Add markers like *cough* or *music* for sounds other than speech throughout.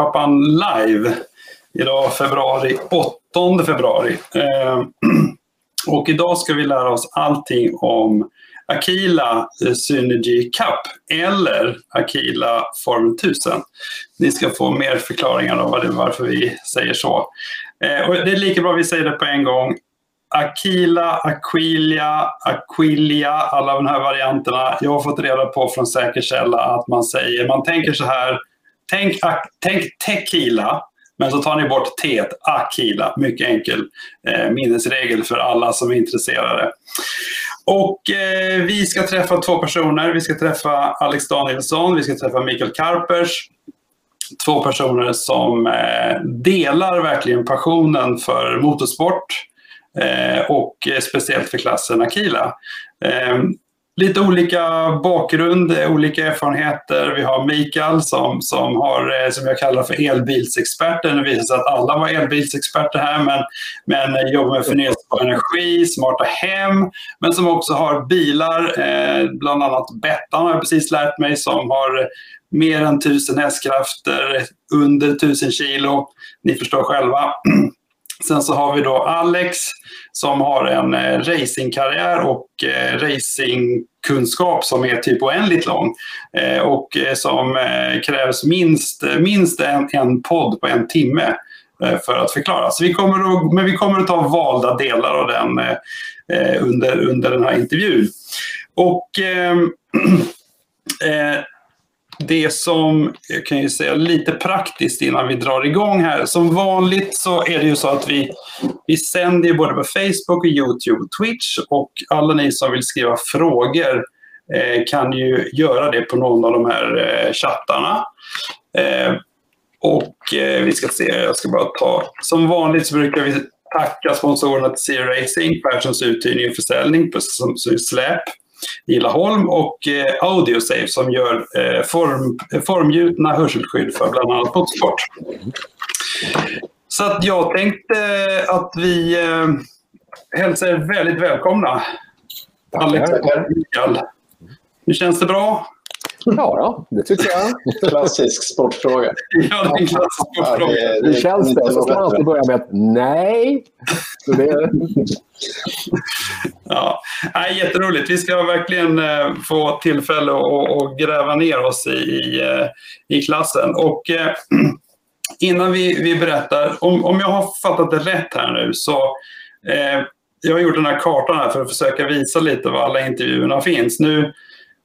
pappan live. Idag februari, 8 februari. Eh, *clears throat* och idag ska vi lära oss allting om Aquila eh, Synergy Cup eller Aquila Formel 1000. Ni ska få mer förklaringar om varför vi säger så. Eh, och det är lika bra att vi säger det på en gång. Aquila, Aquilia, Aquilia, alla de här varianterna. Jag har fått reda på från säker källa att man säger, man tänker så här, tänk, tänk tequila, men så tar ni bort T, akila. Mycket enkel eh, minnesregel för alla som är intresserade. Och eh, vi ska träffa två personer. Vi ska träffa Alex Danielsson, vi ska träffa Mikael Karpers. Två personer som eh, delar verkligen passionen för motorsport Eh, och eh, speciellt för klassen Akila. Ehm, Lite olika bakgrund, eh, olika erfarenheter. Vi har Mikael som, som, har, eh, som jag kallar för elbilsexperten. Det visar sig att alla var elbilsexperter här, men, men eh, jobbar med förnyelsebar energi, smarta hem, men som också har bilar, bland annat Bettan har jag precis lärt mig, som har mer än 1000 hästkrafter, under 1000 kilo. Ni förstår själva. *clears throat* Sen så har vi då Alex som har en eh, racingkarriär och eh, racingkunskap som är typ oändligt lång eh, och eh, som eh, krävs minst, eh, minst en, en podd på en timme eh, för att förklara. Så vi kommer att, men vi kommer att ta valda delar av den eh, eh under, under den här intervjun. Och ehm, *clears throat* eh, det som, jag kan ju säga lite praktiskt innan vi drar igång här. Som vanligt så är det ju så att vi, vi sänder både på Facebook, och Youtube och Twitch. Och alla ni som vill skriva frågor eh, kan ju göra det på någon av de här eh, chattarna. Eh, och eh, vi ska se, jag ska bara ta... Som vanligt så brukar vi tacka sponsorerna till Zero Racing, Perssons uthyrning och försäljning som, släp Laholm och eh, Audiosave som gör eh, form, formgjutna hörselskydd för bland annat motorsport. Så att jag tänkte att vi eh, hälsar er väldigt välkomna. Alex och Mikael. Hur känns det bra? Ja, då, det tycker jag. Klassisk sportfråga. Ja, det är en klassisk sportfråga. Ja, det, det, det känns det. Så ska man alltid börja med ett nej. Så det... ja, nej, jätteroligt. Vi ska verkligen eh, få tillfälle att gräva ner oss i, i, eh, i klassen. Och eh, *clears throat* innan vi, vi berättar, om, om jag har fattat det rätt här nu så eh, jag har gjort den här kartan här för att försöka visa lite var alla intervjuerna finns. Nu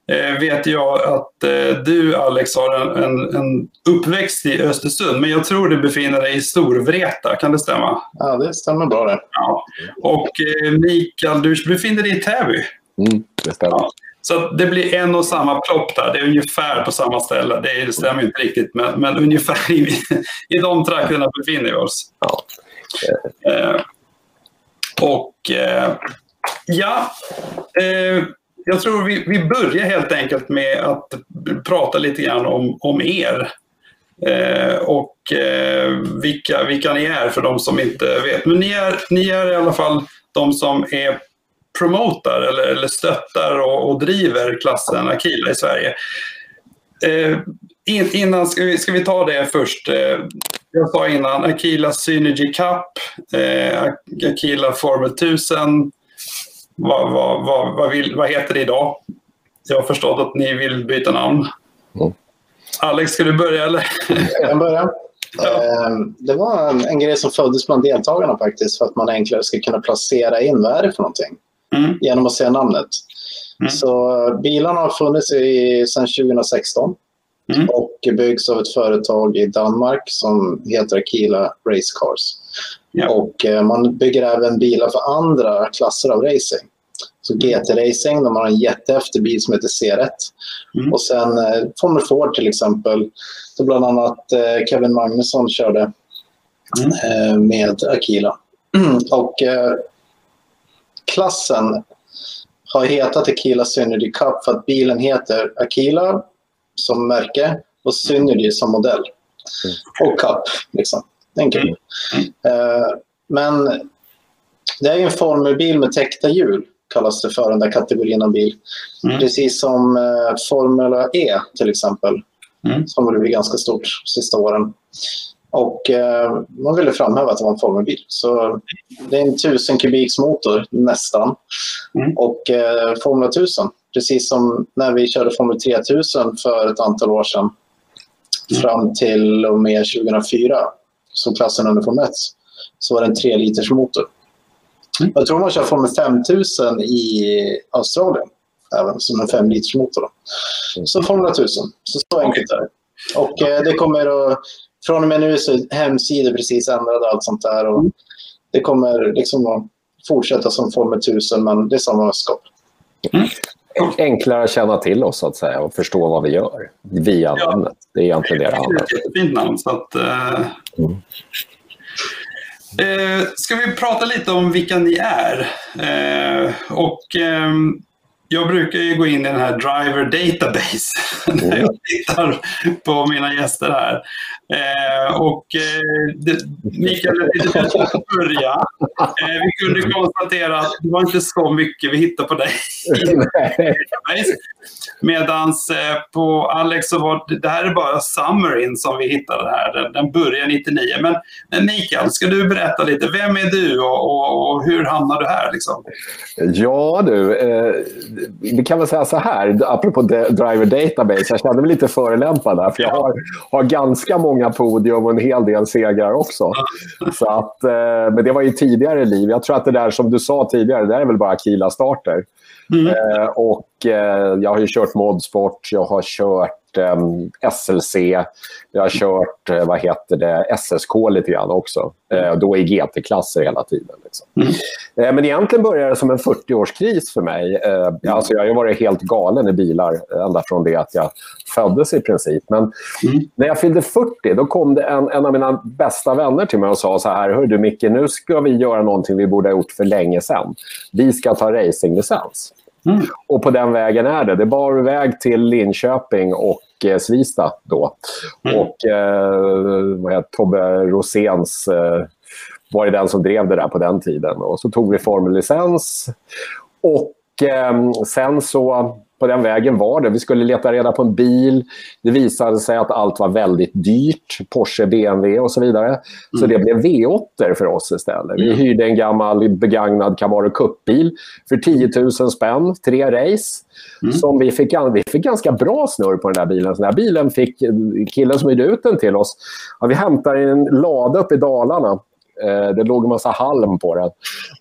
eh, vet jag att eh, du Alex har en, en, en, uppväxt i Östersund, men jag tror du befinner dig i Storvreta, kan det stämma? Ja, det stämmer bra det. Ja. Och eh, Mikael, du befinner dig i Täby. Mm, det stämmer. Ja. Så det blir en och samma plopp där. Det är ungefär på samma ställe. Det, stämmer inte riktigt, men, men ungefär i, i de trakterna befinner vi oss. Ja. Eh, och eh, ja, eh, jag tror vi, vi börjar helt enkelt med att prata lite grann om, om er. Eh, och eh, vilka, vilka ni är för de som inte vet. Men ni är, ni är i alla fall de som är promotar eller, eller stöttar och, och driver klassen Akila i Sverige. Eh, in, innan ska vi, ska vi ta det först. Eh, jag sa innan Akila Synergy Cup, eh, Akila Formel 1000, vad, vad, vad, vad, vill, vad heter det idag? Jag har förstått att ni vill byta namn. Mm. Alex, ska du börja eller? Jag kan börja. *laughs* Ja. Ehm, det var en, en, grej som föddes bland deltagarna faktiskt för att man enklare ska kunna placera in vad är det för någonting mm. genom att se namnet. Mm. Så bilarna har funnits i, sedan 2016 mm. och byggs av ett företag i Danmark som heter Akila Race Cars. Ja. Och eh, man bygger även bilar för andra klasser av racing. Så GT-racing, de har en jättehäftig bil som heter C1. Mm. Och sen eh, Formel Ford till exempel, där bland annat eh, Kevin Magnusson körde mm. med Akila. *clears throat* och eh, klassen har hetat Akila Synergy Cup för att bilen heter Akila som märke och Synergy som modell. Mm. Och Cup, liksom. Enkelt. Mm. Eh, men det är en formelbil med täckta hjul, kallas det för, den där kategorin av bil. Mm. Precis som eh, Formula E till exempel. mm. som har blivit ganska stort de sista åren. Och eh, man ville framhäva att det var en formelbil. Så det är en 1000 kubiks motor nästan. Mm. Och eh, Formel 1000, precis som när vi körde Formel 3000 för ett antal år sedan mm. fram till och med 2004, som klassen under Formel 1, så var det en 3 liters motor. Mm. Jag tror man kör Formel 5000 i Australien, även som en 5 liters motor. Mm. Så Formel 1000, så, så enkelt är det. Och eh, det kommer att från och med nu så är hemsidor precis ändrade och allt sånt där. Och det kommer liksom att fortsätta som Formel 1000, men det är samma mästerskap. Mm. Enklare att känna till oss så att säga och förstå vad vi gör via ja. namnet. Det är egentligen det det handlar om. Det är ett fint namn. Så att, uh... mm. Eh, ska vi prata lite om vilka ni är? Eh, och eh, jag brukar ju gå in i den här Driver Database *laughs* när jag tittar på mina gäster här. Eh, och eh, det, Mikael, lite börja. Eh, vi kunde konstatera att det var inte så mycket vi hittade på dig. *laughs* Medan eh, på Alex så var det, det här är bara summaryn som vi hittade här. Den, den börjar 99. Men, men Mikael, ska du berätta lite. Vem är du och, och, och hur hamnade du här? Liksom? Ja du, eh, vi kan väl säga så här, apropå Driver Database, jag kände mig lite förelämpad där, för jag har, har ganska många podium och en hel del segrar också. Så att, eh, men det var ju tidigare liv. Jag tror att det där som du sa tidigare, det är väl bara Kila-starter. Mm. Eh, och eh, jag har ju kört modsport, jag har kört eh, SLC, jag har kört eh, vad heter det, SSK lite grann också. Eh, då i GT-klasser hela tiden. Liksom. Mm. Eh, men egentligen började det som en 40-årskris för mig. Eh, alltså jag har varit helt galen i bilar ända från det att jag föddes i princip. Men mm. när jag fyllde 40 då kom det en, en av mina bästa vänner till mig och sa så här. Hör du Micke, nu ska vi göra någonting vi borde ha gjort för länge sedan. Vi ska ta racinglicens. Mm. Och på den vägen är det. Det bar iväg till Linköping och eh, Svista då. Mm. Och eh, vad heter, Tobbe Roséns eh, var det den som drev det där på den tiden. Och så tog vi formellicens. Och eh, sen så på den vägen var det. Vi skulle leta reda på en bil. Det visade sig att allt var väldigt dyrt. Porsche, BMW och så vidare. Mm. Så det blev V8 för oss istället. Vi hyrde en gammal begagnad Camaro Cup-bil för 10 000 spänn, tre race. Mm. Som vi, fick, vi fick ganska bra snurr på den där bilen. Så den här bilen fick killen som hyrde ut den till oss. Ja, vi hämtade en lada uppe i Dalarna Eh, det låg en massa halm på den.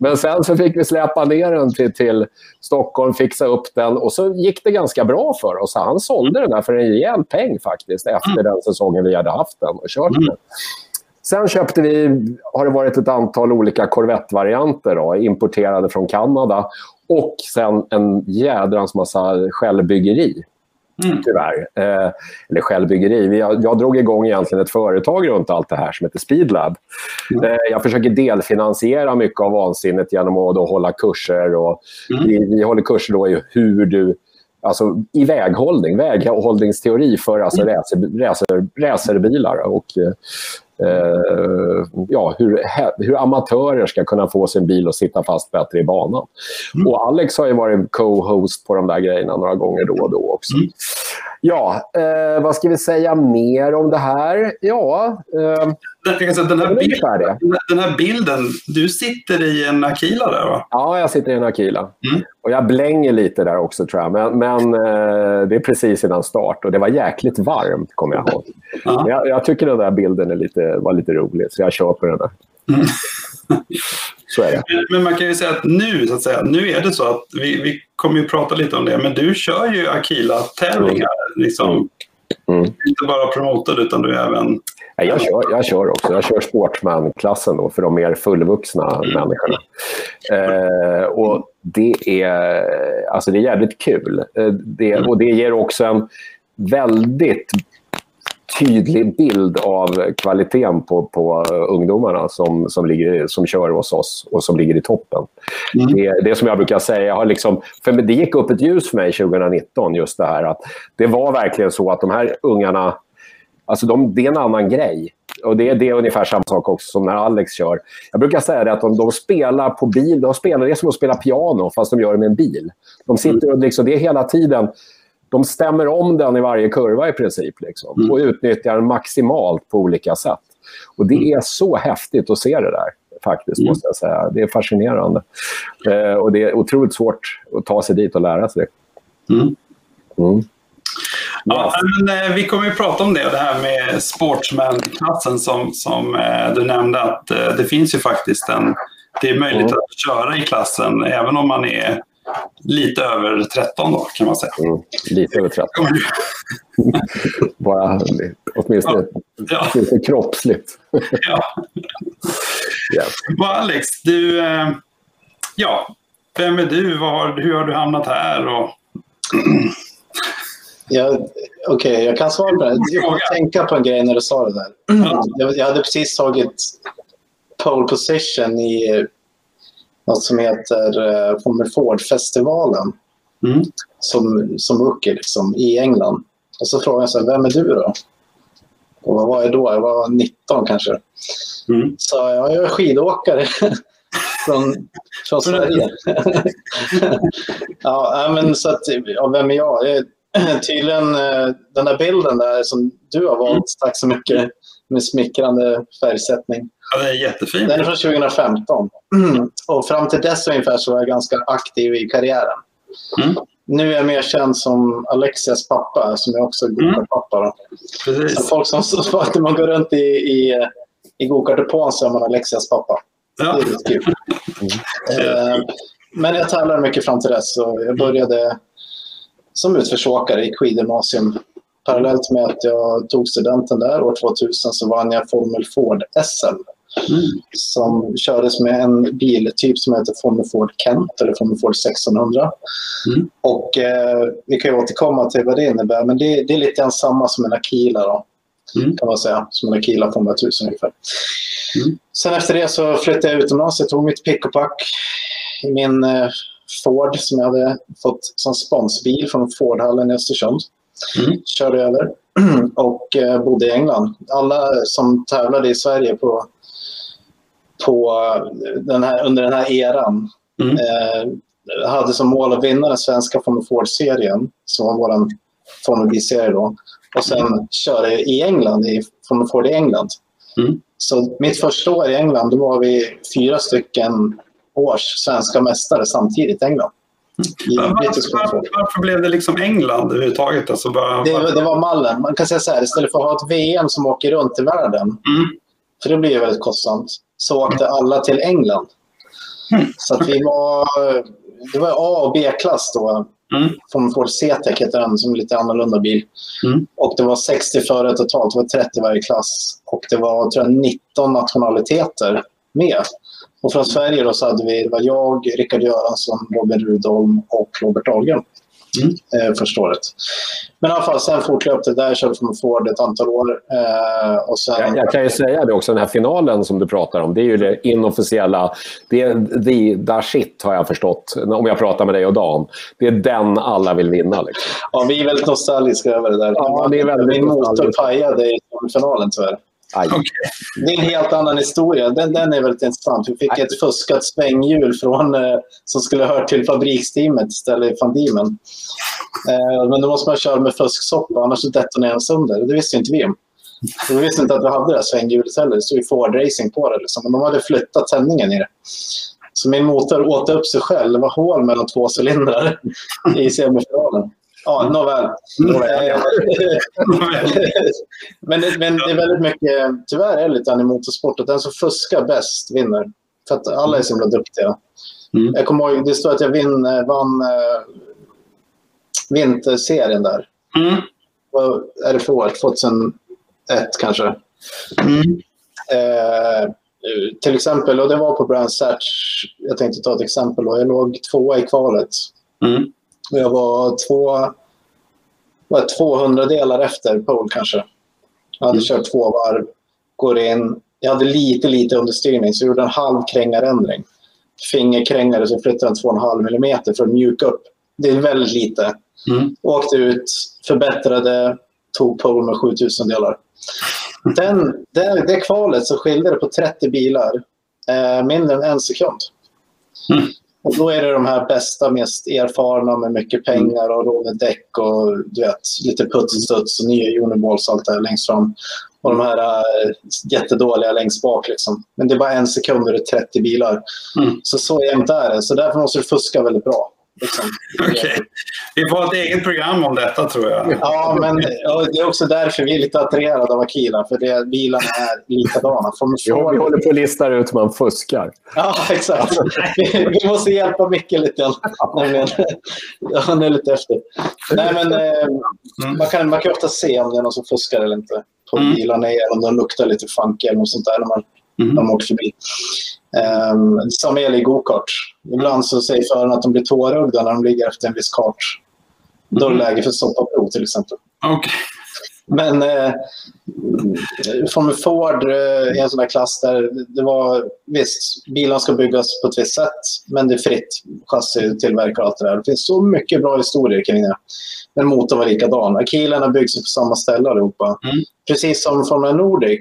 Men sen så fick vi släpa ner den till, till Stockholm, fixa upp den och så gick det ganska bra för oss. Han sålde den där för en rejäl peng faktiskt efter mm. den säsongen vi hade haft den och kört den. Sen köpte vi, har det varit ett antal olika Corvette-varianter importerade från Kanada. Och sen en jädrans massa självbyggeri. Mm. Tyvärr. Eh, eller självbyggeri. Jag, jag drog igång egentligen ett företag runt allt det här som heter Speedlab. Mm. Eh, jag försöker delfinansiera mycket av vansinnet genom att då hålla kurser. Och mm. vi, vi håller kurser då i hur du alltså i väghållning, väghållningsteori för alltså mm. racer, racer, racerbilar. Och, eh, ja, hur, hur amatörer ska kunna få sin bil att sitta fast bättre i banan. Mm. Och Alex har ju varit co-host på de där grejerna några gånger då och då också. Mm. Ja, eh, vad ska vi säga mer om det här? Ja, eh, den, här bilden, den här bilden, du sitter i en Akila där va? Ja, jag sitter i en Akila. Mm. Och jag blänger lite där också tror jag. Men, men eh, det är precis innan start och det var jäkligt varmt kommer jag ihåg. Ja. Jag, jag, tycker den där bilden är lite, var lite rolig så jag kör på den där. Mm. så är det. Men, *laughs* men, man kan ju säga att nu, så att säga, nu är det så att vi, vi kommer ju prata lite om det, men du kör ju Akila-tävlingar. Liksom. Mm. Inte bara promotad utan du är även... Jag kör, jag kör också. Jag kör Sportman-klassen då, för de mer fullvuxna mm. människorna. Eh, och det är, alltså det är jävligt kul. Eh, det, mm. och det ger också en väldigt tydlig bild av kvaliteten på, på ungdomarna som, som, ligger, som kör hos oss och som ligger i toppen. Mm. Det, det som jag brukar säga, jag har liksom, för det gick upp ett ljus för mig 2019, just det här att det var verkligen så att de här ungarna, alltså de, det är en annan grej. Och det, det är ungefär samma sak också som när Alex kör. Jag brukar säga att de, de spelar på bil, de spelar, det är som att spela piano fast de gör det med en bil. De sitter och liksom, det är hela tiden de stämmer om den i varje kurva i princip. Liksom, mm. Och utnyttjar den maximalt på olika sätt. Och det är så häftigt att se det där faktiskt, mm. måste jag säga. Det är fascinerande. Eh, och det är otroligt svårt att ta sig dit och lära sig det. Mm. Mm. Ja, men, eh, vi kommer ju prata om det, det här med sportsman-klassen som, som eh, du nämnde. att eh, Det finns ju faktiskt en... Det är möjligt mm. att köra i klassen även om man är lite över 13 då, kan man säga. Mm, lite över 13. *laughs* Bara åtminstone, ja. åtminstone kroppsligt. ja. yes. Alex, du... Eh, ja, vem är du? Var, hur har du hamnat här? Och... Ja, Okej, okay, jag kan svara på det. Jag får tänka på en grej när du sa det där. Jag, jag hade precis tagit pole position i något som heter uh, Formel Ford-festivalen mm. som, som rookie liksom, i England. Och så frågade jag så här, vem är du då? Och vad var jag då? Jag var 19 kanske. Mm. Så ja, jag är skidåkare *laughs* från, från Sverige. *laughs* ja, men så att, ja, vem är jag? Tydligen eh, den där bilden där som du har valt, mm. tack så mycket, med smickrande färgsättning. Ja, det är jättefint. Den är från 2015. Och fram till dess ungefär så var jag ganska aktiv i karriären. Mm. Nu är jag mer känd som Alexias pappa, som jag också är mm. pappa. Så folk som så att man går runt i, i, i gokartdepån så är man Alexias pappa. Ja. Det är lite kul. Mm. Men jag tävlade mycket fram till dess. Så jag började som utförsåkare i skidgymnasium parallellt med att jag tog studenten där år 2000 så vann jag Formel Ford SM. Mm. Som kördes med en biltyp som heter Formel Ford Kent eller Formel Ford 1600. Mm. Och eh, vi kan ju återkomma till vad det innebär men det, det är lite grann samma som en Akila då. Mm. Kan man säga. Som en Akila Formel 1000 ungefär. Mm. Sen efter det så flyttade jag utomlands. Jag tog mitt pick och pack i min eh, Ford som jag hade fått som sponsbil från Fordhallen i Östersund. Mm. Körde över *clears throat* och eh, bodde i England. Alla som tävlade i Sverige på, på den här, under den här eran mm. eh, hade som mål att vinna den svenska Formel Ford-serien, som var vår Formel B-serie då. Och sen mm. köra i England, i Formel Ford i England. Mm. Så mitt första år i England, då var vi fyra stycken års svenska mästare samtidigt i England. Varför, varför, varför, blev det liksom England överhuvudtaget? Alltså bara, det, det, var mallen. Man kan säga så här, istället för att ha ett VM som åker runt i världen, mm. för det blir ju väldigt kostsamt, så åkte alla till England. Så att vi var, det var A och B-klass då. Mm. Från Ford C-Tech heter den, som är lite annorlunda bil. Mm. Och det var 60 förare totalt, det var 30 i varje klass. Och det var tror jag, 19 nationaliteter med. Och från Sverige då så hade vi, det var jag, Rickard Göransson, Robin Rudholm och Robert Dahlgren mm. eh, första året. Men i alla fall, sen fortlöpte det där, körde från Ford ett antal år. Eh, och sen... jag, jag, kan ju säga det också, den här finalen som du pratar om, det är ju det inofficiella, det är the, the shit har jag förstått, om jag pratar med dig och Dan. Det är den alla vill vinna. Liksom. Ja, vi är väldigt nostalgiska över det där. Ja, det är väldigt Min motor pajade i finalen tyvärr. Okay. Det är en helt annan historia. Den, den är väldigt intressant. Vi fick Aj. ett fuskat svänghjul från, eh, som skulle höra till fabriksteamet istället för van Diemen. Eh, men då måste man köra med fusksoppa, annars detonerar den sönder. Det visste inte vi om. vi visste inte att vi hade det här svänghjulet heller. Det stod ju Ford Racing på det. Liksom. Men de hade flyttat tändningen i det. Så min motor åt upp sig själv. Det var hål mellan två cylindrar i semifinalen. Ja, mm. nåväl. Mm. *laughs* men, men det är väldigt mycket, tyvärr är det lite i motorsport, att den som fuskar bäst vinner. För att alla är så himla duktiga. Mm. Jag kommer ihåg, det står att jag vin, vann äh, vinterserien där. Mm. Vad är det för år? 2001 kanske. Mm. Eh, till exempel, och det var på Brand Search. Jag tänkte ta ett exempel. Då. Jag låg tvåa i kvalet. Mm. Och jag var två, var 200 delar efter pole kanske. Jag hade mm. kört två varv, går in. Jag hade lite, lite understyrning så jag gjorde en halv krängarändring. Fingerkrängare så flyttade den 2,5 mm för att mjuka upp. Det är väldigt lite. Mm. Åkte ut, förbättrade, tog pole med 7000 delar. Den, det, det kvalet så skilde det på 30 bilar eh, mindre än en sekund. Mm. Och då är det de här bästa, mest erfarna med mycket pengar och råd däck och du vet, lite putsstuds och nya uniballs och allt det här längst fram. Och de här äh, jättedåliga längst bak. Liksom. Men det är bara en sekund och det är 30 bilar. Mm. Så så jämnt är det. Så därför måste du fuska väldigt bra. Liksom. *laughs* Okay. Vi får ett eget program om detta tror jag. Ja, men det är också därför vi är lite attraherade av Akila. För det, bilarna är likadana. Ja, vi håller på att lista ut hur man fuskar. Ja, exakt. Vi, vi måste hjälpa Micke lite grann. Han är lite efter. Nej, men, eh, man, kan, man kan ofta se om det är någon som fuskar eller inte på mm. bilarna. Om de luktar lite funky eller något sånt där när man, mm. man åker förbi. Um, som gäller i gokart. Ibland så säger föraren att de blir tårögda när de ligger efter en viss kart. Då är det läge för stoppaprov till exempel. Okay. Men eh, Formel Ford eh, i en sån där klass där det var visst, bilarna ska byggas på ett visst sätt, men det är fritt chassi, tillverkare och allt det där. Det finns så mycket bra historier kring det. Men motorn var likadan. Akilerna byggs på samma ställe allihopa. Mm. Precis som Formel Nordic,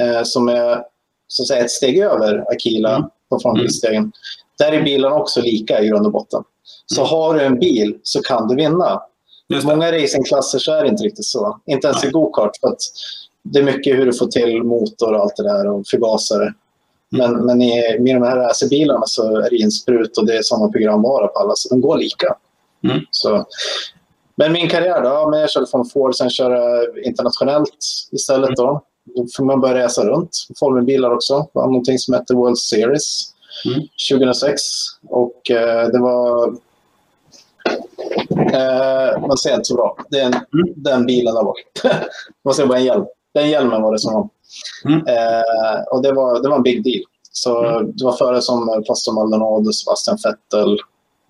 eh, som är så att säga, ett steg över Akila mm. på frontbilstegen. Mm. Där är bilarna också lika i grund och botten. Så mm. har du en bil så kan du vinna. Många racingklasser så är det inte riktigt så. Inte ens i gokart. det är mycket hur du får till motor och allt det där och förgasare. Mm. Men, men i, med de här racerbilarna så är det insprut och det är samma programvara på alla, så de går lika. Mm. Så. Men min karriär då? Ja, men jag körde från Ford, sen körde internationellt istället. Då. Får man börja resa runt. Formelbilar också. Det var någonting som hette World Series mm. 2006. Och eh, det var... Eh, man ser inte så bra. Det är en, mm. den bilen där bak. *laughs* man ser bara en hjälm. Den hjälmen var det som var. Mm. Eh, och det var, det var en big deal. Så mm. det var före som Pastor Maldonado, Sebastian Vettel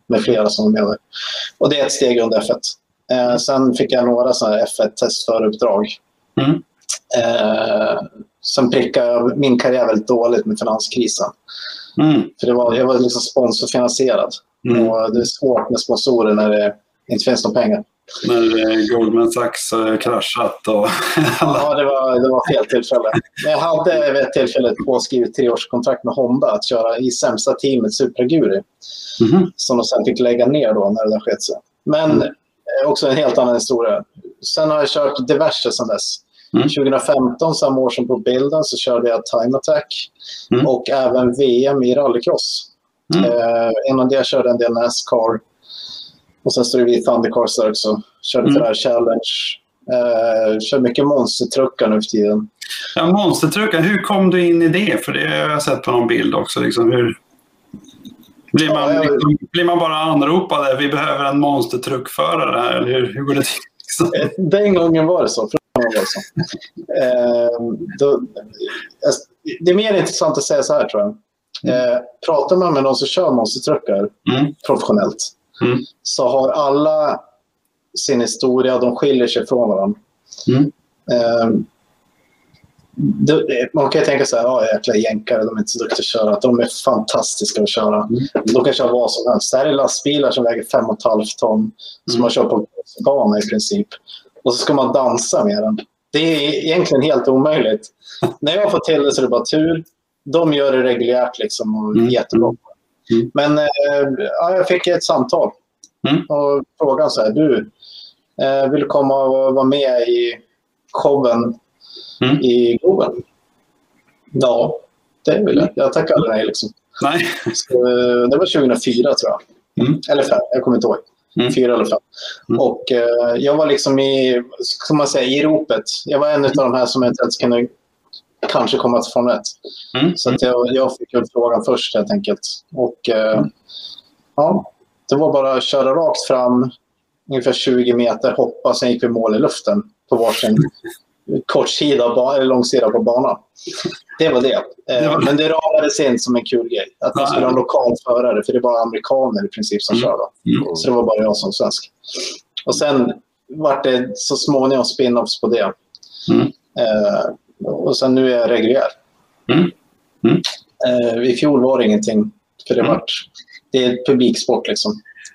med flera som var med Och det är ett steg under F1. Eh, sen fick jag några F1-testföruppdrag. Mm. Eh, sen prickade min karriär väldigt dåligt med finanskrisen. Mm. För det var, jag var liksom sponsorfinansierad. Mm. Och det är svårt med sponsorer när det inte finns några pengar. När eh, Goldman Sachs eh, kraschat och... *laughs* ja, det var, det var fel tillfälle. Jag hade vid ett tillfälle påskrivet treårskontrakt med Honda att köra i sämsta teamet Supra-Guri. Mm. Som de sen fick lägga ner då när det där sket sig. Men mm. också en helt annan historia. Sen har jag kört diverse sen dess. Mm. 2015, samma år som på bilden, så körde jag Time Attack mm. och även VM i rallycross. Mm. Eh, innan det körde jag en del Nascar. Och sen står det vid Thundercars där också. Körde mm. Challenge. Eh, kör mycket monstertruckar nu för tiden. Ja, monstertruckar. Hur kom du in i det? För det har jag sett på någon bild också. Liksom. Hur... Blir man, ja, jag... liksom, blir man bara anropad? Vi behöver en monstertruckförare här. Eller hur, hur går det till? Eh, den gången var det så. Eh, då, alltså, det är mer intressant att säga så här tror jag. Mm. Eh, pratar man med någon som kör monstertruckar mm. professionellt mm. så har alla sin historia, de skiljer sig från varandra. Mm. Eh, man kan ju tänka så här, ja jäkla jänkare, de är inte så duktiga att köra. De är fantastiska att köra. Mm. De kan köra vad som helst. Det här är lastbilar som väger 5,5 ton, som mm. man kör på bana i princip och så ska man dansa med den. Det är egentligen helt omöjligt. När jag får till det så är det bara tur. De gör det reguljärt liksom och mm. jättebra. Mm. Men eh, ja, jag fick ett samtal mm. och frågan så här, du, eh, vill komma och vara med i showen mm. i Globen? Ja, det vill jag. Jag tackar aldrig nej. Liksom. nej. Så, eh, det var 2004 tror jag. Mm. Eller fem, jag kommer inte ihåg. Mm. Fyra eller fem. Mm. Och eh, jag var liksom i, ska man säga, i ropet. Jag var en av de här som eventuellt kunde kanske komma till Formel 1. Mm. Så att jag, jag fick frågan först helt enkelt. Och eh, ja, det var bara att köra rakt fram, ungefär 20 meter, hoppa, sen gick vi mål i luften på varsin *laughs* kort sida, eller lång sida på banan. Det var det. Eh, men det ramades in som en kul grej. Att man skulle ha en lokal förare, för det var amerikaner i princip som mm. körde. Mm. Så det var bara jag som svensk. Och sen var det så småningom spin-offs på det. Mm. Eh, och sen nu är jag reguljär. Mm. Mm. Eh, I fjol var det ingenting. För det, mm. vart, det är publiksport liksom.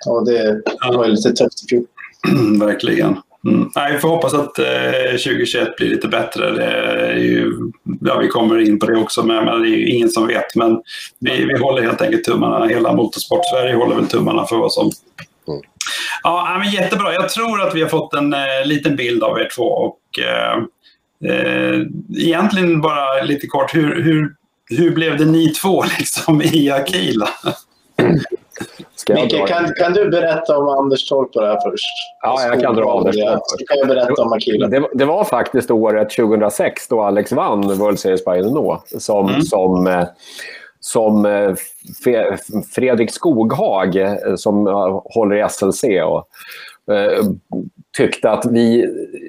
Och det var lite tufft i fjol. *clears throat* Verkligen. Mm. Nej, vi får hoppas att eh, 2021 blir lite bättre. Det ju, ja, vi kommer in på det också, men, men det är ju ingen som vet. Men vi, vi håller helt enkelt tummarna. Hela Motorsport-Sverige håller väl tummarna för vad som... Mm. Ja, men jättebra. Jag tror att vi har fått en eh, liten bild av er två. Och, eh, eh egentligen bara lite kort, hur, hur, hur blev det ni två *laughs* liksom, i Akila? Micke, kan, kan du berätta om Anders Torp det här först? Ja, jag kan dra Anders Torp kan jag berätta om Akila. Det, det, var faktiskt året 2006 då Alex vann World Series by Renault som, mm. som, eh, som eh, Fredrik Skoghag, eh, som håller i SLC, och, tyckte att vi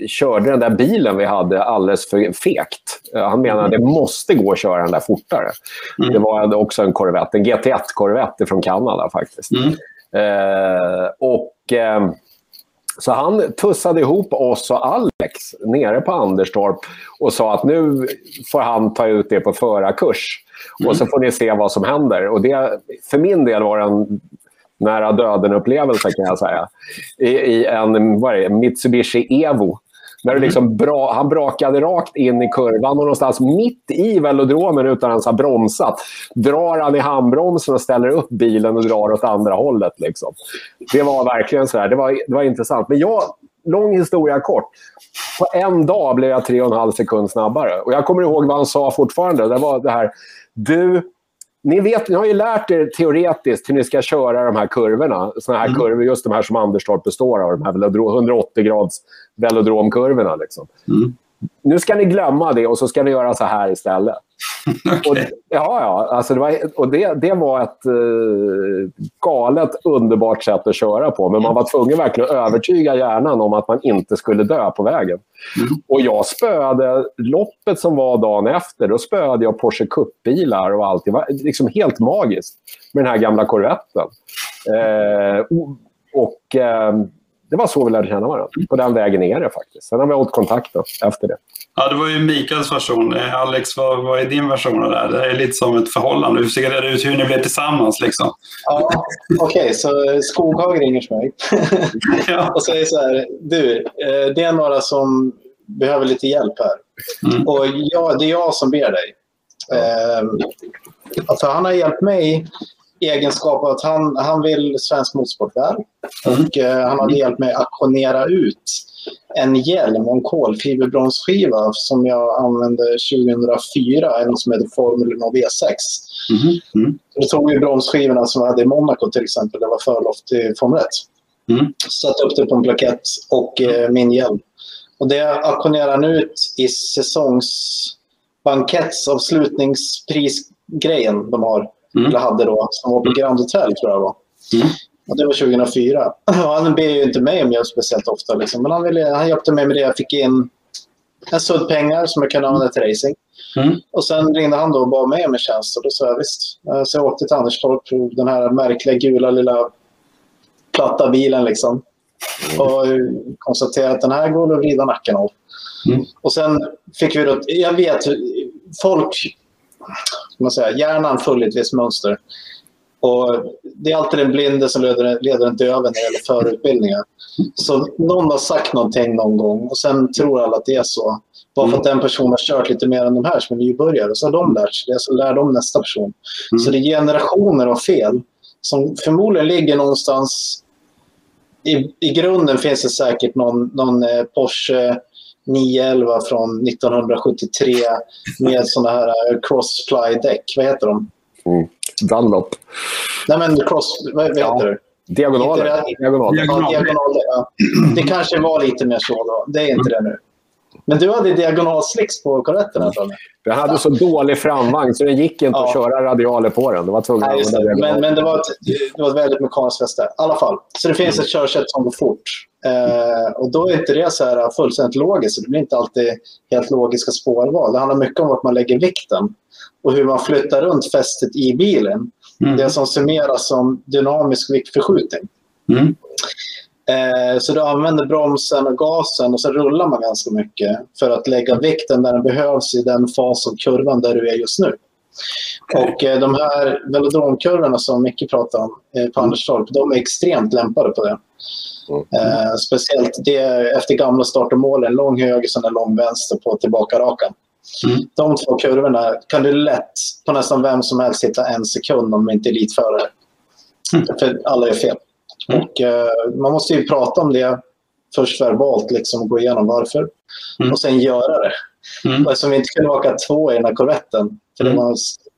körde den där bilen vi hade alldeles för fekt. Han menade att det måste gå att köra den där fortare. Mm. Det var också en Corvette, en GT1-Corvette från Kanada faktiskt. Mm. Eh, och... Eh, så han tussade ihop oss och Alex nere på Anderstorp och sa att nu får han ta ut det på förarkurs. Mm. Och så får ni se vad som händer. Och det, för min del var det en nära döden-upplevelse kan jag säga. I, i en vad det, Mitsubishi Evo. När liksom bra, han brakade rakt in i kurvan och någonstans mitt i velodromen utan att ens ha bromsat drar han i handbromsen och ställer upp bilen och drar åt andra hållet. Liksom. Det var verkligen så här. Det var, det var intressant. Men jag, lång historia kort. På en dag blev jag tre och en halv sekund snabbare. Och jag kommer ihåg vad han sa fortfarande. Det var det här. Du, ni, vet, ni har ju lärt er teoretiskt hur ni ska köra de här kurvorna. Såna här mm. kurvor, just de här som Anderstorp består av. De här 180 grads velodromkurvorna. Liksom. Mm. Nu ska ni glömma det och så ska ni göra så här istället. *laughs* okay. och, ja, ja. Alltså det var, och det, det var ett uh, galet, underbart sätt att köra på. Men man var tvungen verkligen att övertyga hjärnan om att man inte skulle dö på vägen. Mm. Och jag spöade loppet som var dagen efter. Då spöade jag Porsche Cup-bilar och allt. Det var liksom helt magiskt med den här gamla Corvetten. Eh, och, eh, det var så vi lärde känna varandra. På den vägen är det faktiskt. Sen har vi hållit kontakt efter det. Ja, det var ju Mikaels version. Eh, Alex, vad, vad är din version av det här? Det är lite som ett förhållande. Hur ser det ut hur ni blev tillsammans? Liksom? Ja, Okej, okay, så Skoghag ringer till mig *laughs* ja. och säger så här. Du, eh, det är några som behöver lite hjälp här. Mm. Och jag, det är jag som ber dig. Eh, alltså han har hjälpt mig egenskap av att han, han vill svensk motorsport väl. Mm. Och, eh, han hade hjälpt mig att auktionera ut en hjälm och en kolfiberbromsskiva som jag använde 2004, en som heter Formula V6. Mm. Mm. Då tog vi bromsskivorna som vi hade i Monaco till exempel, det var förloft till Formel 1. Mm. Satte upp det på en plakett och eh, min hjälm. Och det auktionerade han ut i säsongsbankettsavslutningsprisgrejen de har mm. eller hade då, som var på Grand Hotel tror jag var. Mm. Och det var 2004. han ber ju inte mig om hjälp speciellt ofta, liksom. men han, ville, han hjälpte mig med det. Jag fick in en sudd pengar som jag kunde använda till racing. Mm. Och sen ringde han då och bad mig om en tjänst och då sa jag visst. Eh, så jag åkte till Anderstorp, den här märkliga gula lilla platta bilen liksom. Och konstaterade att den här går att vrida nacken av. Mm. Och sen fick vi då, jag vet, folk man säga, hjärnan följer ett visst mönster. Och det är alltid den blinde som leder, leder den döve när det gäller förutbildningar. Så någon har sagt någonting någon gång och sen tror alla att det är så. Bara för att den personen har kört lite mer än de här som är nybörjare. Så har de lärt sig det, så lär de nästa person. Mm. Så det är generationer av fel som förmodligen ligger någonstans... I, i grunden finns det säkert någon, någon eh, Porsche 911 från 1973 med såna här eh, crossply-däck. Vad heter de? Mm. Dunlop. Nej, men cross... Vad, vad ja. heter det? Diagonaler. Diagonaler. Ja, diagonaler ja. Det kanske var lite mer så då. Det är inte mm. det nu. Men du hade diagonalslicks på korvetten här Den hade så dålig framvagn så det gick inte ja. att köra radialer på den. Det var tvungen Nej, det. Men, men det, var ett, det var ett väldigt mekaniskt fäste. I alla fall. Så det finns mm. ett körsätt som går fort. Eh, och då är inte det så här fullständigt logiskt. Det blir inte alltid helt logiska spårval. Det handlar mycket om vart man lägger vikten och hur man flyttar runt fästet i bilen. Mm. Det som summeras som dynamisk viktförskjutning. Mm. Eh, så du använder bromsen och gasen och så rullar man ganska mycket för att lägga vikten där den behövs i den fas av kurvan där du är just nu. Och eh, de här velodromkurvorna som Micke pratade om eh, på mm. Anderstorp, de är extremt lämpade på det. Eh, speciellt det efter gamla start och mål, en lång höger och en lång vänster på tillbaka rakan. Mm. De två kurvorna kan du lätt på nästan vem som helst hitta en sekund om de inte är elitförare. Mm. För alla är fel. Mm. Och, eh, man måste ju prata om det först verbalt liksom, och gå igenom varför. Mm. Och sen göra det. Mm. Eftersom vi inte kunde åka två i den här korvetten, för mm. det var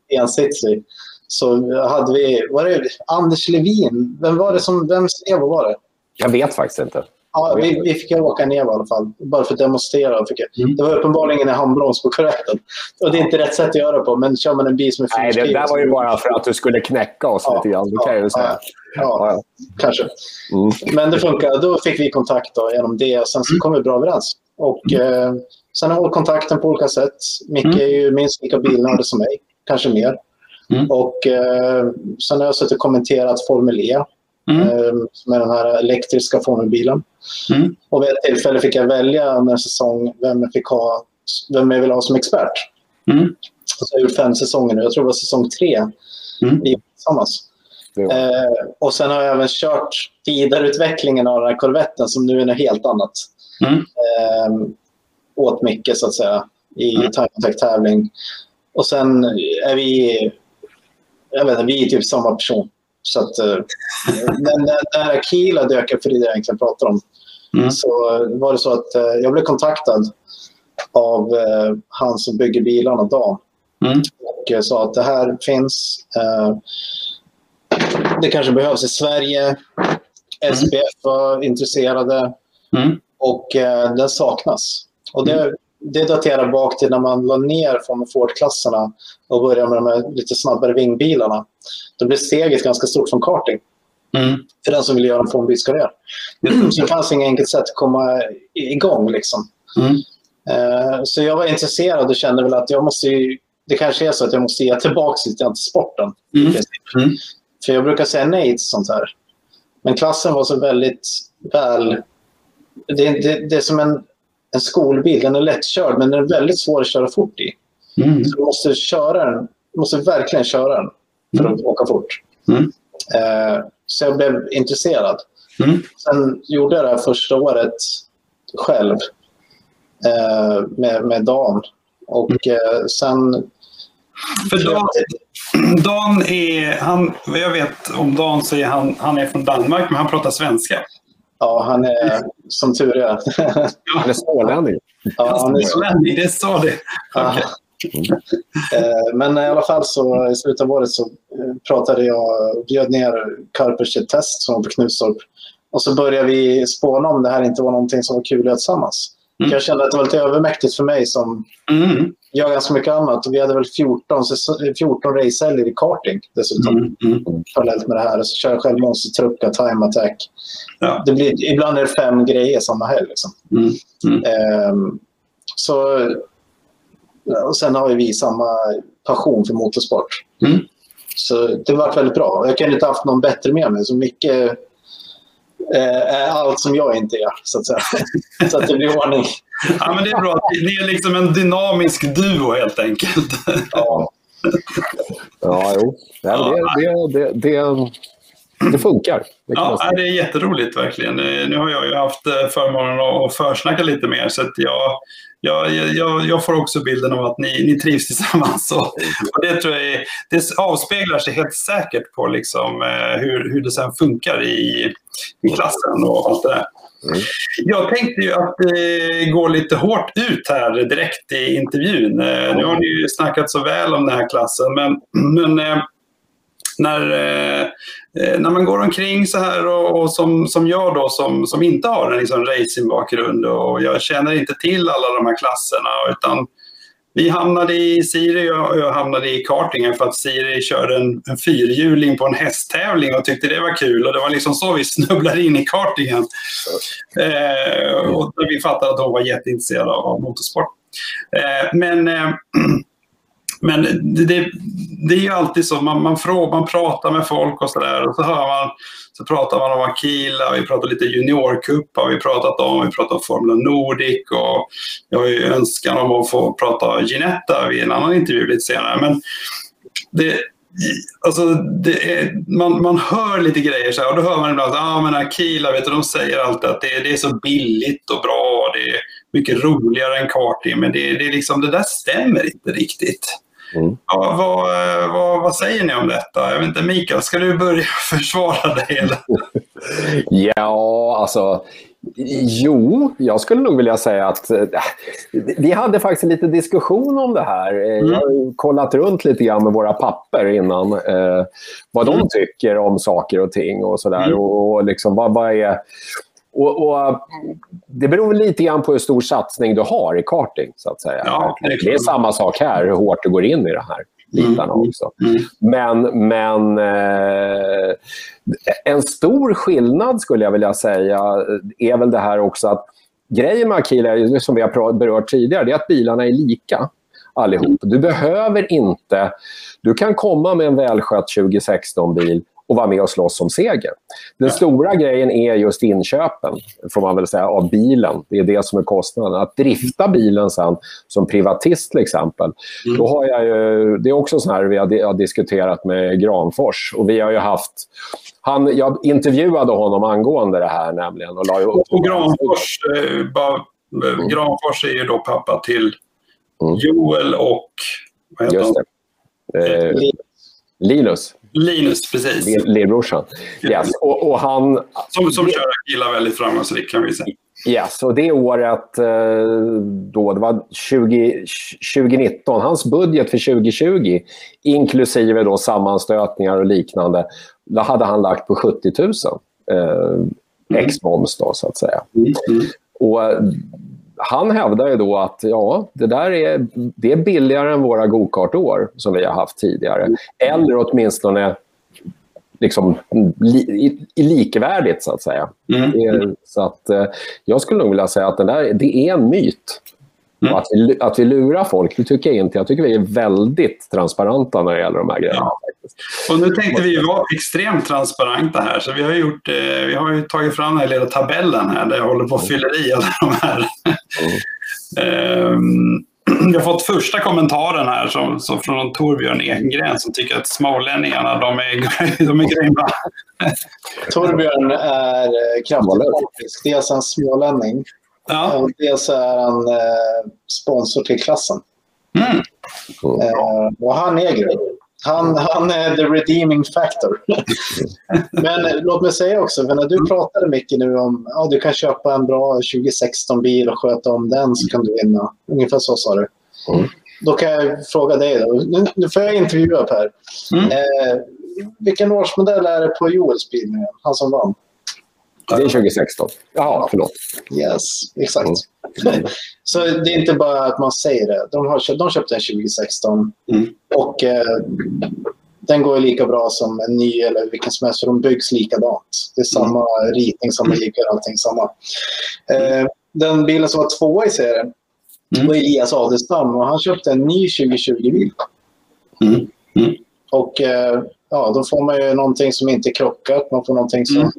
ensitsig, så hade vi, var det Anders Levin? Vem var det som, vem Evo var det? Jag vet faktiskt inte. Ja, vi, vi fick åka ner i alla fall, bara för att demonstrera. Fick, mm. Det var uppenbarligen en handbroms på korvetten. Och det är inte rätt sätt att göra på, men kör man en bil som är Nej, det där var ju bara för att du skulle knäcka oss ja, lite grann. Det kan jag ju säga. Ja, ja, kanske. Mm. Men det funkar. Då fick vi kontakt då, genom det. Sen så mm. kom vi bra överens. Och, mm. eh, sen har vi hållit kontakten på olika sätt. Micke mm. är ju minst lika bilnördig som mig, kanske mer. Mm. Och eh, sen har jag suttit och kommenterat Formel E. Mm. Eh, som är den här elektriska formelbilen. Mm. Och vid ett tillfälle fick jag välja under en säsong vem jag, fick ha, vem jag ville ha som expert. Mm. Så jag har gjort fem säsonger nu. Jag tror det var säsong tre. Mm. Vi tillsammans. Eh, och sen har jag även kört vidareutvecklingen av den här korvetten som nu är något helt annat. Mm. Eh, åt mycket så att säga i mm. time tävling Och sen är vi, jag vet inte, vi är typ samma person. Så att, eh, *laughs* när, när Akila dök upp, för det är det jag egentligen pratar om, mm. så var det så att eh, jag blev kontaktad av eh, han som bygger bilarna, Dan. Mm. Och sa att det här finns. Eh, det kanske behövs i Sverige. Mm. SPF var intresserade mm. och eh, den saknas. Och det, mm. det daterar bak till när man la ner från Ford-klasserna och började med de här lite snabbare vingbilarna. Då blev steget ganska stort från karting. Mm. För den som vill göra en formbilskarriär. Mm. Så det fanns inget enkelt sätt att komma igång. Liksom. Mm. Uh, så jag var intresserad och kände väl att jag måste ju, det kanske är så att jag måste ge tillbaka lite till sporten. Mm. För jag brukar säga nej till sånt här. Men klassen var så väldigt väl... Det, det, det är som en, en skolbil. Den är lättkörd, men den är väldigt svår att köra fort i. Mm. Så du måste köra den. Du måste verkligen köra den för att mm. åka fort. Mm. Eh, så jag blev intresserad. Mm. Sen gjorde jag det här första året själv eh, med, med Dan. Och eh, sen... För Dan, *clears throat* Dan är, han, vad jag vet om Dan så är han, han är från Danmark men han pratar svenska. Ja, han är som tur är. han är smålänning. Ja, han är smålänning, det sa det. Okay. *laughs* Eh, men i alla fall så i slutet av året så eh, pratade jag och bjöd ner Karpers till ett test som var på Knutstorp. Och så började vi spåna om det här inte var någonting som var kul att göra tillsammans. Mm. Jag kände att det var lite övermäktigt för mig som mm. Gör ganska mycket annat. Och vi hade väl 14, 14 racehelger i karting dessutom. Mm. Mm. Parallellt med det här. Så kör jag själv monstertrucka, time attack. Ja. Det blir, ibland är det fem grejer samma helg. Liksom. Mm. Mm. Um, så, och sen har vi samma passion för motorsport. Mm. Så det varit väldigt bra. Jag kunde inte haft någon bättre med mig. Så mycket eh, allt som jag inte är, så att säga. *laughs* så att det blir ordning. Ja, men det är bra. Ni är liksom en dynamisk duo helt enkelt. ja. Ja, jo. Ja, det, det, det, det funkar. Det ja, det är jätteroligt verkligen. Nu har jag ju haft eh, förmånen att försnacka lite mer så att jag, jag, jag, jag får också bilden av att ni, ni trivs tillsammans. Och, och det, tror jag är, det avspeglar sig helt säkert på liksom, eh, hur, hur det sen funkar i, i klassen och allt det där. Mm. Jag tänkte ju att eh, gå lite hårt ut här direkt i intervjun. Eh, Nu har ni ju snackat så väl om den här klassen, men, *clears throat* men eh, när, eh, när man går omkring så här och, och, som, som jag då som, som inte har en liksom racingbakgrund och jag känner inte till alla de här klasserna utan vi hamnade i Siri och jag hamnade i kartingen för att Siri körde en, en fyrhjuling på en hästtävling och tyckte det var kul. Och det var liksom så vi *laughs* snubblade in i kartingen. Eh, och vi fattade att hon var jätteintresserad av motorsport. Eh, men eh, *clears throat* men det, det är ju alltid så, man, man, frågar, man pratar med folk och sådär och så hör man, så pratar man om Akila, vi pratar lite juniorcup har vi pratat om, vi pratar om Formula Nordic och jag har ju önskan om att få prata Ginetta vid en annan intervju lite senare. Men det, Alltså, är, man, man hör lite grejer så här, och då hör man ibland att ah, men Akila, vet du, de säger alltid att det, det är så billigt och bra. Det är mycket roligare än karting, men det, det, är liksom, det där stämmer inte riktigt. Mm. Ja, vad, vad, vad, säger ni om detta? Jag vet inte, Mikael, ska du börja *laughs* försvara dig? Eller? *laughs* ja, alltså Jo, jag skulle nog vilja säga att äh, vi hade faktiskt en liten diskussion om det här. Eh, mm. Jag har kollat runt lite grann med våra papper innan. Eh, vad mm. de tycker om saker och ting och sådär. Mm. Och, och liksom, vad, vad är... Och, och, det beror lite grann på hur stor satsning du har i karting. Så att säga. Ja, det, är det, är samma sak här, hur hårt du går in i det här bitarna mm. också. Mm. Men, men eh, en stor skillnad skulle jag vilja säga är väl det här också att grejen med Akila, som vi har berört tidigare, det är att bilarna är lika allihop. Du behöver inte... Du kan komma med en välskött 2016-bil och vara med och slåss om seger. Den stora grejen är just inköpen, får man väl säga, av bilen. Det är det som är kostnaden. Att drifta bilen sen, som privatist till exempel, mm. då har jag ju, det är också så här vi har, diskuterat med Granfors. Och vi har ju haft... Han, jag intervjuade honom angående det här nämligen. Och, la upp och Granfors, eh, bara, mm. Granfors är ju då pappa till mm. Joel och... Vad heter Just det. Eh, Linus. Linus, precis. Lillbrorsan. Yes. Och, och han... Som, som det... kör Agila väldigt framgångsrikt kan vi säga. Yes, och det året eh, då, det var 20, 2019, hans budget för 2020, inklusive då sammanstötningar och liknande, då hade han lagt på 70 000. Eh, mm. ex moms då, så att säga. Mm. mm. Och han hävdar ju då att ja, det där är, det är billigare än våra gokartår som vi har haft tidigare. Eller åtminstone liksom, li, likvärdigt, så att säga. Mm. Så att, eh, jag skulle nog vilja säga att det, där, det är en myt. Mm. Att, vi, att vi lurar folk, det tycker jag inte. Jag tycker vi är väldigt transparenta när det gäller de här grejerna. Ja. Och nu tänkte vi vara extremt transparenta här, så vi har, gjort, eh, vi har ju tagit fram den här lilla tabellen här där jag håller på att fylla i alla de här. Mm. um, vi har fått första kommentaren här som, som från Torbjörn Ekengren som tycker att smålänningarna de är, *laughs* de är grymma. Torbjörn är eh, kraftigt partisk. Dels är han smålänning Ja. Och dels är han eh, sponsor till klassen. Mm. Eh, och han är grym. Han, han är the redeeming factor. *laughs* Men eh, låt mig säga också, för när du pratade mycket nu om att ja, du kan köpa en bra 2016-bil och sköta om den så kan du vinna. Ungefär så sa du. Mm. Då kan jag fråga dig. Då. Nu, nu får jag intervjua Per. Mm. Eh, vilken årsmodell är det på Joels bil nu? Han som vann? Det är 2016. Jaha, förlåt. Yes, exakt. Mm. *laughs* så det är inte bara att man säger det. De, har, de köpte en 2016 mm. och eh, den går lika bra som en ny eller vilken som helst, för de byggs likadant. Det är samma mm. ritning, samma ligger, allting samma. Eh, den bilen som var tvåa i serien mm. var Elias Adelstam och han köpte en ny 2020-bil. Mm. Mm. Och eh, ja, då får man ju någonting som inte krockat, man får någonting som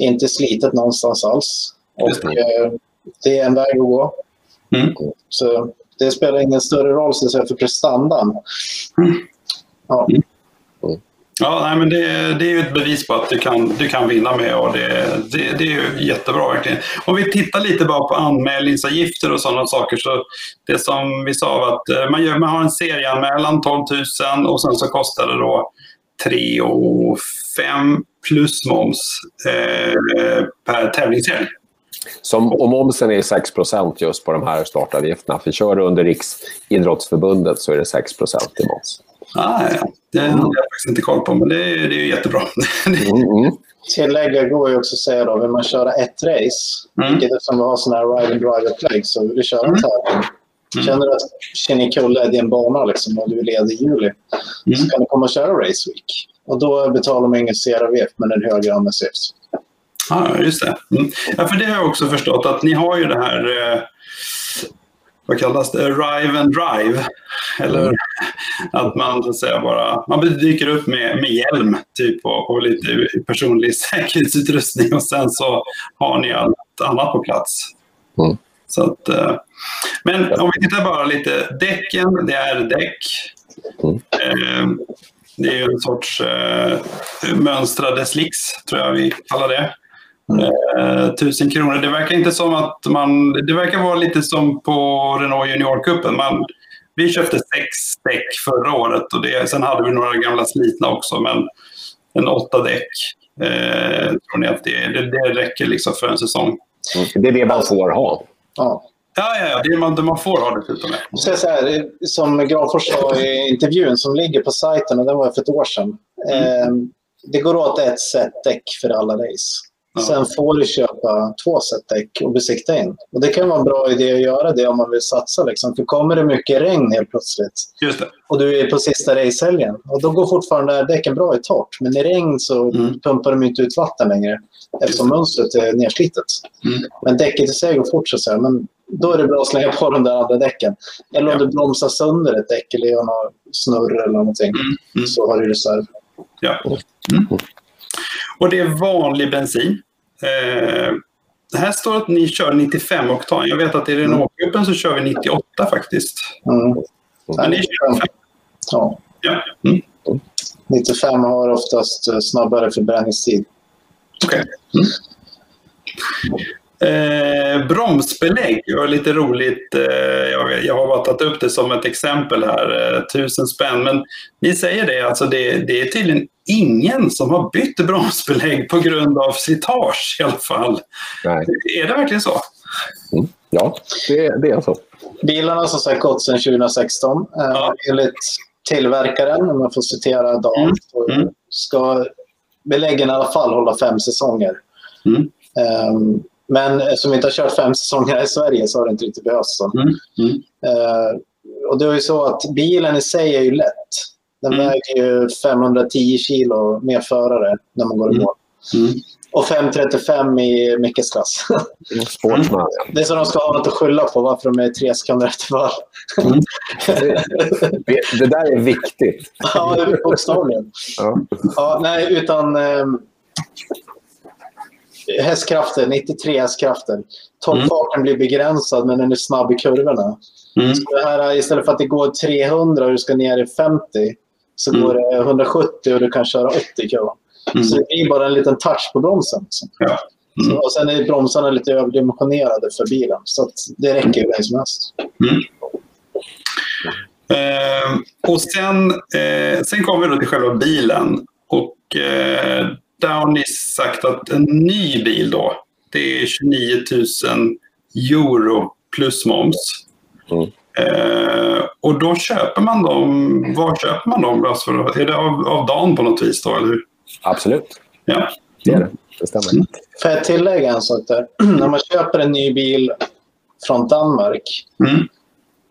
mm. inte slitet någonstans alls. Och eh, det är en väg att gå. Mm. Så det spelar ingen större roll så för prestandan. Mm. Ja. Mm. Ja, nej, men det, det är ju ett bevis på att du kan, du kan vinna med och det, det, det är ju jättebra verkligen. Om vi tittar lite bara på anmälningsavgifter och sådana saker så det som vi sa var att eh, man, gör, man har en serieanmälan 12 000 och sen så kostar det då 3 och 5 plus moms eh, per tävlingshelg. Som, och momsen är 6% just på de här startavgifterna. För kör du under Riksidrottsförbundet så är det 6% i moms. Ah, ja. Det har jag faktiskt inte koll på, men det är, det är jättebra. *laughs* mm, mm. Tillägga går ju också att säga då, vill man köra ett race, mm. vilket eftersom vi har sådana här ride and drive upplägg så vill du köra mm. tävling. Mm. Känner du att Kinnekulle är din bana liksom, och du är ledig i juli mm. så kan du komma och köra Race Week. Och då betalar man ingen CRV men en högre AMSF. Ja, just det. Mm. Ja, för det har jag också förstått att ni har ju det här eh, vad kallas det, arrive and drive. Eller mm. att man så att säga bara man dyker upp med, med hjälm typ och, och lite personlig *laughs* säkerhetsutrustning och sen så har ni allt annat på plats. Mm. Så att, eh, men om vi tittar bara lite, däcken, det är däck. Mm. Eh, det är en sorts eh, mönstrade slicks, tror jag vi kallar det. Mm. tusen kronor. Det verkar inte som att man... Det verkar vara lite som på Renault Junior-cupen. Vi köpte sex däck förra året och det, sen hade vi några gamla slitna också. Men en åtta däck, eh, tror ni att det, det, det räcker liksom för en säsong? Mm. Det är det man får ha. Ja. Ja, ja, ja. Det är man, det man får ha dessutom. Så så här, som Granfors sa i intervjun som ligger på sajten, och den var för ett år sedan. Mm. Eh, det går åt ett set däck för alla race. Ja. Sen får du köpa två set däck och besikta in. Och det kan vara en bra idé att göra det om man vill satsa. Liksom. För kommer det mycket regn helt plötsligt och du är på sista racehelgen och då går fortfarande däcken bra i torrt. Men i regn så mm. pumpar de inte ut vatten längre eftersom mönstret är nedslitet. Mm. Men däcket i sig går fort så säga. Men då är det bra att slänga på de där andra däcken. Eller om ja. du bromsar sönder ett däck eller gör något snurr eller någonting mm. Mm. så har du reserv. Ja. Mm. Och det är vanlig bensin. Eh, här står att ni kör 95 oktan. Jag vet att i Renault-gruppen så kör vi 98 faktiskt. Mm. Men ni kör 95? Ja. ja. Mm. 95 har oftast eh, snabbare förbränningstid. Okay. Mm. Eh, bromsbelägg var lite roligt. Eh, jag, jag, har bara tagit upp det som ett exempel här. Eh, tusen spänn. Men ni säger det, alltså det, det, är tydligen ingen som har bytt bromsbelägg på grund av slitage i alla fall. Nej. Är det verkligen så? Mm. Ja, det, det är så. Bilarna har som sagt gått sedan 2016. Eh, ja. Enligt tillverkaren, om jag får citera Dan, mm. Mm. ska beläggen i alla fall hålla fem säsonger. Mm. Um, men eftersom vi inte har kört fem säsonger i Sverige så har det inte riktigt behövts. Mm. Mm. Uh, och det är ju så att bilen i sig är ju lätt. Den mm. väger ju 510 kilo med förare när man går i mm. mål. Mm. Och 5.35 i Mickes klass. Sportsman. Det är så de ska ha något att skylla på varför de är tre sekunder efter varv. Mm. Det, det, där är viktigt. ja, bokstavligen. Ja. ja, nej, utan... Um, hästkrafter, 93 hästkrafter. Toppfarten mm. blir begränsad men den är snabb i kurvorna. Mm. Så det här, istället för att det går 300 och du ska ner i 50 så mm. går det 170 och du kan köra 80 km. Mm. Så det blir bara en liten touch på bromsen. Liksom. Ja. Så, och sen är bromsarna lite överdimensionerade för bilen. Så det räcker ju vem som helst. Mm. Eh, och sen, eh, sen kommer vi då till själva bilen. Och eh, där har ni sagt att en ny bil då, det är 29 000 euro plus moms. Mm. Eh, och då köper man dem, var köper man dem? Alltså, är det av, av dagen på något vis då, eller hur? Absolut. Ja. Det är det. Det stämmer. Mm. Får jag tillägga en sak där? *clears throat* När man köper en ny bil från Danmark. Mm.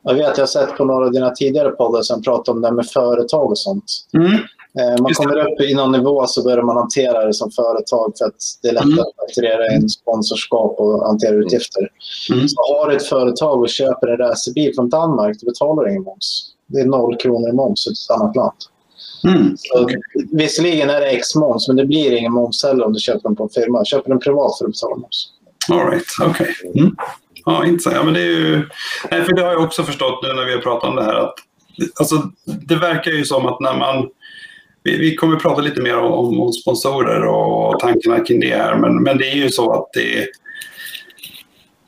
Jag vet, jag har sett på några av dina tidigare poddar som pratar om det här med företag och sånt. Mm. Eh, man kommer upp i någon nivå så börjar man hantera det som företag för att det är lättare mm. att fakturera in sponsorskap och hantera utgifter. Mm. Så har du ett företag och köper en racerbil från Danmark, då betalar du ingen moms. Det är noll kronor i moms i ett annat land. Mm. Så, visserligen är det X-moms, men det blir ingen moms heller om du köper den på en firma. Köper den privat för att betala moms. All right, okej. Okay. Mm. Ja, intressant. Ja, men det, är ju... Nej, för det har jag också förstått nu när vi har pratat om det här. Att, alltså, det verkar ju som att när man vi, vi kommer att prata lite mer om, om, sponsorer och tankarna kring det här. Men, men det är ju så att det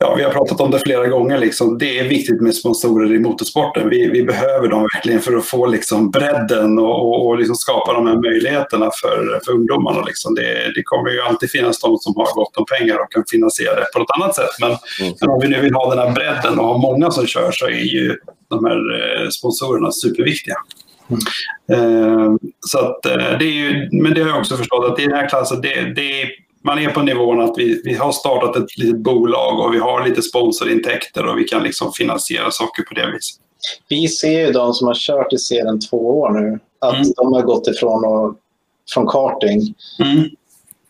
Ja, vi har pratat om det flera gånger. Liksom. Det är viktigt med sponsorer i motorsporten. Vi, vi behöver dem verkligen för att få liksom, bredden och, och, och liksom skapa de här möjligheterna för, för ungdomarna. Liksom. Det, det, kommer ju alltid finnas de som har gott om pengar och kan finansiera det på något annat sätt. Men, mm. men om vi nu vill ha den här bredden och ha många som kör så är ju de här eh, sponsorerna superviktiga. Mm. så att, eh, det är ju, men det har jag också förstått att i den här klassen, det, det man är på nivån att vi, vi har startat ett litet bolag och vi har lite sponsorintäkter och vi kan liksom finansiera saker på det viset. Vi ser ju de som har kört i serien två år nu, att mm. de har gått ifrån och, från karting mm.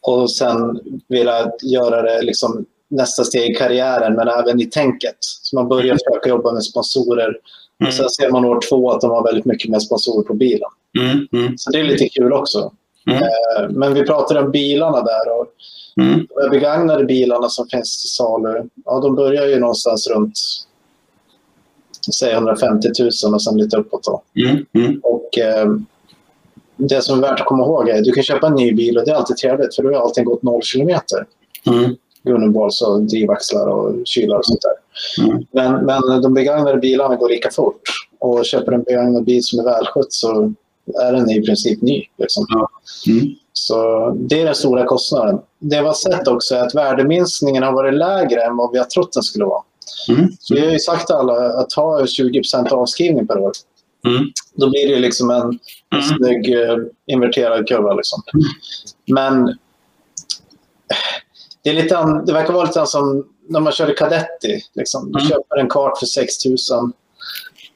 och sen velat göra det liksom nästa steg i karriären, men även i tänket. Så man börjar försöka jobba med sponsorer. Mm. Och sen ser man år två att de har väldigt mycket med sponsorer på bilen. Mm. Mm. Så det är lite kul också. Mm. Eh, men vi pratade om bilarna där. Och mm. De begagnade bilarna som finns till salu, ja, de börjar ju någonstans runt säg 150 000 och sen lite uppåt. Då. Mm. Mm. Och, eh, det som är värt att komma ihåg är att du kan köpa en ny bil och det är alltid trevligt för då har allting gått noll kilometer. Mm. Gunnebols och drivaxlar och kylar och sånt där. Mm. Men, men de begagnade bilarna går lika fort. Och köper en begagnad bil som är välskött så är den i princip ny. Liksom. Mm. Så det är den stora kostnaden. Det vi har sett också är att värdeminskningen har varit lägre än vad vi har trott den skulle vara. Mm. Så vi har ju sagt till alla att ta 20% avskrivning per år. Mm. Då blir det liksom en, mm. snygg uh, inverterad kurva. Liksom. Mm. Men det, är lite, det verkar vara lite som när man körde Cadetti. Liksom. Du mm. köper en kart för 6 000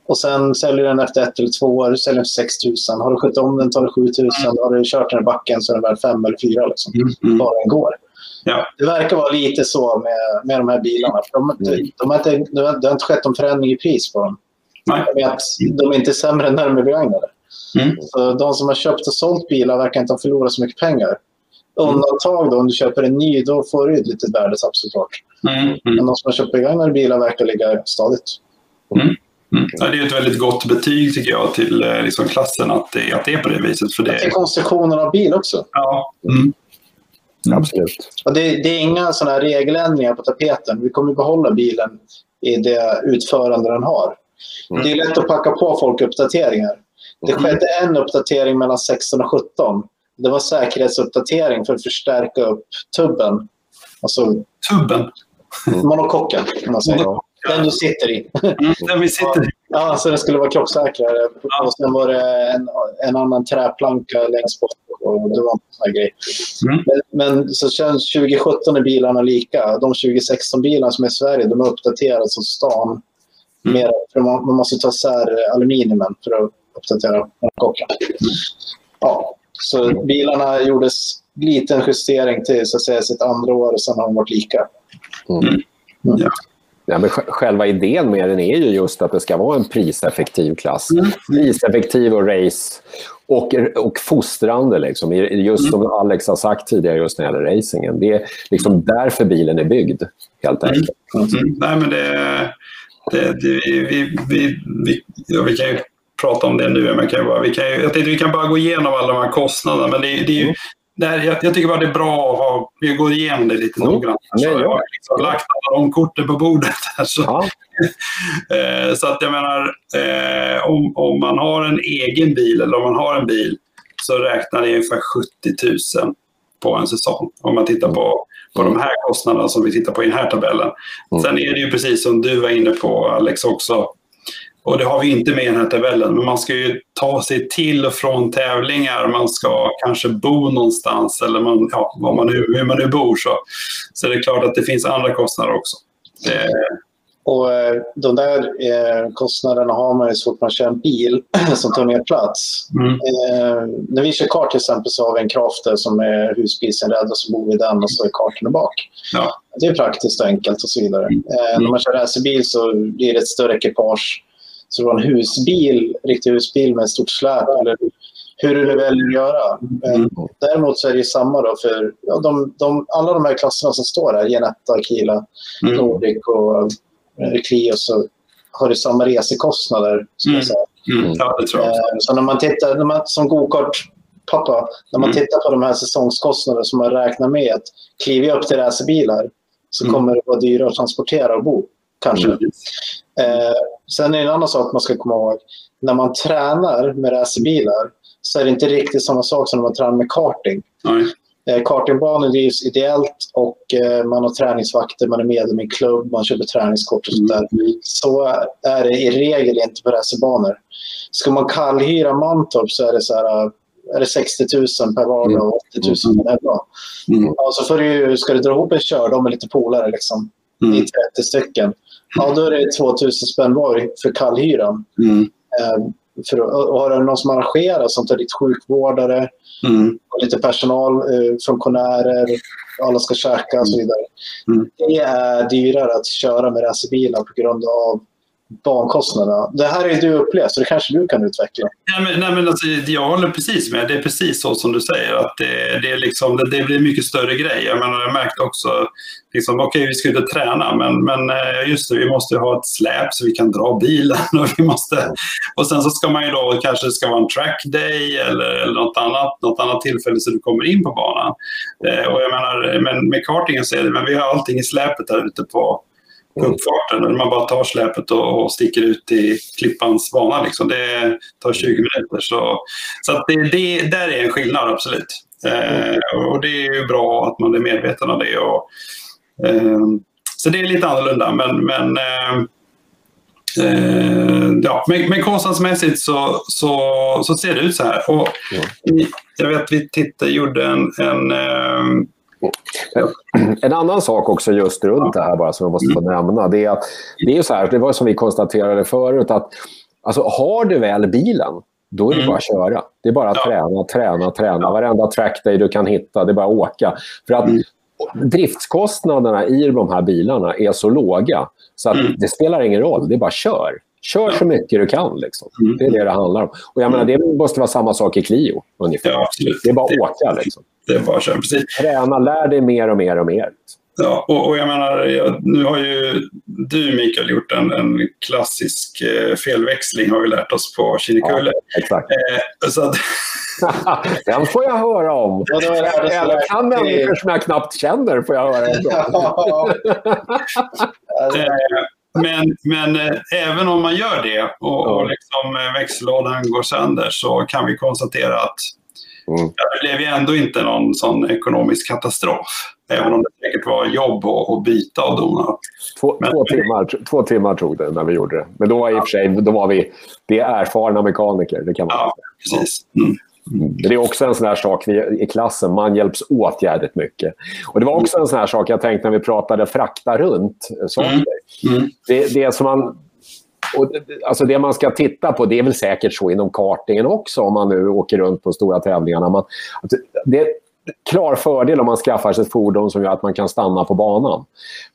och sen säljer den efter ett eller två år, säljer den för 6 000. Har du skött om den tar det 7 000. Mm. Har du kört den i backen så är den värd 5 eller 4 liksom. Mm. mm. Bara den går. Ja. Det verkar vara lite så med, med de här bilarna. De, de, de har inte, det har inte skett någon förändring i pris på dem. Nej. Att de är inte sämre när de är begagnade. Mm. Så de som har köpt och sålt bilar verkar inte ha förlorat så mycket pengar. Undantag då, om du köper en ny, då får du ett litet värdetapp såklart. Mm. Mm. Men de som har köpt begagnade bilar verkar ligga stadigt. Mm. Mm. Ja, det är ett väldigt gott betyg tycker jag till eh, liksom, klassen att det, att det är på det viset. För det... Är konstruktionen av bil också. Ja. Mm. Absolut. Och det, det, är inga sådana regeländringar på tapeten. Vi kommer behålla bilen i det utförande den har. Mm. Det är lätt att packa på folk uppdateringar. Det mm. skedde en uppdatering mellan 16 och 17. Det var säkerhetsuppdatering för att förstärka upp tubben. Alltså, tubben? Monokocken, kan man säga. Den du sitter i. Mm, den vi sitter i. Ja, så den skulle vara krocksäkrare. Ja. Och sen var det en, en annan träplanka längst bort. Och det var en sån grej. Mm. Men, men, så känns 2017 är bilarna lika. De 2016-bilarna som är i Sverige de är uppdaterade som stan. Mm. Mer, för man, man måste ta isär aluminiumen för att uppdatera kocken. Mm. Ja, så bilarna gjordes liten justering till så att säga, sitt andra år och sen har de varit lika. Mm. Mm. Ja. Ja, men själva idén med den är ju just att det ska vara en priseffektiv klass. Mm. Priseffektiv och race och, och fostrande. Liksom. Just som Alex har sagt tidigare just när det gäller racingen. Det är liksom därför bilen är byggd, helt mm. enkelt. Mm. Mm. Nej, men det, det, det, vi, vi, vi, ja, vi kan ju prata om det nu. Men kan bara, vi, kan, jag tänkte vi kan bara gå igenom alla de här kostnaderna. Men det, det är ju, där, jag, jag, tycker bara det är bra att ha, vi går igenom det lite mm. noggrant. Så jag har liksom lagt alla de korten på bordet. Här, så. Ja. *laughs* Eh, så att jag menar, eh, om, om man har en egen bil eller om man har en bil så räknar det ungefär 70 000 på en säsong. Om man tittar på, på de här kostnaderna som vi tittar på i den här tabellen. Mm. Sen är det ju precis som du var inne på Alex också. Och det har vi inte med i den här tabellen, men man ska ju ta sig till och från tävlingar. Man ska kanske bo någonstans eller man, ja, var man nu, hur man nu bor. Så, så det är klart att det finns andra kostnader också. Det... Och eh, de där eh, kostnaderna har man ju så fort man kör en bil *clears throat* som tar mer plats. Mm. Eh, när vi kör kart till exempel så har vi en Crafter som är husbilsinredd och så bor vi i den och så är karten bak. Ja. Det är praktiskt och enkelt och så vidare. Mm. När man kör racerbil så blir det ett större ekipage så det var en husbil, riktig husbil med ett stort släp eller hur du väljer att göra. Mm. Däremot så är det samma då för ja, de, de, alla de här klasserna som står här, Genetta, Kila, mm. Nordic och eh, Clio så har du samma resekostnader. Ska mm. säga. Mm. Ja, det tror jag. Eh, så när man tittar, när man, som gokart pappa, när man mm. tittar på de här säsongskostnaderna som man räknar med att kliva upp till racerbilar så mm. kommer det vara dyrare att transportera och bo. Kanske. Mm. Eh, sen är det en annan sak man ska komma ihåg. När man tränar med racerbilar så är det inte riktigt samma sak som när man tränar med karting. Eh, kartingbanor drivs ideellt och eh, man har träningsvakter, man är medlem i en klubb, man köper träningskort och sånt där. Mm. Så är det i regel inte på racerbanor. Ska man kallhyra Mantorp så är det så här eh, är det 60 000 per vardag och 80 000 per dag. Mm. Ja, så får du, ska du dra ihop en kördom med lite polare liksom, mm. i 30 stycken ja, då är det 2000 spänn var för kallhyran. Mm. Eh, för, och har du någon som arrangerar som tar dit sjukvårdare, mm. lite personal, eh, funktionärer, alla ska käka och så vidare. Mm. Det är dyrare att köra med racerbilar på grund av bankostnaderna. Det här är ju du upplevt, så det kanske du kan utveckla. Nej, men, nej, men alltså, jag håller precis med. Det är precis så som du säger. att Det, det, är liksom, det, det blir mycket större grej. Jag, menar, jag märkte också, liksom, okej okay, vi ska inte träna, men, men eh, just det, vi måste ha ett släp så vi kan dra bilen. *laughs* Och, vi måste, och sen så ska man ju då, kanske ska vara en track day eller, eller något, annat, något annat tillfälle så du kommer in på banan. Eh, och jag menar, men med kartingen så är det, men vi har allting i släpet där ute på uppfarten. Man bara tar släpet och, och sticker ut i klippans bana. Liksom. Det tar 20 minuter. Så, så det, det, där är en skillnad, absolut. Eh, och det är ju bra att man är medveten om det. Och, eh, så det är lite annorlunda. Men, men eh, Eh, ja, men, men kostnadsmässigt så, så, så ser det ut så här. Och ja. Jag vet att vi tittade, gjorde en, en eh, en annan sak också just runt det här bara som jag måste få nämna. Det är att det är så här, det var som vi konstaterade förut att alltså, har du väl bilen då är det mm. bara att köra. Det är bara att träna, träna, träna. Varenda trackday du kan hitta, det är bara att åka. För att mm. driftskostnaderna i de här bilarna är så låga så att mm. det spelar ingen roll, det är bara kör. Kör så mycket du kan. Liksom. Mm. Det är det det handlar om. Och jag menar, det måste vara samma sak i Clio. Ungefär. Ja, det är bara att åka. Liksom. Det är bara att köra, precis. Träna, lär dig mer och mer och mer. Liksom. Ja, och, och, jag menar, jag, nu har ju du Mikael gjort en, en klassisk eh, felväxling har vi lärt oss på Kinnekulle. Ja, exakt. Eh, så att... *laughs* Den får jag höra om. Ja, Eller kan människor som jag knappt känner får jag höra om. *laughs* eh, men, men eh, även om man gör det och, och liksom, eh, växellådan går sönder så kan vi konstatera att mm. det blev ju ändå inte någon sån ekonomisk katastrof. Även om det säkert var jobb att byta och dona. Två, men, två, timmar, två timmar tog det när vi gjorde det. Men då var, i och för sig, då var vi det är erfarna mekaniker. Det kan man ja, säga. precis. Mm. Det är också en sån här sak vi, i klassen, man hjälps åt jävligt mycket. Och Det var också en sån här sak jag tänkte när vi pratade frakta runt saker. Mm. Mm. Det, det som man och, alltså det man ska titta på, det är väl säkert så inom kartingen också om man nu åker runt på stora tävlingarna. Man, det är en klar fördel om man skaffar sig ett fordon som gör att man kan stanna på banan.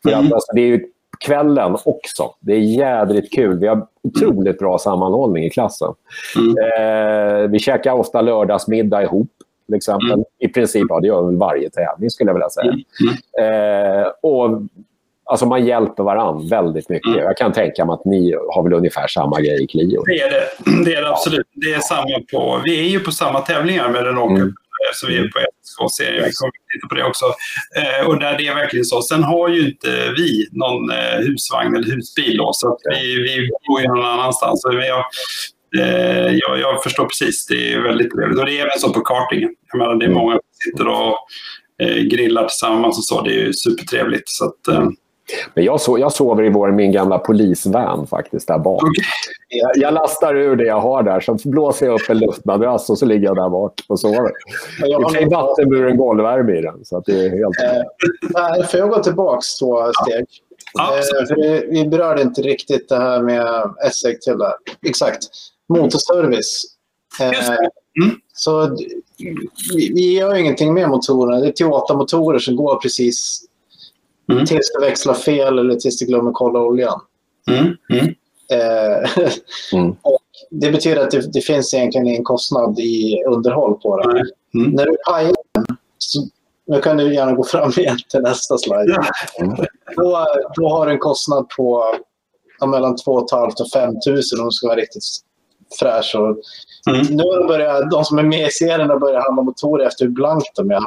För mm. att, alltså, det är ju kvällen också. Det är jädrigt kul. Vi har otroligt bra sammanhållning i klassen. Mm. Eh, vi käkar ofta lördagsmiddag ihop. Till exempel. Mm. I princip, ja, det gör vi varje tävling skulle jag vilja säga. Mm. mm. Eh, och Alltså man hjälper varandra väldigt mycket. Mm. Jag kan tänka mig att ni har väl ungefär samma grej i Clio. Det är det, det, är det absolut. Det är samma på, vi är ju på samma tävlingar med Renault mm. Så vi är på SK-serien, vi kommer att titta på det också. Eh, och där det är verkligen så. Sen har ju inte vi någon eh, husvagn eller husbil då, så vi, vi bor ju någon annanstans. Men jag, eh, jag, jag, förstår precis, det är väldigt trevligt. Och det är även så på kartingen. Jag menar, det är mm. många som sitter och eh, grillar tillsammans och så. Det är ju supertrevligt. Så att, eh, men jag, so jag sover i vår, min gamla polisvan faktiskt där bak. Okay. Jag, jag, lastar ur det jag har där, så blåser jag upp en luftmadrass och så ligger jag där bak och sover. Det är vattenburen golvvärme i den. Så att det är helt... Eh, får jag gå tillbaka två steg? Ja. Eh, vi berörde inte riktigt det här med SEC till där. Exakt. Motorservice. Eh, mm. Så vi, vi gör ingenting med motorerna. Det är Toyota-motorer som går precis Mm. Tills det växlar fel eller tills det glömmer kolla oljan. Mm. Mm. Eh, *laughs* mm. och det betyder att det, det, finns egentligen ingen kostnad i underhåll på det. Mm. När du pajar så, nu kan du gärna gå fram *laughs* igen till nästa slide. Mm. Då, då har du en kostnad på ja, mellan 2 500 och 5 000 om du ska vara riktigt fräsch. Och, mm. Nu börjar de som är med i serien börjat handla motorer efter hur blankt de är.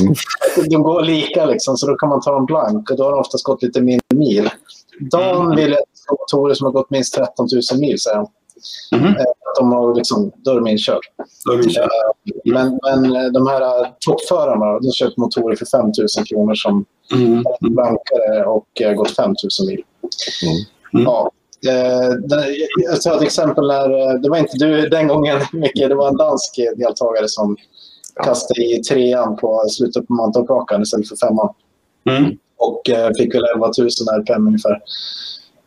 Mm. De går lika, liksom, så då kan man ta dem blank och då har de oftast gått lite mindre mil. Dan mm. vill ha motorer som har gått minst 13 000 mil, säger han. Mm. De har liksom, då är de inkörda. Eh, men, men eh, de här toppförarna de köper motorer för 5 000 kronor som mm. blankare och gått 5 000 mil. Mm. mm. Ja. Jag tar ett exempel när, det var inte du den gången *laughs* Micke, det var en dansk deltagare som kastade i trean på slutet på Mantorp istället för femman. Mm. Och eh, fick väl 11 000 RPM ungefär.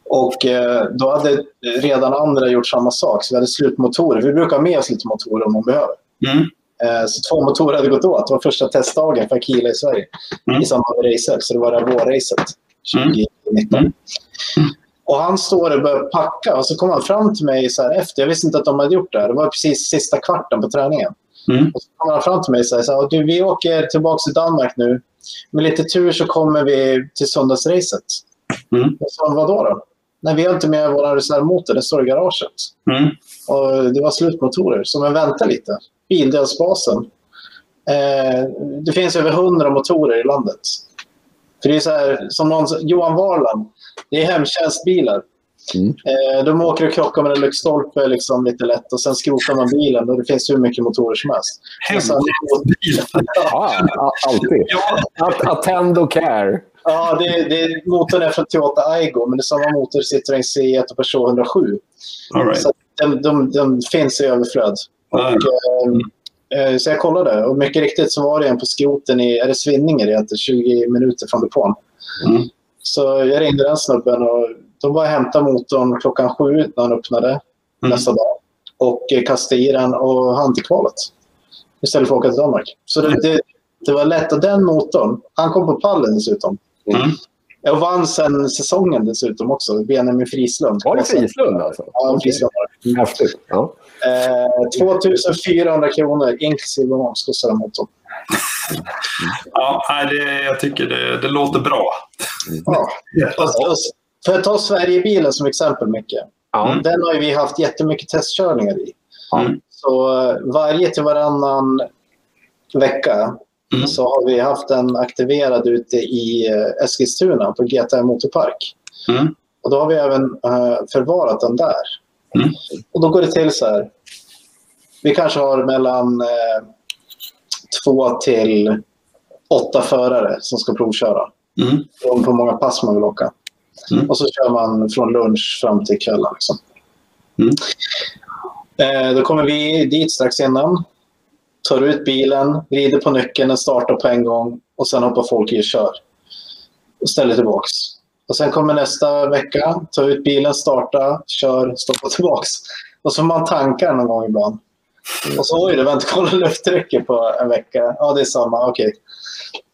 Och eh, då hade redan andra gjort samma sak, så vi hade slutmotorer. Vi brukar ha med oss lite motorer om man behöver. Mm. Eh, så två motorer hade gått åt. Det var första testdagen för Akila i Sverige Mm. i samband med racet. Så det var det här vårracet 2019. Mm. Och han står och börjar packa och så kom han fram till mig så här efter. Jag visste inte att de hade gjort det här. Det var precis sista kvarten på träningen. Mm. Och så kommer han fram till mig och säger så här, du, vi åker tillbaka till Danmark nu. Med lite tur så kommer vi till söndagsracet. Mm. Jag sa, vadå då? Nej, vi har inte med vår reservmotor, den står i garaget. Mm. Och det var slutmotorer, så men vänta lite. Bildelsbasen. Eh, det finns över hundra motorer i landet. För det är så här, som någon, Johan Varland, det är hemtjänstbilar. Mm. Eh, de åker och krockar med en lyktstolpe liksom, lite lätt och sen skrotar man bilen och det finns hur mycket motorer som helst. Så här, Hemtjänstbil. Ja, alltid. Ja, Att, attend care. Ja, det, det, motorn är från Toyota Aygo, men det är samma motor i Citroën C1 och Peugeot 107. all right. Så de, de, de finns i överflöd. Ja. Eh, eh, så jag kollade och mycket riktigt så var det en på skroten i är det Svinninge det heter, 20 minuter från depån. Mm. Så jag ringde den snubben och de var och hämtade motorn klockan sju när han öppnade Mm. nästa dag. Och eh, kastade i den och hann till kvalet. Istället för att åka till Danmark. Så det, det, det var lätt. Och den motorn, han kom på pallen dessutom. Mm. Jag vann sen säsongen dessutom också. Benjamin Frislund. Var det Frislund alltså? Ja, Frislund var det. Häftigt. Ja. Eh, 2400 kronor inklusive moms kostar den motorn. Ja, det, jag tycker det, det låter bra. Ja. Och, och, för att ta Sverigebilen som exempel, Micke. Ja. Den har vi haft jättemycket testkörningar i. Mm. Så eh, varje till varannan vecka Mm. så har vi haft den aktiverad ute i eh, Eskilstuna på GTM Motorpark. Mm. Och då har vi även eh, förvarat den där. Mm. Och då går det till så här. Vi kanske har mellan eh, två till åtta förare som ska provköra. Mm. Beroende på hur många pass man vill åka. Mm. Och så kör man från lunch fram till kvällen. Liksom. Mm. Eh, då kommer vi dit strax innan. Tar ut bilen, vrider på nyckeln, den startar på en gång och sen hoppar folk i och kör. Och ställer tillbaks. Och sen kommer nästa vecka, tar ut bilen, starta, kör, stoppa tillbaks. Och så får man tankar någon gång ibland. Och så oj, det var inte kolla lufttrycket på en vecka. Ja, det är samma, okej.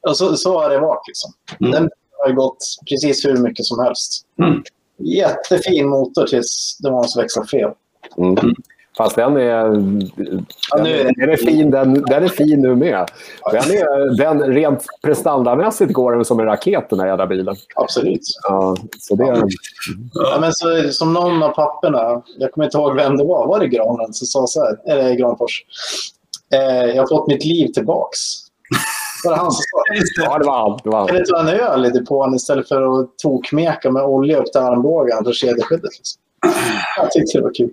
Och så, så har det varit. Liksom. Mm. Den har ju gått precis hur mycket som helst. Mm. Jättefin motor tills det var någon som växlade fel. Mm. Fast den är, Ja, den, nu är den, är fin, den, den är fin nu med. Den är, den, rent prestandamässigt går den som en raket den här jävla bilen. Absolut. Ja, så det, Ja, men så, som någon av papperna, jag kommer inte ihåg vem det var, var det Granen som sa så här, eller Granfors. Eh, jag har fått mitt liv tillbaks. *laughs* Var det han som ja, det var han. Det var han. Kan du ta en öl i depån istället för att tokmeka med olja upp till armbågen för kedjeskyddet? Liksom. Jag tyckte det var kul.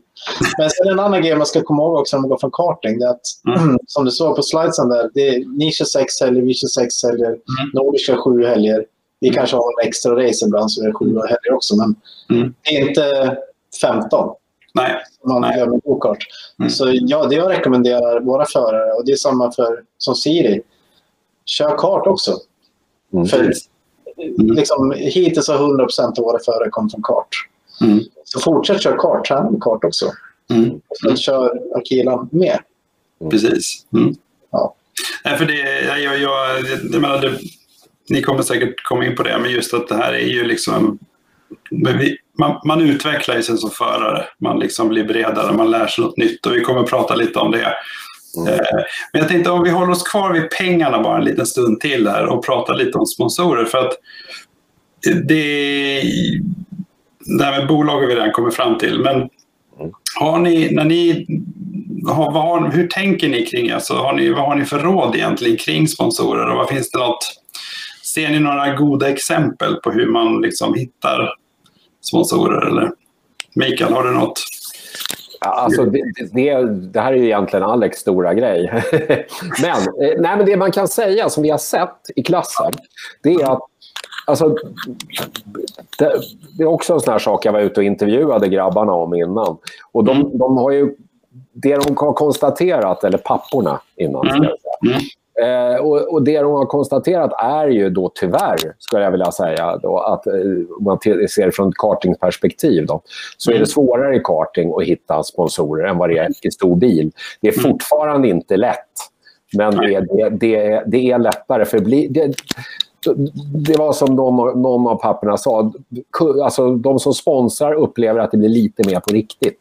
Men sen en annan grej man ska komma ihåg också när man går från karting, det är att Mm. *clears throat* som du såg på slidesen där, det är, ni kör sex helger, vi kör sex helger, Mm. Nordic kör sju helger. Vi kanske har en extra race ibland så det är sju helger också, men Mm. det är inte 15 Nej. som man Nej. gör med go-kart. Mm. Så ja, det jag rekommenderar våra förare, och det är samma för som Siri, kör kart också. Mm. För liksom, hittills har 100% av våra förare kommit från kart. Mm. Så fortsätt köra kart, träna med kart också. Mm. Och kör Akilan med. Precis. Mm. Ja. Nej, för det, jag, jag, jag, jag menar, det, ni kommer säkert komma in på det, men just att det här är ju liksom... vi, man, man utvecklar ju sig som förare. Man liksom blir bredare, man lär sig något nytt och vi kommer prata lite om det. Mm. Eh, Men jag tänkte om vi håller oss kvar vid pengarna bara en liten stund till här och pratar lite om sponsorer. För att det, det här med bolag har vi redan kommit fram till. Men har ni, när ni, har, har, hur tänker ni kring, alltså, har ni, vad har ni för råd egentligen kring sponsorer och vad finns det något, ser ni några goda exempel på hur man liksom hittar sponsorer eller? Mikael, har du något? Alltså, det, det, det här är ju egentligen Alex stora grej. *laughs* men, eh, nej, men det man kan säga som vi har sett i klassen, det är att Alltså, det, det är också en sån här sak jag var ute och intervjuade grabbarna om innan. Och de, Mm. de har ju, det de har konstaterat, eller papporna innan, Mm. Eh, och, och, det de har konstaterat är ju då tyvärr, skulle jag vilja säga, då, att eh, om man ser det från ett kartingperspektiv, då, så är det mm. svårare i karting att hitta sponsorer än vad det är i stor bil. Det är mm. fortfarande inte lätt, men det, det, det, det är lättare. för bli, det, det var som någon, någon av papperna sa, alltså, de som sponsrar upplever att det blir lite mer på riktigt.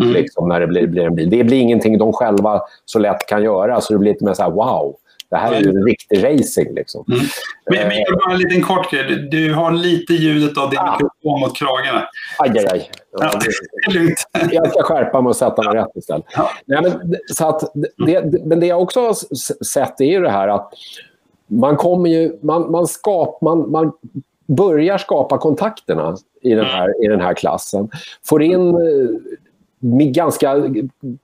Mm. Liksom, när det blir, blir en bil. Det blir ingenting de själva så lätt kan göra, så det blir lite mer så här, wow. Det här är ju en riktig racing. Liksom. Mm. Men, men bara en liten kort grej. Du har lite ljudet av din ah. mikrofon mot kragen. Aj, aj, aj. Ja. *laughs* Jag ska skärpa mig och sätta mig rätt istället. Ja. Nej, men, så att det, men det jag också har sett är ju det här att man kommer ju... Man, man, skap, man, man börjar skapa kontakterna i den här, i den här klassen. Får in eh, ganska,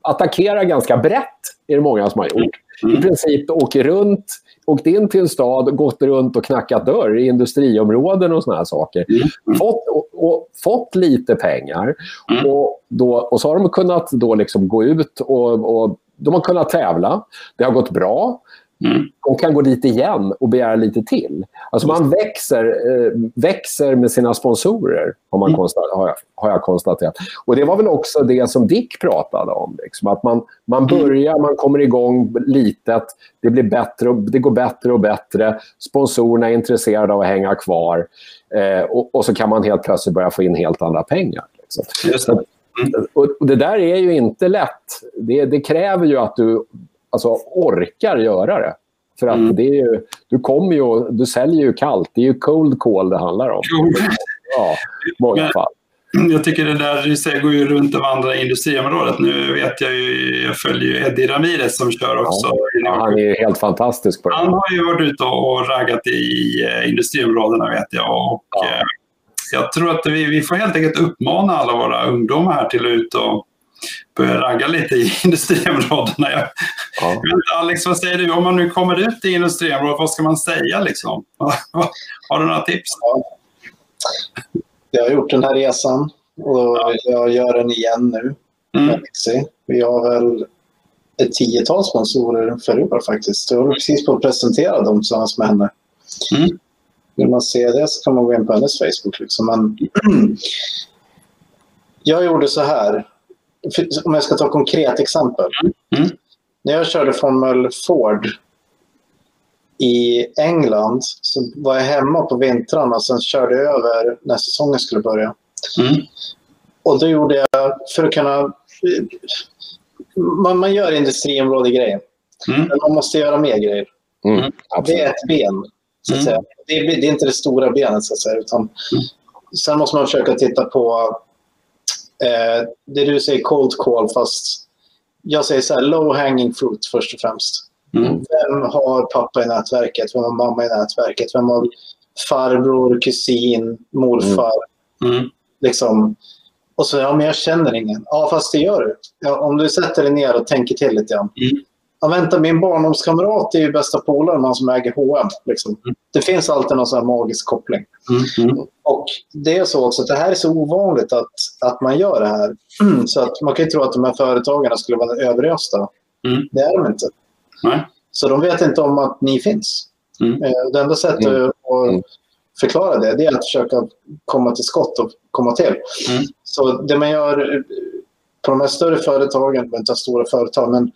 attackerar ganska brett, är det många som har gjort. Mm. I princip åker runt, åkt in till en stad, gått runt och knackat dörr i industriområden och såna här saker. Mm. Fått, och, och, fått lite pengar. Mm. Och, då, och så har de kunnat då liksom gå ut och, och de har kunnat tävla. Det har gått bra. Mm. De kan gå dit igen och begära lite till. Alltså man växer, eh, växer med sina sponsorer, har, man mm. har, jag, har jag konstaterat. Och Det var väl också det som Dick pratade om. Liksom, att man, man mm. börjar, man kommer igång litet, det, blir bättre och, det går bättre och bättre. Sponsorerna är intresserade av att hänga kvar. Eh, och, och, så kan man helt plötsligt börja få in helt andra pengar. Liksom. Så, mm. och det där är ju inte lätt. Det, det kräver ju att du alltså, orkar göra det. För att mm. det är ju, du, kommer ju, du säljer ju kallt. Det är ju cold call det handlar om. Ja, många Men, fall. Jag tycker det där går ju runt vandrar i industriområdet. Nu vet jag ju, jag följer ju Eddie Ramirez som kör också. Ja, han är ju helt fantastisk på det. Han har ju varit ute och raggat i eh, industriområdena vet jag. Och, ja. Eh, jag tror att vi, vi får helt enkelt uppmana alla våra ungdomar här till att ut och börja ragga lite i *laughs* industriområdena. Jag, ja. Alex, vad säger du? Om man nu kommer ut i industriområdet, vad ska man säga? Liksom? *laughs* Har du några tips? Ja. Jag har gjort den här resan och ja. jag gör den igen nu. Mm. Vi har väl ett tiotal sponsorer för i år faktiskt. Jag håller precis på att presentera dem tillsammans med henne. Mm. Vill man se det så kan man gå in på hennes Facebook. Liksom. Men *clears throat* jag gjorde så här om jag ska ta ett konkret exempel. Mm. När jag körde Formel Ford i England så var jag hemma på vintrarna och sen körde jag över när säsongen skulle börja. Mm. Och då gjorde jag, för att kunna... Man, man gör industriområde-grejer. Mm. Men man måste göra mer grejer. Mm. Det är ett ben. Så att mm. säga. Det, är, det är inte det stora benet. Så att säga, utan mm. Sen måste man försöka titta på Eh, det du säger cold call, fast jag säger så här, low hanging fruit först och främst. Mm. Vem har pappa i nätverket? Vem har mamma i nätverket? Vem har farbror, kusin, morfar? Mm. mm. Liksom. Och så, ja men jag känner ingen. Ja fast det gör du. Ja, om du sätter dig ner och tänker till lite grann. Mm ja, vänta, min barndomskamrat är ju bästa polaren, han som äger H&M. Liksom. Mm. Det finns alltid någon sån magisk koppling. Mm. Mm. Och det är så också att det här är så ovanligt att, att man gör det här. Så att man kan ju tro att de här företagarna skulle vara överösta. Mm. Det är de inte. Nej. Så de vet inte om att ni finns. Mm. Eh, det enda sättet mm. att förklara det, det är att försöka komma till skott och komma till. Så det man gör på de här större företagen, inte stora företag, men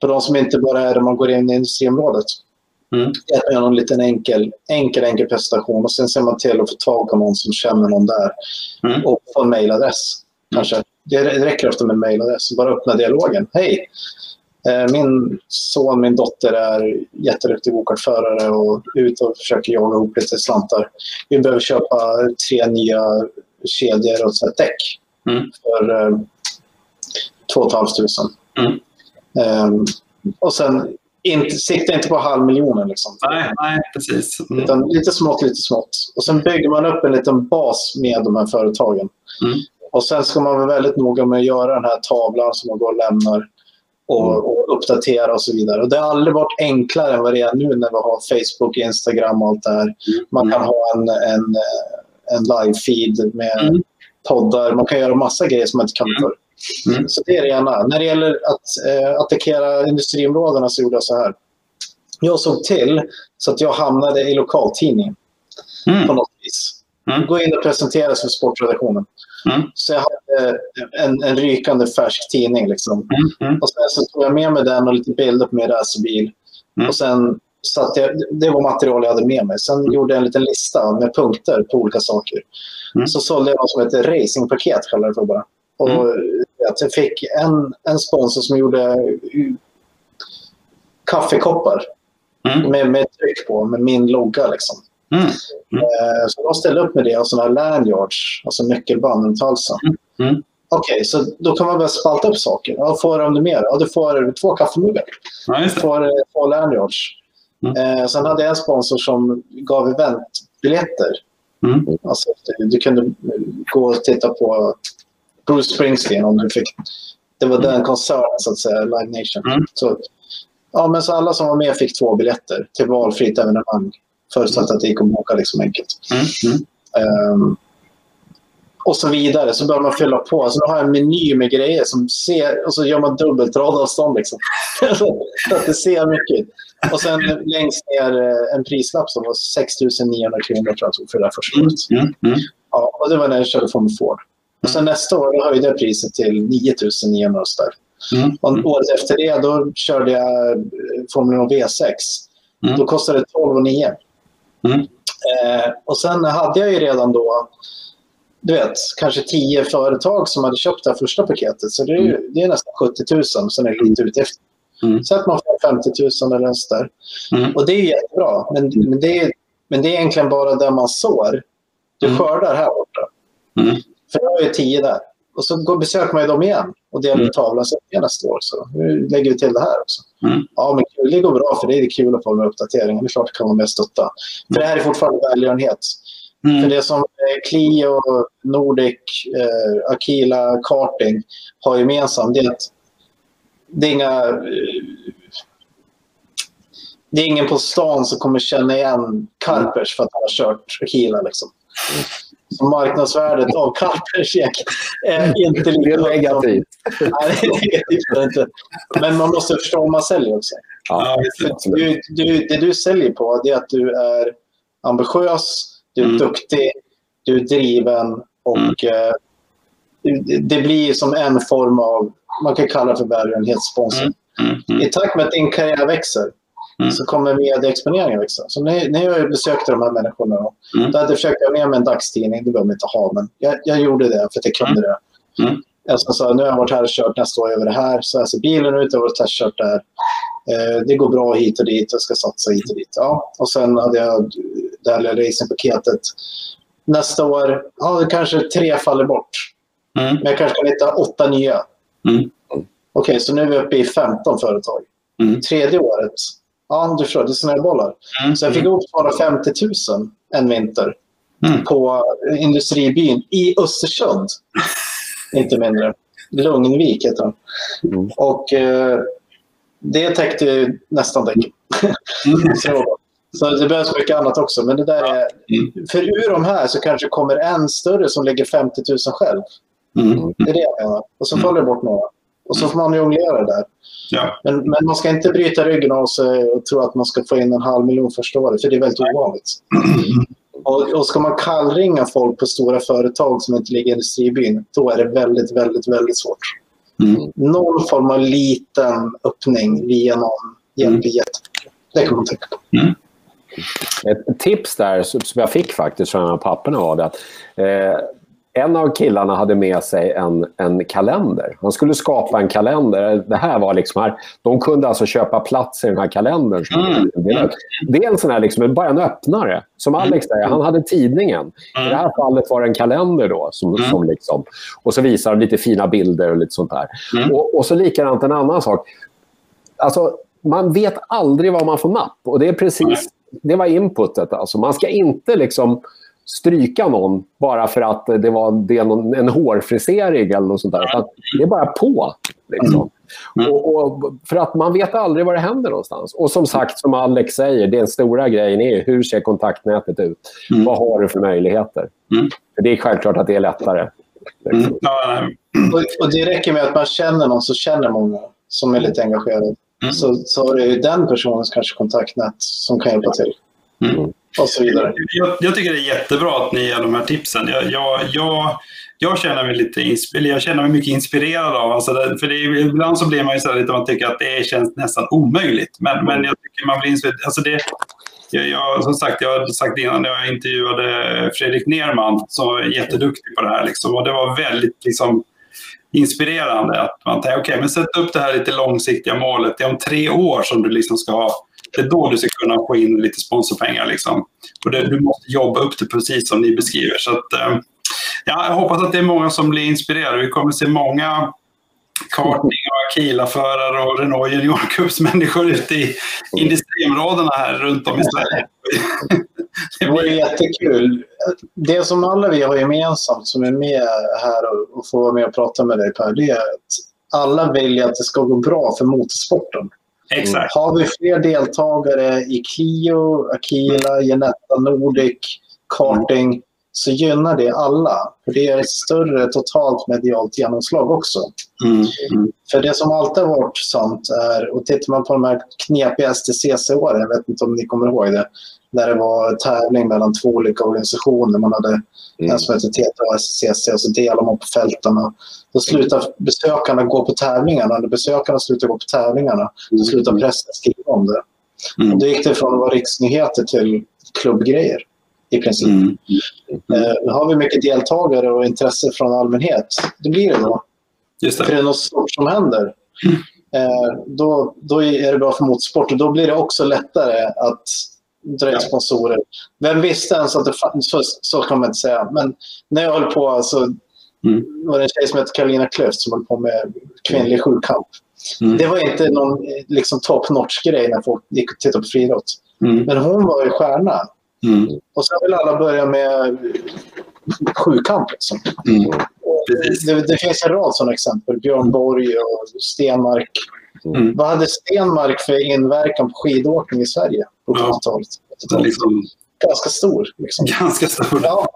för de som inte bara är där man går in i industriområdet. Mm. Göra en liten enkel, enkel, enkel presentation och sen ser man till att få tag på någon som känner någon där mm. och få en mejladress. Kanske. Det räcker ofta med en mejladress. Bara öppna dialogen. Hej! Eh, min son, min dotter är jätteduktig gokartförare och ut och försöker jaga ihop lite slantar. Vi behöver köpa tre nya kedjor och ett däck mm. för eh, 2 500. Mm. Um, och sen inte, sikta inte på halv miljonen. Liksom. Nej, nej, precis. Mm. Utan lite smått, lite smått. Och sen bygger man upp en liten bas med de här företagen. Mm. Och sen ska man vara väldigt noga med att göra den här tavlan som man går och lämnar och, mm. och uppdatera och så vidare. Och det har aldrig varit enklare än vad det är nu när vi har Facebook, Instagram och allt det här. Mm. Man kan ha en, en, en live-feed med mm. poddar. Man kan göra massa grejer som man inte kan mm. förr. Mm. Så det är det ena. När det gäller att eh, attackera industriområdena så gjorde jag så här. jag såg till så att jag hamnade i lokaltidningen mm. på något vis. Mm. Gå in och presentera sig för sportredaktionen. Mm. Så jag hade en, en rykande färsk tidning. Liksom. Mm. mm. Och sen så tog jag med mig den och lite bilder på min racerbil. Mm. Och sen satte jag, det var material jag hade med mig. Sen gjorde jag en liten lista med punkter på olika saker. Mm. Så sålde jag något som heter racingpaket, kallar det för bara. Och jag fick en, en sponsor som gjorde kaffekoppar mm. med, med tryck på, med min logga. Liksom. Mm. Mm. Eh, så de ställde upp med det och sådana här lanyards, alltså nyckelband runt halsen. Mm. mm. Okej, okay, så då kan man börja spalta upp saker. Ja, får du mer? Ja, du får två kaffemuggar. Du får eh, två lanyards. Mm. Eh, sen hade jag en sponsor som gav eventbiljetter. Mm. Alltså, du, du, kunde gå och titta på Bruce Springsteen om du fick. Det var den koncernen, så att säga, Live Nation. Mm. Så, ja, men så alla som var med fick två biljetter till valfritt evenemang. Förutsatt att det gick att boka liksom enkelt. Mm. Um, och så vidare. Så börjar man fylla på. Så nu har jag en meny med grejer som ser... Och så gör man dubbelt radavstånd. Liksom. *laughs* så att det ser mycket Och sen längst ner eh, en prislapp som var 6 900 kronor tror jag tog för det där första året. Mm. Mm. Ja, och det var när jag körde Formel Ford. Och sen nästa år höjde jag priset till 9 900 där. Mm. Och året efter det då körde jag eh, Formel V6. Mm. Då kostade det 12 900. Mm. Eh, och sen hade jag ju redan då du vet, kanske tio företag som hade köpt det första paketet. Så det är, mm. det är nästan 70 000. Sen är lite utgifter. Mm. Så att man får 50 000 eller så där. Mm. Och det är jättebra. Men, men, det är, men det är egentligen bara det man sår. Du mm. skördar här borta. Mm. För jag är tio där. Och så går, besöker man ju dem igen och delar ut tavlan så nästa år. Så nu lägger vi till det här också. Mm. Ja, men kul, det går bra för det är kul att få med uppdateringar. Det är klart det kan vara med och stötta. Mm. För det här är fortfarande välgörenhet. Mm. För det som eh, Clio, Nordic, eh, Akila, Karting har gemensamt det är att det är inga... Eh, det är ingen på stan som kommer känna igen Karpers för att han har kört Akila. Liksom. Så marknadsvärdet av Karpersek är inte lika Det är negativt. Nej, det är negativt inte. Men man måste förstå vad man säljer också. Ja, du, du, det du säljer på är att du är ambitiös, du är mm. duktig, du är driven och mm. eh, det blir som en form av, man kan kalla det för välgörenhetssponsor. Mm. Mm. mm. I takt med att din karriär växer mm. så kommer medieexponeringen växa. Så när, när jag besökte de här människorna då, mm. då hade jag försökt med mig en dagstidning, det behöver man inte ha, men jag, jag gjorde det för att jag kunde det. Mm. Jag sa nu har jag varit här och kört nästa år över det här, så här ser bilen ut, jag har varit testkört där. Eh, det går bra hit och dit, jag ska satsa hit och dit. Ja. Och sen hade jag det här racingpaketet. Nästa år, ja, kanske tre faller bort. Mm. Men jag kanske kan hitta åtta nya. Mm. Okej, okay, så nu är vi uppe i 15 företag. Mm. Tredje året, ja du förstår, det är snöbollar. Mm. Så jag fick ihop 250 000 en vinter mm. på industribyn i Östersund. *laughs* Inte mindre. Lugnvik heter den. Mm. Och eh, det täckte nästan däcken. Mm. *laughs* så, så det behövs mycket annat också. Men det där är, mm. för ur de här så kanske kommer en större som lägger 50 000 själv. Mm. Det är det jag menar. Och så mm. faller det bort några. Och så får man jonglera där. Ja. Men, men, man ska inte bryta ryggen av sig och tro att man ska få in en halv miljon första året, för det är väldigt ovanligt. *clears throat* Och, och ska man kallringa folk på stora företag som inte ligger i industribyn, då är det väldigt, väldigt, väldigt svårt. Mm. Någon form av liten öppning via någon hjälper jättemycket. Det kan man tänka på. Mm. Ett tips där som jag fick faktiskt från de här papperna var det att eh, en av killarna hade med sig en, en kalender. Han skulle skapa en kalender. Det här var liksom här, de kunde alltså köpa plats i den här kalendern. Mm. Det är en sån här, liksom, bara en öppnare. Som mm. Alex säger, han hade tidningen. I det här fallet var det en kalender. då. Som, mm. som liksom, och så visar de lite fina bilder och lite sånt där. Mm. Och, och så likadant en annan sak. Alltså, man vet aldrig vad man får napp. Och det är precis det var inputet. Alltså. Man ska inte liksom stryka någon bara för att det var det någon, en hårfrisering eller något sånt där. det är bara på. Liksom. Mm. Och, och, för att man vet aldrig var det händer någonstans. Och som sagt, som Alex säger, den stora grejen är hur ser kontaktnätet ut? Mm. Vad har du för möjligheter? Mm. För det är självklart att det är lättare. Liksom. Och, och, det räcker med att man känner någon så känner många som är lite engagerade. mm. så, så har du den personens kanske kontaktnät som kan hjälpa till. Mm. Och så vidare. Jag, jag, tycker det är jättebra att ni ger de här tipsen. Jag, jag, jag, jag känner mig lite jag känner mig mycket inspirerad av alltså det, för det är, Ibland så blir man ju så lite man tycker att det känns nästan omöjligt. Men, men jag tycker man blir inspirerad. Alltså det, jag, jag, som sagt, jag har sagt innan när jag intervjuade Fredrik Nerman som är jätteduktig på det här. Liksom, och det var väldigt liksom, inspirerande att man tänker, okej, okay, men sätt upp det här lite långsiktiga målet. Det är om tre år som du liksom ska ha det är då du ska kunna få in lite sponsorpengar. Liksom. Och det, du måste jobba upp det precis som ni beskriver. Så att, eh, ja, jag hoppas att det är många som blir inspirerade. Vi kommer se många kartning och Akila-förare och Renault juniorcupsmänniskor ute i industriområdena här runt om i Sverige. det vore jättekul. Det som alla vi har gemensamt som är med här och, får vara med och prata med dig Per, det är att alla vill att det ska gå bra för motorsporten. Exakt. Har vi fler deltagare i Clio, Akila, Genetta, Nordic, karting så gynnar det alla. För det är ett större totalt medialt genomslag också. Mm. Mm. För det som alltid har varit sant är, och tittar man på de här knepiga STCC-åren, jag vet inte om ni kommer ihåg det, när det var tävling mellan två olika organisationer. Man hade mm. en som hette TTA och SCC och så delade man på fältarna. Då slutade besökarna gå på tävlingarna. När besökarna slutade gå på tävlingarna, då slutade pressen skriva om det. Mm. Och då gick det från att vara riksnyheter till klubbgrejer i princip. Mm. Mm. Eh, har vi mycket deltagare och intresse från allmänhet, det blir det då. Just det. För det är något stort som händer. Mm. Eh, då, då är det bra för motorsport och då blir det också lättare att dra in sponsorer. Vem visste ens att det fanns? Så, så kan man inte säga. Men när jag höll på så mm. var det en tjej som hette Karolina Klöft som höll på med kvinnlig sjukamp. Mm. Det var inte någon liksom, top notch-grej när folk gick och tittade på friidrott. Mm. Men hon var ju stjärna. Mm. Och sen vill alla börja med sjukamp. Liksom. Mm. Det, det, finns en rad sådana exempel. Björn Borg och Stenmark. Mm. Vad hade Stenmark för inverkan på skidåkning i Sverige på 70-talet? Ja. Liksom... Ganska stor. Liksom. Ganska stor. Ja.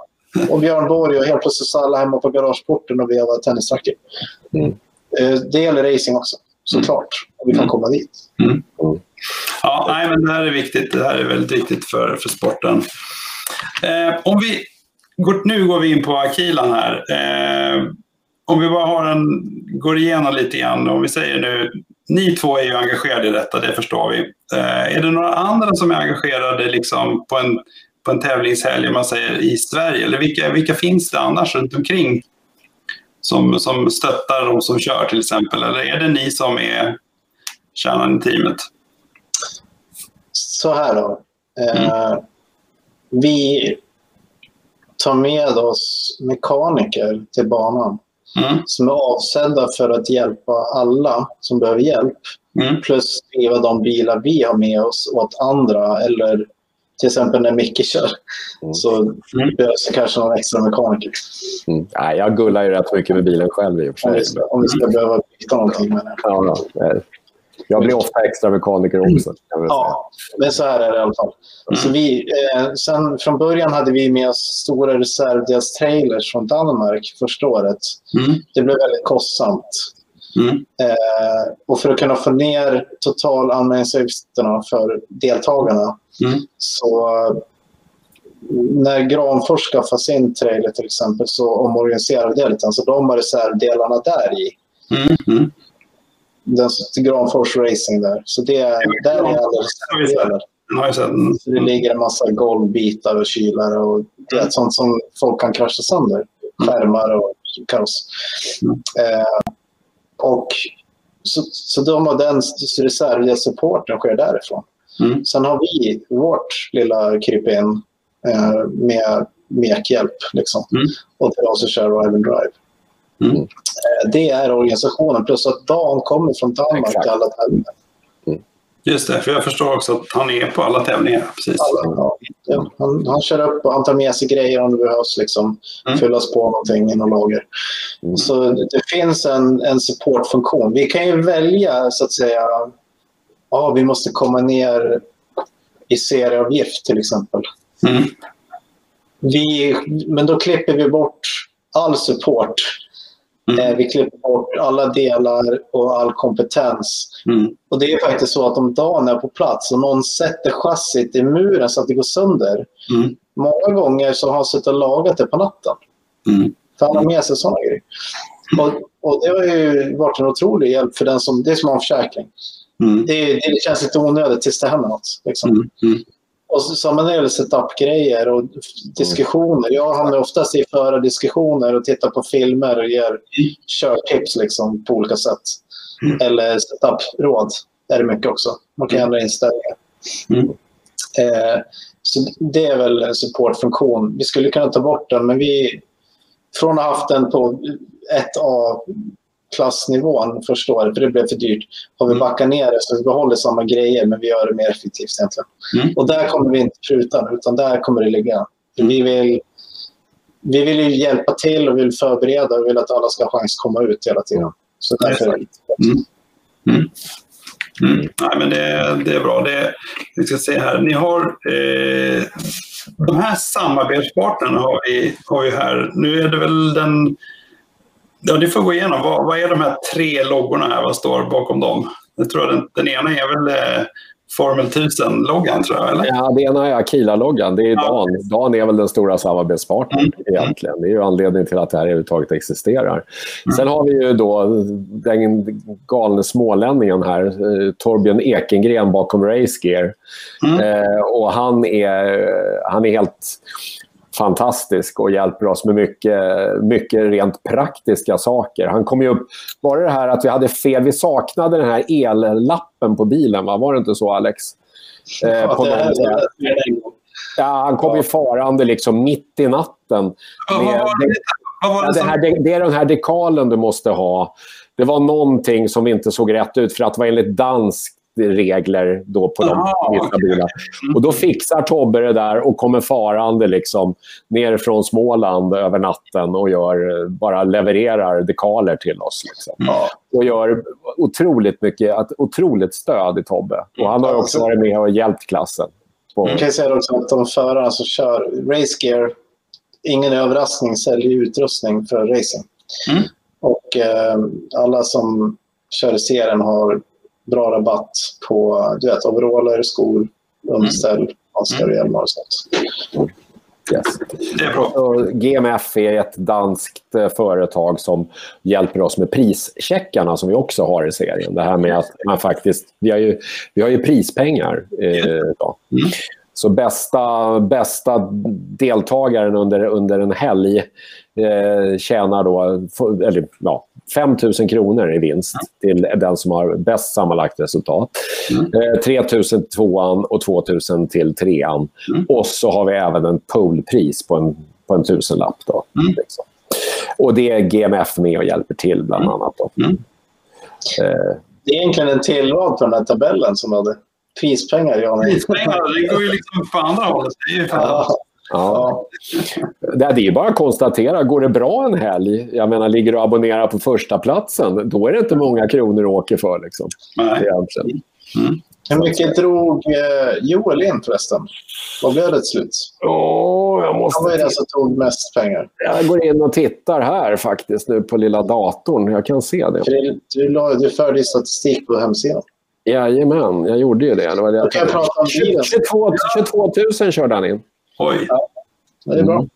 Och Björn Borg och helt plötsligt så alla hemma på garageporten och vevade tennisracket. Mm. Eh, det gäller racing också, såklart. Mm. Om vi kan mm. komma dit. Mm. Ja, nej, men det här är viktigt. Det här är väldigt viktigt för, för sporten. Eh, om vi går, nu går vi in på Akilan här. Eh, om vi bara har en, går igenom lite grann. Om vi säger nu, ni två är ju engagerade i detta, det förstår vi. Eh, är det några andra som är engagerade liksom på, en, på en tävlingshelg man säger, i Sverige? Eller vilka, vilka finns det annars runt omkring som, som stöttar de som kör till exempel? Eller är det ni som är kärnan i teamet? Så här då. Eh, mm. Vi tar med oss mekaniker till banan mm. som är avsedda för att hjälpa alla som behöver hjälp. Mm. Plus skriva de bilar vi har med oss åt andra. Eller till exempel när Micke kör mm. så mm. behövs det kanske någon extra mekaniker. Mm. Nej, jag gullar ju rätt mycket med bilen själv i och för sig. Om vi ska, om vi ska behöva byta någonting. Men... Ja, ja. Jag blir ofta extra mekaniker också. Ja, men så här är det i alla fall. Mm. Så vi, eh, sen från början hade vi med oss stora reservdelstrailers från Danmark första året. Mm. Det blev väldigt kostsamt. Mm. Eh, och för att kunna få ner total användningsavgifterna för deltagarna mm. så när Granfors skaffade sin trailer till exempel så omorganiserade det lite. Alltså de har reservdelarna där i. Mm. Mm den, Granfors Racing där. Så det, där är alldeles Så det ligger en massa golvbitar och kylare och det är mm. sånt som folk kan krascha sönder. Skärmar och kaross. Mm. Eh, och så, så de har den reservdelssupporten sker därifrån. Mm. Sen har vi vårt lilla krypin eh, med mekhjälp liksom. Mm. och oss som kör Ride and Drive. Mm. Eh, det är organisationen. Plus att Dan kommer från Danmark Exakt. alla tävlingar. Mm. Just det, för jag förstår också att han är på alla tävlingar. Precis. Alla, ja. han, han kör upp och han tar med sig grejer om det behövs. Liksom, mm. Fyllas på någonting i något lager. Mm. Så det finns en, en supportfunktion. Vi kan ju välja så att säga. Ja, vi måste komma ner i serieavgift till exempel. Mm. Vi, men då klipper vi bort all support Mm. Eh, vi klipper bort alla delar och all kompetens. Mm. Och det är faktiskt så att om dagen är på plats och någon sätter chassit i muren så att det går sönder. Mm. Många gånger så har han suttit och lagat det på natten. Mm. För han har med sig sådana grejer. Och, och, det har ju varit en otrolig hjälp för den som, det är som har en försäkring. Mm. Det, det, känns lite onödigt tills det händer något. Liksom. Mm. Mm. Och samma när det gäller setup-grejer och diskussioner. Jag hamnar oftast i förardiskussioner och tittar på filmer och ger körtips liksom, på olika sätt. Mm. Eller setup-råd är det mycket också. Man kan ändra inställningar. Mm. Eh, så det är väl en supportfunktion. Vi skulle kunna ta bort den, men vi... Från att ha haft den på 1A klassnivån första året, för det blev för dyrt, har vi mm. backat ner det så vi behåller samma grejer men vi gör det mer effektivt egentligen. Mm. Och där kommer vi inte pruta utan där kommer det ligga. Mm. Vi vill, vi vill ju hjälpa till och vill förbereda och vill att alla ska ha chans att komma ut hela tiden. Så därför är det mm. mm. Mm. Nej, men det, det är bra. Det, vi ska se här. Ni har eh, de här samarbetspartnerna har vi, har vi här. Nu är det väl den Ja, du får gå igenom. Vad, vad, är de här tre loggorna här? Vad står bakom dem? Jag tror den, den ena är väl eh, Formel 1000-loggan, tror jag? Eller? Ja, det ena är Akila-loggan. Det är ja. Dan. Dan är väl den stora samarbetspartnern mm. egentligen. Det är ju anledningen till att det här överhuvudtaget existerar. Mm. Sen har vi ju då den galne smålänningen här, eh, Torbjörn Ekengren bakom Racegear. Mm. Eh, och han är, han är helt fantastisk och hjälper oss med mycket, mycket rent praktiska saker. Han kom ju upp... Var det det här att vi hade fel? Vi saknade den här ellappen på bilen, va? var det inte så Alex? Eh, på det, ja, han kom ju farande liksom mitt i natten. Med, det, det, här, det är den här dekalen du måste ha. Det var någonting som inte såg rätt ut för att det var enligt dansk regler då på de vissa bilar. Och då fixar Tobbe det där och kommer farande liksom ner från Småland över natten och gör, bara levererar dekaler till oss. Liksom. Mm. Och gör otroligt mycket, otroligt stöd i Tobbe. Och han har också varit med och hjälpt klassen. På... Jag kan säga också att de förarna som kör Race Gear, ingen överraskning, säljer utrustning för racing. Mm. Och eh, alla som kör i serien har bra rabatt på du vet, overaller, skor, underställ, mm. handskar och hjälmar och sånt. Yes. Det är bra. GMF är ett danskt eh, företag som hjälper oss med prischeckarna som vi också har i serien. Det här med att man faktiskt... Vi har ju, vi har ju prispengar. Eh, mm. Så bästa, bästa deltagaren under, under en helg eh, tjänar då, eller, ja, 5 000 kronor i vinst till den som har bäst sammanlagt resultat. Mm. Eh, 3 000 till tvåan och 2 000 till trean. Mm. Och så har vi även en poolpris på en, på en tusenlapp. Då, mm. liksom. Och det är GMF med och hjälper till bland mm. annat. Då. Mm. Eh. Det är egentligen en tillval på den här tabellen som hade prispengar. Prispengar, det går ju liksom på andra hållet. Ja. Det är ju bara att konstatera, går det bra en helg, jag menar ligger du och abonnerar på första platsen, då är det inte många kronor du åker för. Liksom, Nej. Mm. Hur mycket drog eh, Joel in förresten? Vad blev det till slut? Oh, jag måste... Vad är det som tog mest pengar? Jag går in och tittar här faktiskt nu på lilla datorn. Jag kan se det. Du, du, du förde statistik på hemsidan. Jajamän, jag gjorde ju det. det, var det jag kan prata om 22, 22 000 körde han in. Oj. Ja, det är bra. Mm.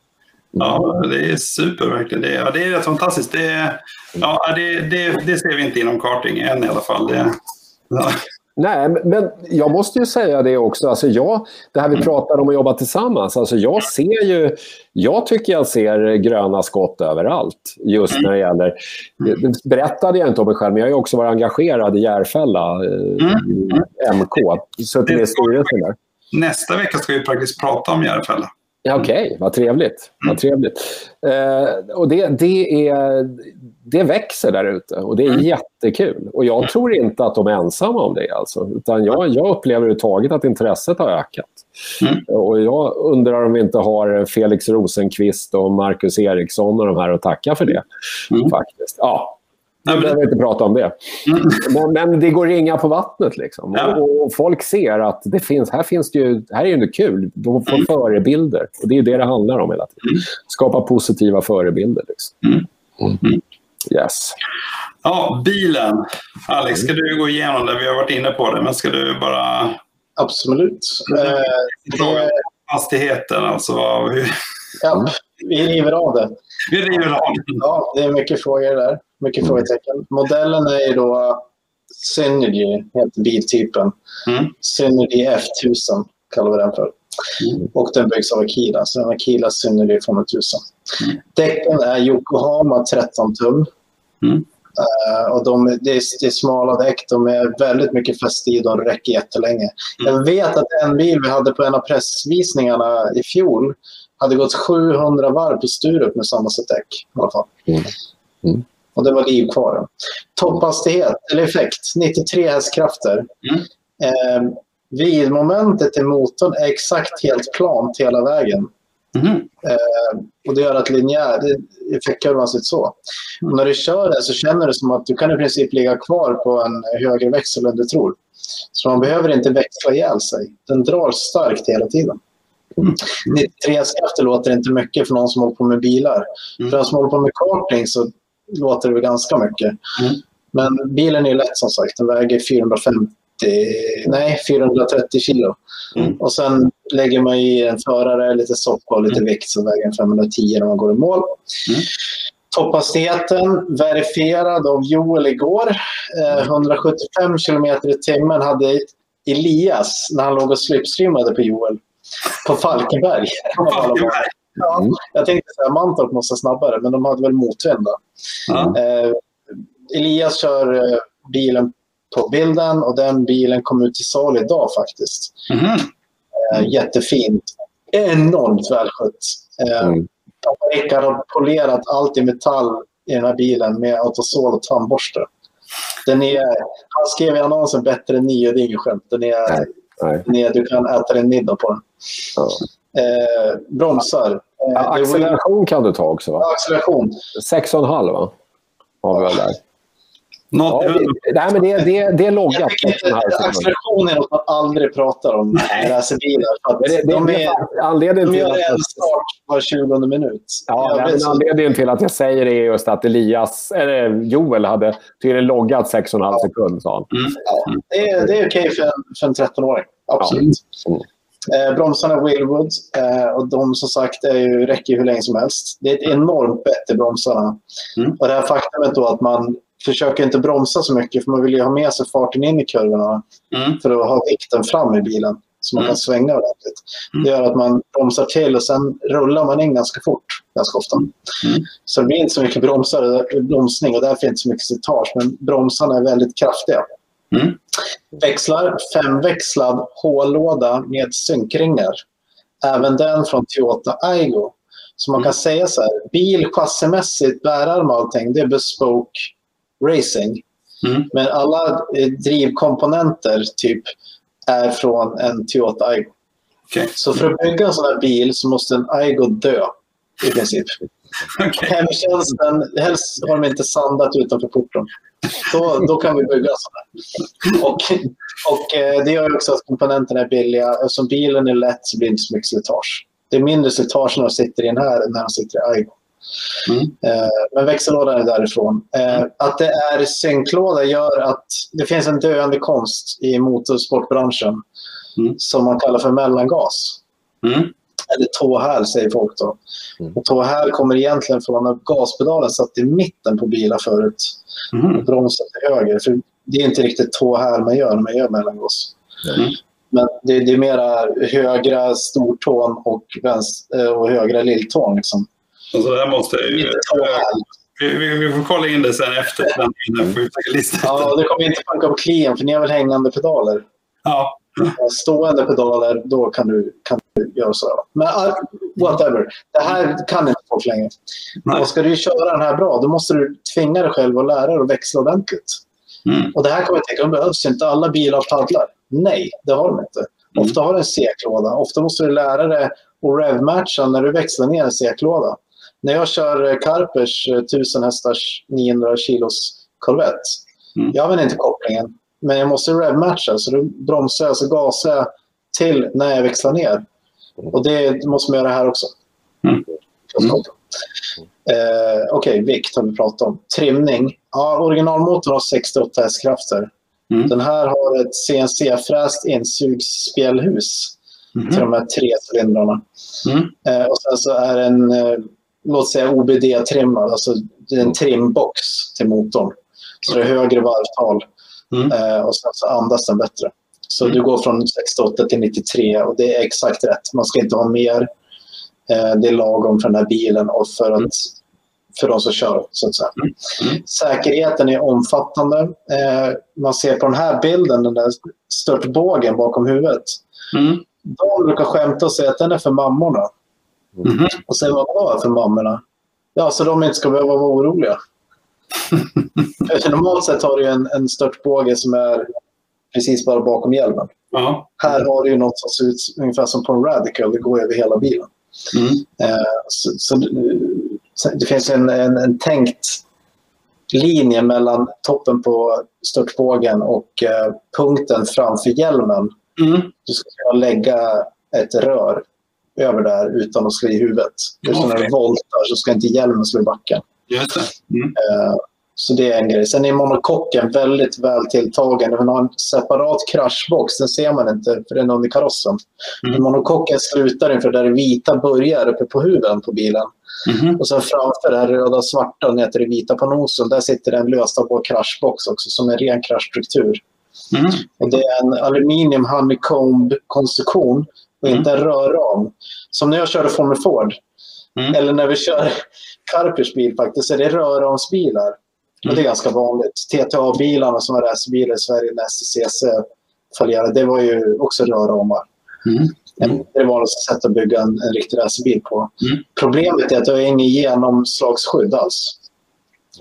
Ja, det är super verkligen. Det är, ja, det är rätt fantastiskt. Det, ja, det, det, det ser vi inte inom karting än i alla fall. Det, ja. Nej, men jag måste ju säga det också. Alltså jag, det här vi pratar om att jobba tillsammans. Alltså jag ser ju... Jag tycker jag ser gröna skott överallt. Just när det gäller... Det berättade jag inte om mig själv, men jag har också varit engagerad i Järfälla, eh, mm. MK. Suttit i styrelsen där. Nästa vecka ska vi faktiskt prata om Järfälla. Okej, okay, vad trevligt. Mm. Vad trevligt. Eh, och det, det, är, det växer där ute och det är mm. jättekul. Och jag tror inte att de är ensamma om det. Alltså. Utan jag, jag upplever överhuvudtaget att intresset har ökat. Mm. Och jag undrar om vi inte har Felix Rosenqvist och Marcus Eriksson och de här att tacka för det. Mm. Faktiskt. Ja, vi behöver inte prata om det. Mm. Men, men, det går ringa på vattnet. Liksom. Ja. Och, och, folk ser att det finns, här, finns det ju, här är det kul. De får mm. förebilder. Och Det är det det handlar om hela tiden. Mm. Skapa positiva förebilder. Liksom. Mm. Mm. Yes. Ja, bilen. Alex, ska du gå igenom det? Vi har varit inne på det, men ska du bara... Absolut. Eh, hastigheten, alltså. Hur... Ja, vi river av det. Vi river av det. Ja, det är mycket frågor där. Mycket mm. frågetecken. Modellen är ju då Synergy, heter biltypen. Mm. Synergy F1000 kallar vi den för. Mm. Och den byggs av Akila, så den Akila Synergy 5000. Mm. Däcken är Yokohama 13 tum. Mm. Uh, och de, det, är, det är smala däck, de är väldigt mycket fäste i, de räcker jättelänge. Mm. Jag vet att en bil vi hade på en av pressvisningarna i fjol hade gått 700 varv på Sturup med samma sätt däck. I alla fall. Mm. Och det var liv kvar. Topphastighet, eller effekt, 93 hästkrafter. Mm. Eh, Vidmomentet i motorn är exakt helt plant hela vägen. Mm. Eh, och det gör att linjär, effektkurvan ser ut så. Mm. Och när du kör den så känner du som att du kan i princip ligga kvar på en högre växel än du tror. Så man behöver inte växla ihjäl sig. Den drar starkt hela tiden. Mm. 93 krafter låter inte mycket för någon som håller på med bilar. Mm. För den som håller på med karting så låter det ganska mycket. Mm. Men bilen är lätt som sagt. Den väger 450 nej, 430 kilo. Mm. Och sen lägger man i en förare, lite soppa och lite mm. vikt så väger den 510 när man går i mål. Mm. Topphastigheten verifierad av Joel igår. Eh, 175 kilometer i timmen hade Elias när han låg och slipstreamade på Joel. På Falkenberg. På Falkenberg. Ja, jag tänkte att Mantorp måste snabbare, men de hade väl motvind. Mm. Eh, Elias kör eh, bilen på bilden och den bilen kom ut till salu idag faktiskt. Mm. Eh, jättefint. Enormt välskött. Eh, mm. Rickard har polerat allt i metall i den här bilen med autosol och tandborste. Den är, han skrev i annonsen bättre än ni och det är inget skämt. Den är, nej, nej. Den är, du kan äta din middag på den. Ja. Eh, bromsar. Eh, ja, acceleration kan du ta också va? Ja, acceleration. 6,5 va? Har vi väl där. Något, ja, det, nej, men det, det, det är loggat. Acceleration är något man aldrig pratar om när racerbilar. Det, det, de är, anledningen de gör en start var 20 minut. Ja, nej, men anledningen till att jag säger det är just att Elias, eller Joel hade tydligen loggat 6,5 ja. sekund, sa han. Mm. Ja, det, är, det är okej för en, för en 13-åring. Absolut. Ja. Mm. Eh, bromsarna Willwood eh, och de som sagt är ju, räcker hur länge som helst. Det är ett enormt bett i bromsarna. Mm. Och det här faktumet då att man försöker inte bromsa så mycket för man vill ju ha med sig farten in i kurvorna mm. för att ha vikten fram i bilen så man mm. kan svänga ordentligt. Mm. Det gör att man bromsar till och sen rullar man in ganska fort ganska ofta. Mm. Så det blir inte så mycket bromsar, bromsning och därför inte så mycket slitage men bromsarna är väldigt kraftiga. Mm. Växlar, femväxlad hållåda med synkringar. Även den från Toyota Aigo. Så man kan säga så här, bil chassimässigt, bärarm och allting, det är bespoke racing. Mm. Men alla eh, drivkomponenter typ är från en Toyota Aygo. Okay. Så för att bygga en sån här bil så måste en Aygo dö i princip. *laughs* Okay. Hemtjänsten, helst har de inte sandat utanför porten. Då, då kan vi bygga sådana. Och, och eh, det gör också att komponenterna är billiga. Eftersom bilen är lätt så blir det inte så mycket slitage. Det är mindre slitage när de sitter i den här än när de sitter i Aygo. Mm. Eh, men växellådan är därifrån. Eh, att det är synklåda gör att det finns en döende konst i motorsportbranschen mm. som man kallar för mellangas. Mm. Eller tåhäl säger folk då. Mm. Och tåhäl kommer egentligen från gaspedalen satt i mitten på bilar förut. Mm. Och bromsen till höger. För det är inte riktigt tåhäl man gör när man gör mellangas. Mm. Men det, det, är mera högra stortån och, vänster, eh, och högra lilltån. Liksom. Alltså det här måste ju... Vi, vi, vi, får kolla in det sen efter. Den, ja, det kommer inte funka på klien för ni har väl hängande pedaler? Ja. Stående pedaler, då kan du, kan du göra så. Men uh, whatever. Det här kan inte folk längre. Och ska du köra den här bra, då måste du tvinga dig själv att lära dig att växla ordentligt. Mm. Och det här kommer jag tänka, de behövs inte alla bilar paddlar. Nej, det har de inte. Mm. Ofta har du en seklåda. Ofta måste du lära dig att revmatcha när du växlar ner en seklåda. När jag kör Karpers 1000 eh, hästars 900 kilos Corvette, mm. jag använder inte kopplingen. Men jag måste revmatcha, så då bromsar jag så gasar jag till när jag växlar ner. Och det måste man göra här också. Mm. Mm. Eh, Okej, okay, vikt har vi pratat om. Trimning. Ja, originalmotorn har 68 hästkrafter. Mm. Den här har ett CNC-fräst insugsspjällhus mm. till de här tre cylindrarna. Mm. Eh, och sen så är den, eh, låt säga OBD-trimmad, alltså det är en trimbox till motorn. Så det är högre varvtal mm. eh, och sen så andas den bättre. Så mm. du går från 68 till 93 och det är exakt rätt. Man ska inte ha mer. Eh, det är lagom för den här bilen och för, att, för de som kör. Så att säga. Mm. mm. Säkerheten är omfattande. Eh, man ser på den här bilden, den där störtbågen bakom huvudet. Mm. De brukar skämta och säga att den är för mammorna. Mm. Och säger vad var för mammorna? Ja, så de inte ska behöva vara oroliga. Normalt sett har du en, en störtbåge som är precis bara bakom hjälmen. Ja. Här har du något som ser ut ungefär som på en Radical, det går över hela bilen. Mm. Eh, så, så, det finns en, en, en, tänkt linje mellan toppen på störtbågen och eh, punkten framför hjälmen. Mm. Du ska kunna lägga ett rör över där utan att slå i huvudet. Just okay. när du voltar så ska inte hjälmen slå i backen. Mm. Eh, så det är en grej. Sen är monokocken väldigt väl tilltagen. Den har en separat kraschbox. Den ser man inte för den är under karossen. Mm. Monokocken slutar inför där det vita börjar uppe på huven på bilen. Mm. Och sen framför det här röda och svarta ner till det vita på nosen. Där sitter en löstabar kraschbox också som är ren kraschstruktur. Mm. Och det är en aluminium honeycomb-konstruktion och inte en rörram. Som när jag körde Formel Ford. Mm. Eller när vi kör Carpers bil faktiskt, så är det rörramsbilar. Mm. Och det är ganska vanligt. TTA-bilarna som var racerbilar i Sverige när STCC fallerade, det var ju också rörramar. Mm. Mm. Det är det vanligaste sättet att bygga en, en riktig racerbil på. Mm. Problemet är att det har inget genomslagsskydd alls.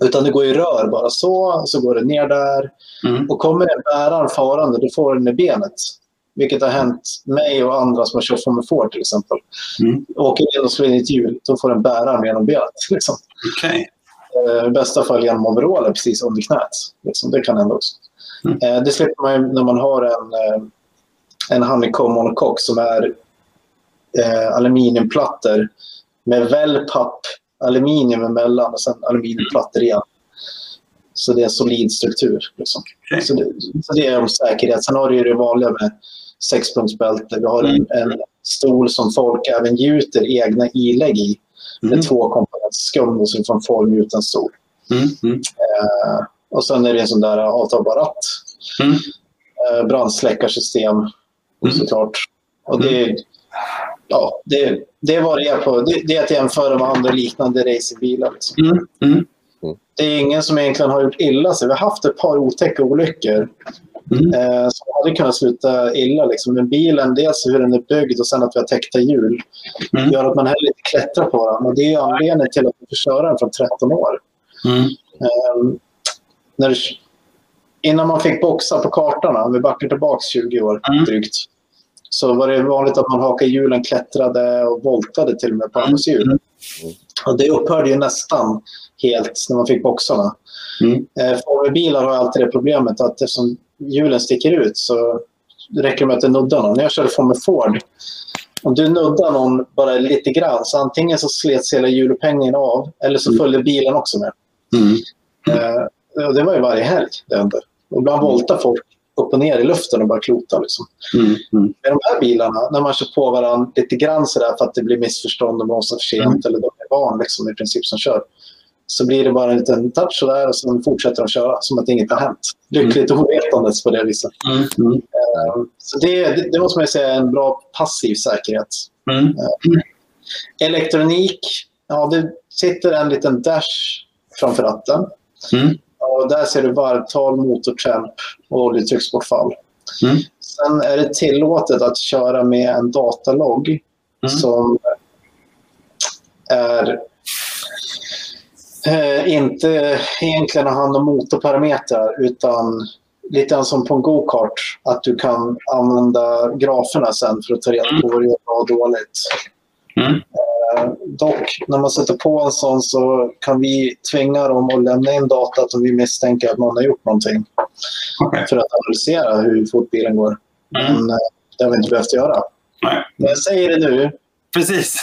Utan det går i rör bara så, så går det ner där. Mm. Och kommer en bärare farande, då får den i benet. Vilket har hänt mig och andra som har kört Formel Ford till exempel. Mm. Åker in och slår in i ett hjul, då får den bäraren genom benet. Liksom. Okay. Eh, I bästa fall genom overallen precis under knät. Liksom. Det kan hända också. Mm. Eh, det slipper man när man har en, eh, en honeycomb monocoque som är eh, aluminiumplattor med wellpapp, aluminium emellan och sen aluminiumplattor igen. Så det är en solid struktur. Liksom. Okay. Så, det, så det är om säkerhet. Sen har du ju det vanliga med sexpunktsbälte. Vi har en, en stol som folk även gjuter egna ilägg i. Mm. Med två komponenter skum som från formgjuten stol. Mm. Mm. Eh, och sen är det en sån där avtagbar ratt. Mm. Eh, brandsläckarsystem mm. såklart. Och det, ja, det, det är vad det är på. Det, det är att jämföra med andra liknande racerbilar. Liksom. Mm. Mm. Det är ingen som egentligen har gjort illa sig. Vi har haft ett par otäcka olyckor Mm. Eh, som hade kunnat sluta illa. Liksom. Men bilen, dels hur den är byggd och sen att vi har täckta hjul, mm. gör att man heller inte klättrar på den. Och det är anledningen till att vi får köra den från 13 år. Mm. Eh, när det, innan man fick boxa på kartan, om vi backar tillbaka 20 år mm. drygt, så var det vanligt att man hakade hjulen, klättrade och voltade till och med på andras hjul. Mm. Och det upphörde ju nästan helt när man fick boxarna. Mm. Eh, Formelbilar har alltid det problemet att eftersom hjulen sticker ut så räcker det med att du nuddar någon. När jag körde Formel Ford, om du nuddar någon bara lite grann så antingen så slets hela hjulupphängningen av eller så mm. följde bilen också med. Mm. Eh, det var ju varje helg det hände. Ibland mm. voltar folk upp och ner i luften och bara klota. Liksom. Mm. Mm. Med de här bilarna, när man kör på varandra lite grann sådär för att det blir missförstånd och bromsar för sent mm. eller de är barn liksom, i princip som kör så blir det bara en liten touch sådär och sen fortsätter de köra som att inget har hänt. Lyckligt mm. ovetandes på det viset. Mm. Mm. Uh, så det, det, måste man säga är en bra passiv säkerhet. Mm. Uh, elektronik, ja det sitter en liten dash framför ratten. Mm. Och där ser du varvtal, motortemp och oljetrycksbortfall. Mm. Sen är det tillåtet att köra med en datalogg som är eh, inte egentligen ha hand om motorparametrar utan lite som på en go-kart. Att du kan använda graferna sen för att ta reda på vad du gör bra och dåligt. Mm. Eh, dock, när man sätter på en sån så kan vi tvinga dem att lämna in data som vi misstänker att någon har gjort någonting. Okay. För att analysera hur fort bilen går. Mm. Men eh, det har vi inte behövt göra. Nej. Men jag säger det nu, Precis.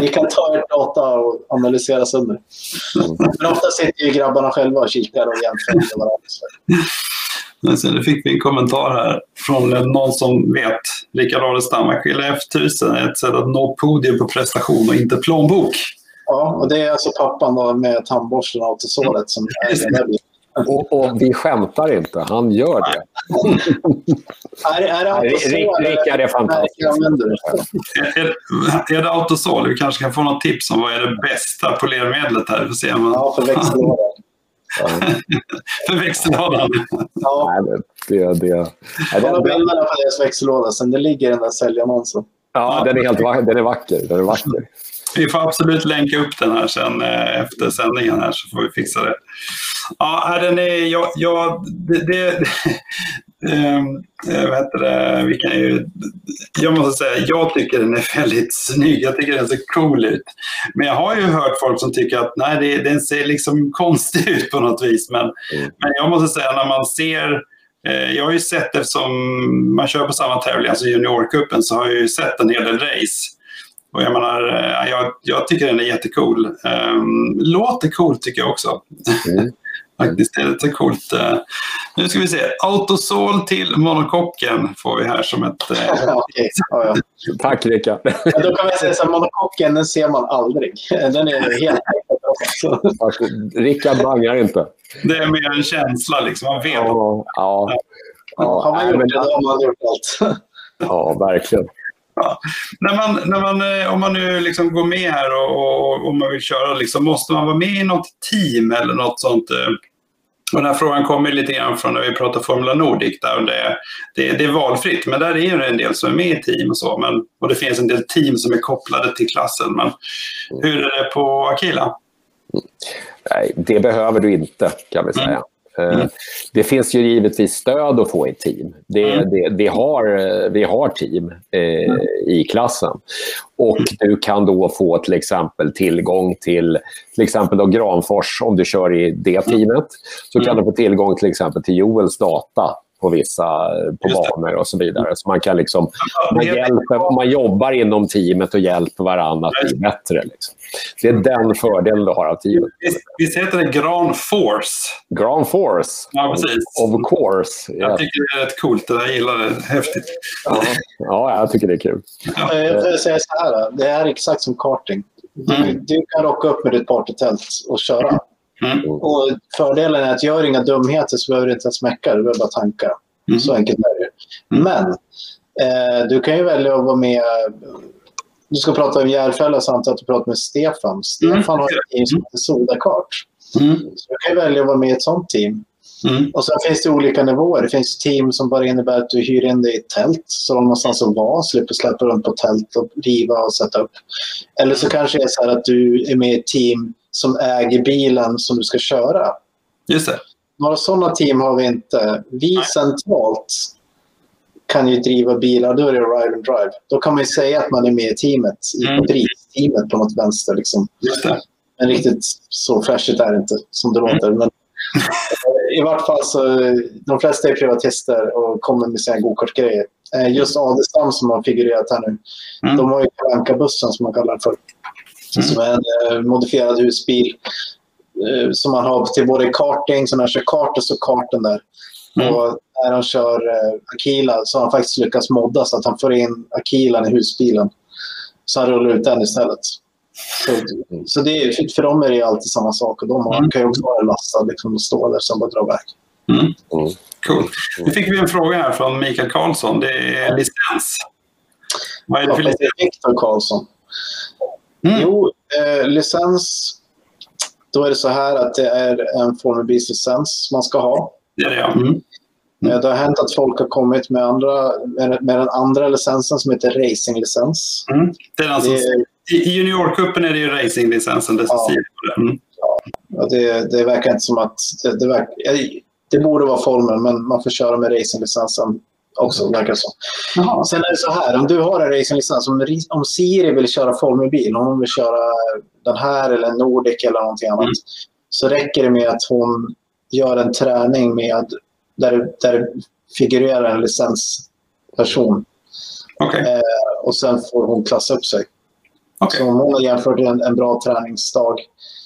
Vi kan ta ert data och analysera sönder. Men ofta sitter ju grabbarna själva och kikar och jämför med varandra. Sen fick vi en kommentar här från någon som vet. Rickard Adelstam, Akilla F1000 är ett sätt att nå podium på prestation och inte plånbok. Ja, och det är alltså pappan då med tandborsten och autosolet som är det. Och, och, vi skämtar inte, han gör det. *laughs* är, är det autosol? Rickard är fantastisk. Är, är det *laughs* autosol? Vi kanske kan få något tips om vad är det bästa polermedlet här. Får se Ja, för växellådan. *laughs* För växellådan? Ja. Nej, det, det, Kolla bilderna på deras växellåda, sen det ligger den där säljannonsen. Ja, den är, helt, den är vacker. Den är vacker. Vi får absolut länka upp den här sen eh, efter sändningen här så får vi fixa det. Ja, den är, jag, jag, det, det äh, *laughs* vad heter det, vi kan ju, jag måste säga, jag tycker den är väldigt snygg. Jag tycker den ser cool ut. Men jag har ju hört folk som tycker att nej, det, den ser liksom konstig *laughs* ut på något vis. Men, mm. men jag måste säga, när man ser eh, jag har ju sett, eftersom man kör på samma tävling, alltså juniorcupen, så har jag ju sett en hel del race. Och jag menar, eh, jag, jag tycker den är jättecool. Um, låter coolt tycker jag också. Mm. *laughs* Faktiskt, det är lite coolt. Uh, nu ska vi se. Autosol till monokocken får vi här som ett... *laughs* Uh... okay. ja, ja. Tack Rickard. Ja, då kan man säga att monokocken den ser man aldrig. Den är helt... *laughs* Rickard bangar inte. Det är mer en känsla liksom. Man vet. Ja, ja. ja. Har man gjort det, då har man gjort allt. Ja, verkligen. Ja. När man, när man, eh, om man nu liksom går med här och, och, och man vill köra, liksom, måste man vara med i något team eller något sånt? Eh? Och den här frågan kommer lite grann från när vi pratar Formula Nordic där det, det, det är valfritt. Men där är det en del som är med i team och så. Men, och det finns en del team som är kopplade till klassen. Men hur är det på Akila? Nej, det behöver du inte kan vi säga. Mm. Eh, mm. Det finns ju givetvis stöd att få i team. Det, mm. det, vi, har, vi har team eh, mm. i klassen. Och mm. du kan då få till exempel tillgång till till exempel då Granfors, om du kör i det teamet, så kan mm. du få tillgång till exempel till Joels data på vissa på banor och så vidare. Så man kan liksom, man, hjälper, man jobbar inom teamet och hjälper varandra att bli bättre. Liksom. Det är den fördelen du har av teamet. Visst heter det Gran Force? Gran Force. Ja, precis. Of course. Jag yeah. tycker det är rätt coolt. Jag gillar det. Häftigt. Ja, ja jag tycker det är kul. Ja. Jag vill säga så här. Det är exakt som karting. Du, mm. du kan rocka upp med ditt partytält och köra. Mm. Och fördelen är att gör inga dumheter så behöver du inte ens mecka, du behöver bara tanka. Mm. Så enkelt är det. Mm. Men eh, du kan ju välja att vara med du ska prata om Järfälla jag att du pratar med Stefan. Stefan mm. har ett team som heter Sodakart. Mm. Så du kan välja att vara med i ett sånt team. Mm. Och sen finns det olika nivåer. Det finns team som bara innebär att du hyr in dig i ett tält så har någonstans att vara, slipper släppa runt på tält och riva och sätta upp. Eller så kanske det är så här att du är med i ett team som äger bilen som du ska köra. Just det. Några sådana team har vi inte. Vi Nej. centralt kan ju driva bilar, då är det ride and drive. Då kan man ju säga att man är med i teamet, i mm. på något vänster. Liksom. Just det. Men riktigt så flashigt är det inte som det låter. Men I vart fall så, de flesta är privatister och kommer med sina gokartgrejer. Eh, just Adelstam som har figurerat här nu, mm. de har ju Kalanka-bussen som man kallar den för. Mm. Som är en eh, modifierad husbil eh, som man har till både karting, så när man kör kart och så karten där. Mm. Och när han kör eh, Akila så har han faktiskt lyckats modda så att han får in Akilan i husbilen. Så han rullar ut den istället. Så, så det är, för dem är det alltid samma sak. Och de mm. kan ju också vara lastade liksom, och stå där som bara drar iväg. Mm. Mm. Cool. Nu fick vi en fråga här från Mikael Karlsson. Det är licens. Vad är det för licens? Viktor Karlsson. Mm. Jo, eh, licens. Då är det så här att det är en Formel licens man ska ha. Det är det, ja. Mm. Mm. Det har hänt att folk har kommit med, andra, med, den andra licensen som heter racinglicens. Mm. Det är alltså, det, I juniorcupen är det ju racinglicensen. Det, ja. Mm. Ja, det, det verkar inte som att... Det, det, verkar, det borde vara formen, men man får köra med racinglicensen också, verkar så. Jaha. Sen är det så här, om du har en racinglicens, om, om Siri vill köra formelbil, om hon vill köra den här eller Nordic eller någonting annat, mm. så räcker det med att hon gör en träning med där, där figurerar en licensperson. Okay. Eh, och sen får hon klassa upp sig. Okay. Så om hon har jämfört en, en bra träningsdag,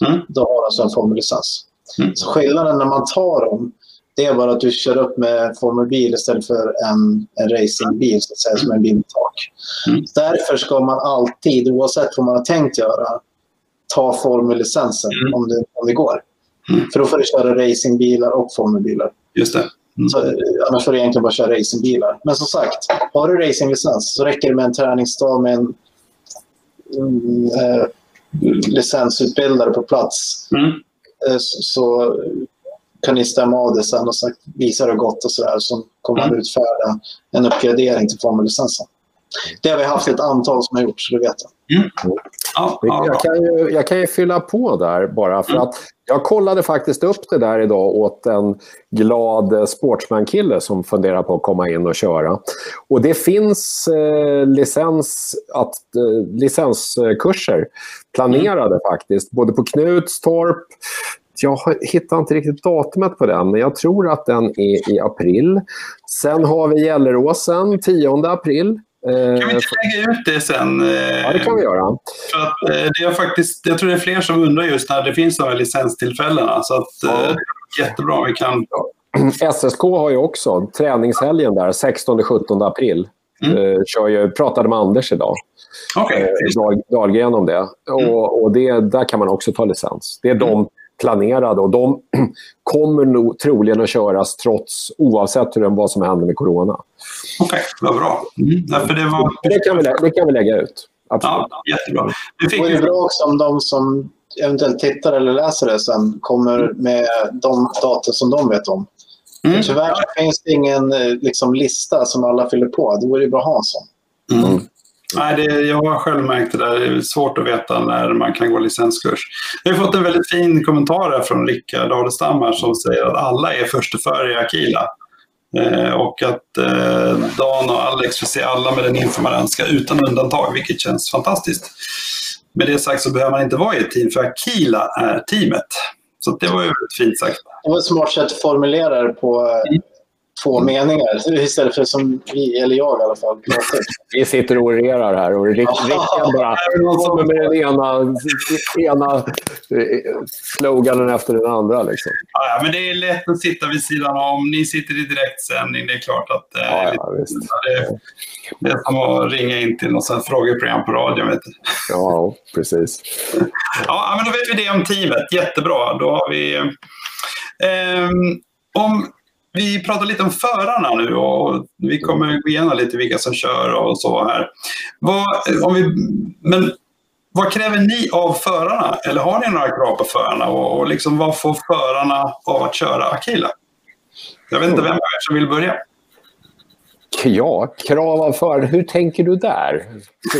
mm. då har hon alltså en formellicens. Mm. Så skillnaden när man tar dem, det är bara att du kör upp med formelbil istället för en, en racingbil, så att säga, som en bil med tak. Mm. Därför ska man alltid, oavsett vad man har tänkt göra, ta formellicensen mm. om, det, om det går. Mm. För då får du köra racingbilar och formelbilar. Just det. Mm. Så, annars får du egentligen bara köra racingbilar. Men som sagt, har du racinglicens så räcker det med en träningsdag med en mm, eh, licensutbildare på plats. Mm. Eh, så, så, kan ni stämma av det sen och sagt, visa hur det gått och sådär. Så kommer man mm. utfärda en uppgradering till formellicensen. Det har vi haft ett antal som har gjort, så det vet jag. Mm. Ja, jag, kan ju, jag kan ju fylla på där bara för mm. att jag kollade faktiskt upp det där idag åt en glad sportsman-kille som funderar på att komma in och köra. Och det finns eh, licens, att, eh, licenskurser planerade mm. faktiskt, både på Knutstorp, jag hittar inte riktigt datumet på den, men jag tror att den är i april. Sen har vi Gelleråsen 10 april. Kan vi inte lägga ut det sen? Ja, det kan vi göra. För att, eh, det är faktiskt, jag tror det är fler som undrar just när det finns de här licenstillfällena. Så att, ja. Eh, jättebra vi kan... SSK *clears throat* har ju också träningshelgen där, 16-17 april. Mm. Kör ju, pratade med Anders idag. Okay. Dahlgren om det. Mm. Och, och det, där kan man också ta licens. Det är mm. de planerade och de *clears throat* kommer nog troligen att köras trots oavsett hur, vad som händer med corona. Okej, okay, vad bra. Mm. Därför det, var... det, kan vi, det kan vi lägga ut. Absolut. Ja, jättebra. Det fick... är bra också om de som eventuellt tittar eller läser det sen kommer med de data som de vet om. Mm. Tyvärr finns det ingen eh, liksom, lista som alla fyller på. Det vore bra att ha en sån. Mm. Nej, det, jag har själv märkt det där. Det är svårt att veta när man kan gå licenskurs. Jag har fått en väldigt fin kommentar från Rickard Adelstam som säger att alla är försteföre i Akila. Eh, och att eh, Dan och Alex får se alla med den info man önskar utan undantag, vilket känns fantastiskt. Med det sagt så behöver man inte vara i ett team, för Akila är teamet. Så det var ju väldigt fint sagt. Det var ett smart sätt att formulera det på. Mm två meningar *laughs* istället för som vi, eller jag i alla fall. *laughs* Vi sitter och orerar här och Rick, Rickard bara *laughs* kommer med den ena, ena eh, sloganen efter den andra. Liksom. Ja, men det är lätt att sitta vid sidan om. Ni sitter i direktsändning. Det är klart att eh, ja, ja, det, det är som att ringa in till något frågeprogram på radio. Vet du. Ja, precis. ja, men då vet vi det om teamet. Jättebra. Då har vi... Eh, om vi pratar lite om förarna nu och vi kommer gå igenom lite vilka som kör och så här. Vad, om vi, men vad kräver ni av förarna? Eller har ni några krav på förarna? Och, och liksom, vad får förarna av att köra Akila? Jag vet inte vem som vill börja. Ja, krav av förare. Hur tänker du där?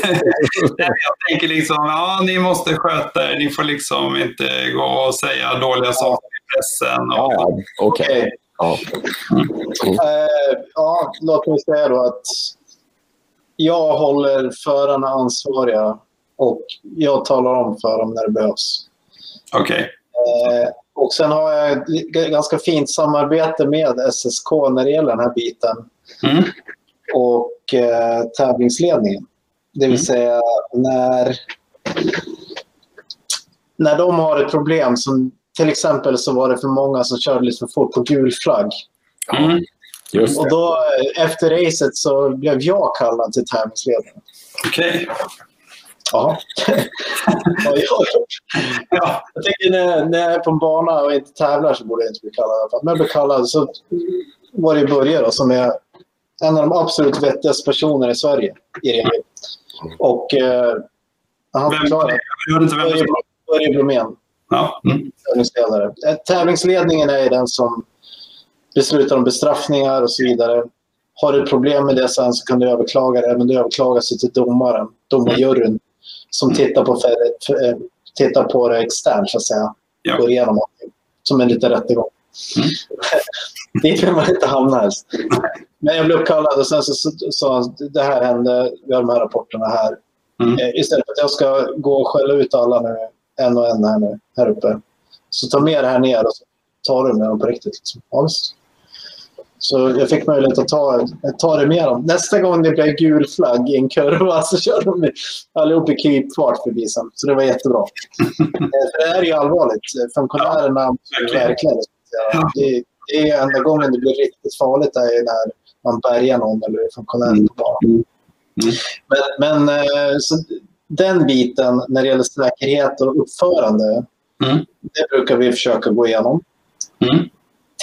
*laughs* jag tänker liksom, ja, ni måste sköta er. Ni får liksom inte gå och säga dåliga saker i pressen. Och... Ja, okej. Okay. Ja. Uh, ja, låt mig säga då att jag håller förarna ansvariga och jag talar om för dem när det behövs. Okej. Okay. Eh, och sen har jag ett ganska fint samarbete med SSK när det gäller den här biten. Mm. Och uh, tävlingsledningen. Det vill mm. säga när, när de har ett problem som till exempel så var det för många som körde lite för fort på gul flagg. Mm. Och då efter racet så blev jag kallad till tävlingsledningen. Okej. Okay. Ja. *laughs* ja. Jag tänker när, när jag är på en bana och inte tävlar så borde jag inte bli kallad. Men jag blev kallad så var det Börje då, som är en av de absolut vettigaste personerna i Sverige i regel. Och eh, han förklarade... Börje Blomén. Ja. Mm. Tävlingsledare. Eh, tävlingsledningen är den som beslutar om bestraffningar och så vidare. Har du ett problem med det sen så kan du överklaga det, men du överklagar sig till domaren, domarjuryn, som mm. tittar på, för, för, eh, tittar på det externt, så att säga. Ja. Går igenom allting. Som en liten rättegång. Mm. *laughs* Dit vill man inte hamna helst. Men jag blev uppkallad och sen så sa han det här hände, vi har de här rapporterna här. Mm. Eh, istället för att jag ska gå och skälla ut alla nu en och en här nu, här uppe. Så ta med det här ner och så tar du med dem på riktigt. Liksom. Ja, Så jag fick möjlighet att ta, ta det med dem. Nästa gång det blev gul flagg i en kurva så körde de allihop i krypfart förbi sen. Så det var jättebra. För det här är ju allvarligt. Funktionärerna ja, verkligen. Det, det är enda gången det blir riktigt farligt är när man bärgar någon eller är funktionär på banan. Mm. Mm. Men, men så den biten när det gäller säkerhet och uppförande, mm. det brukar vi försöka gå igenom. Mm.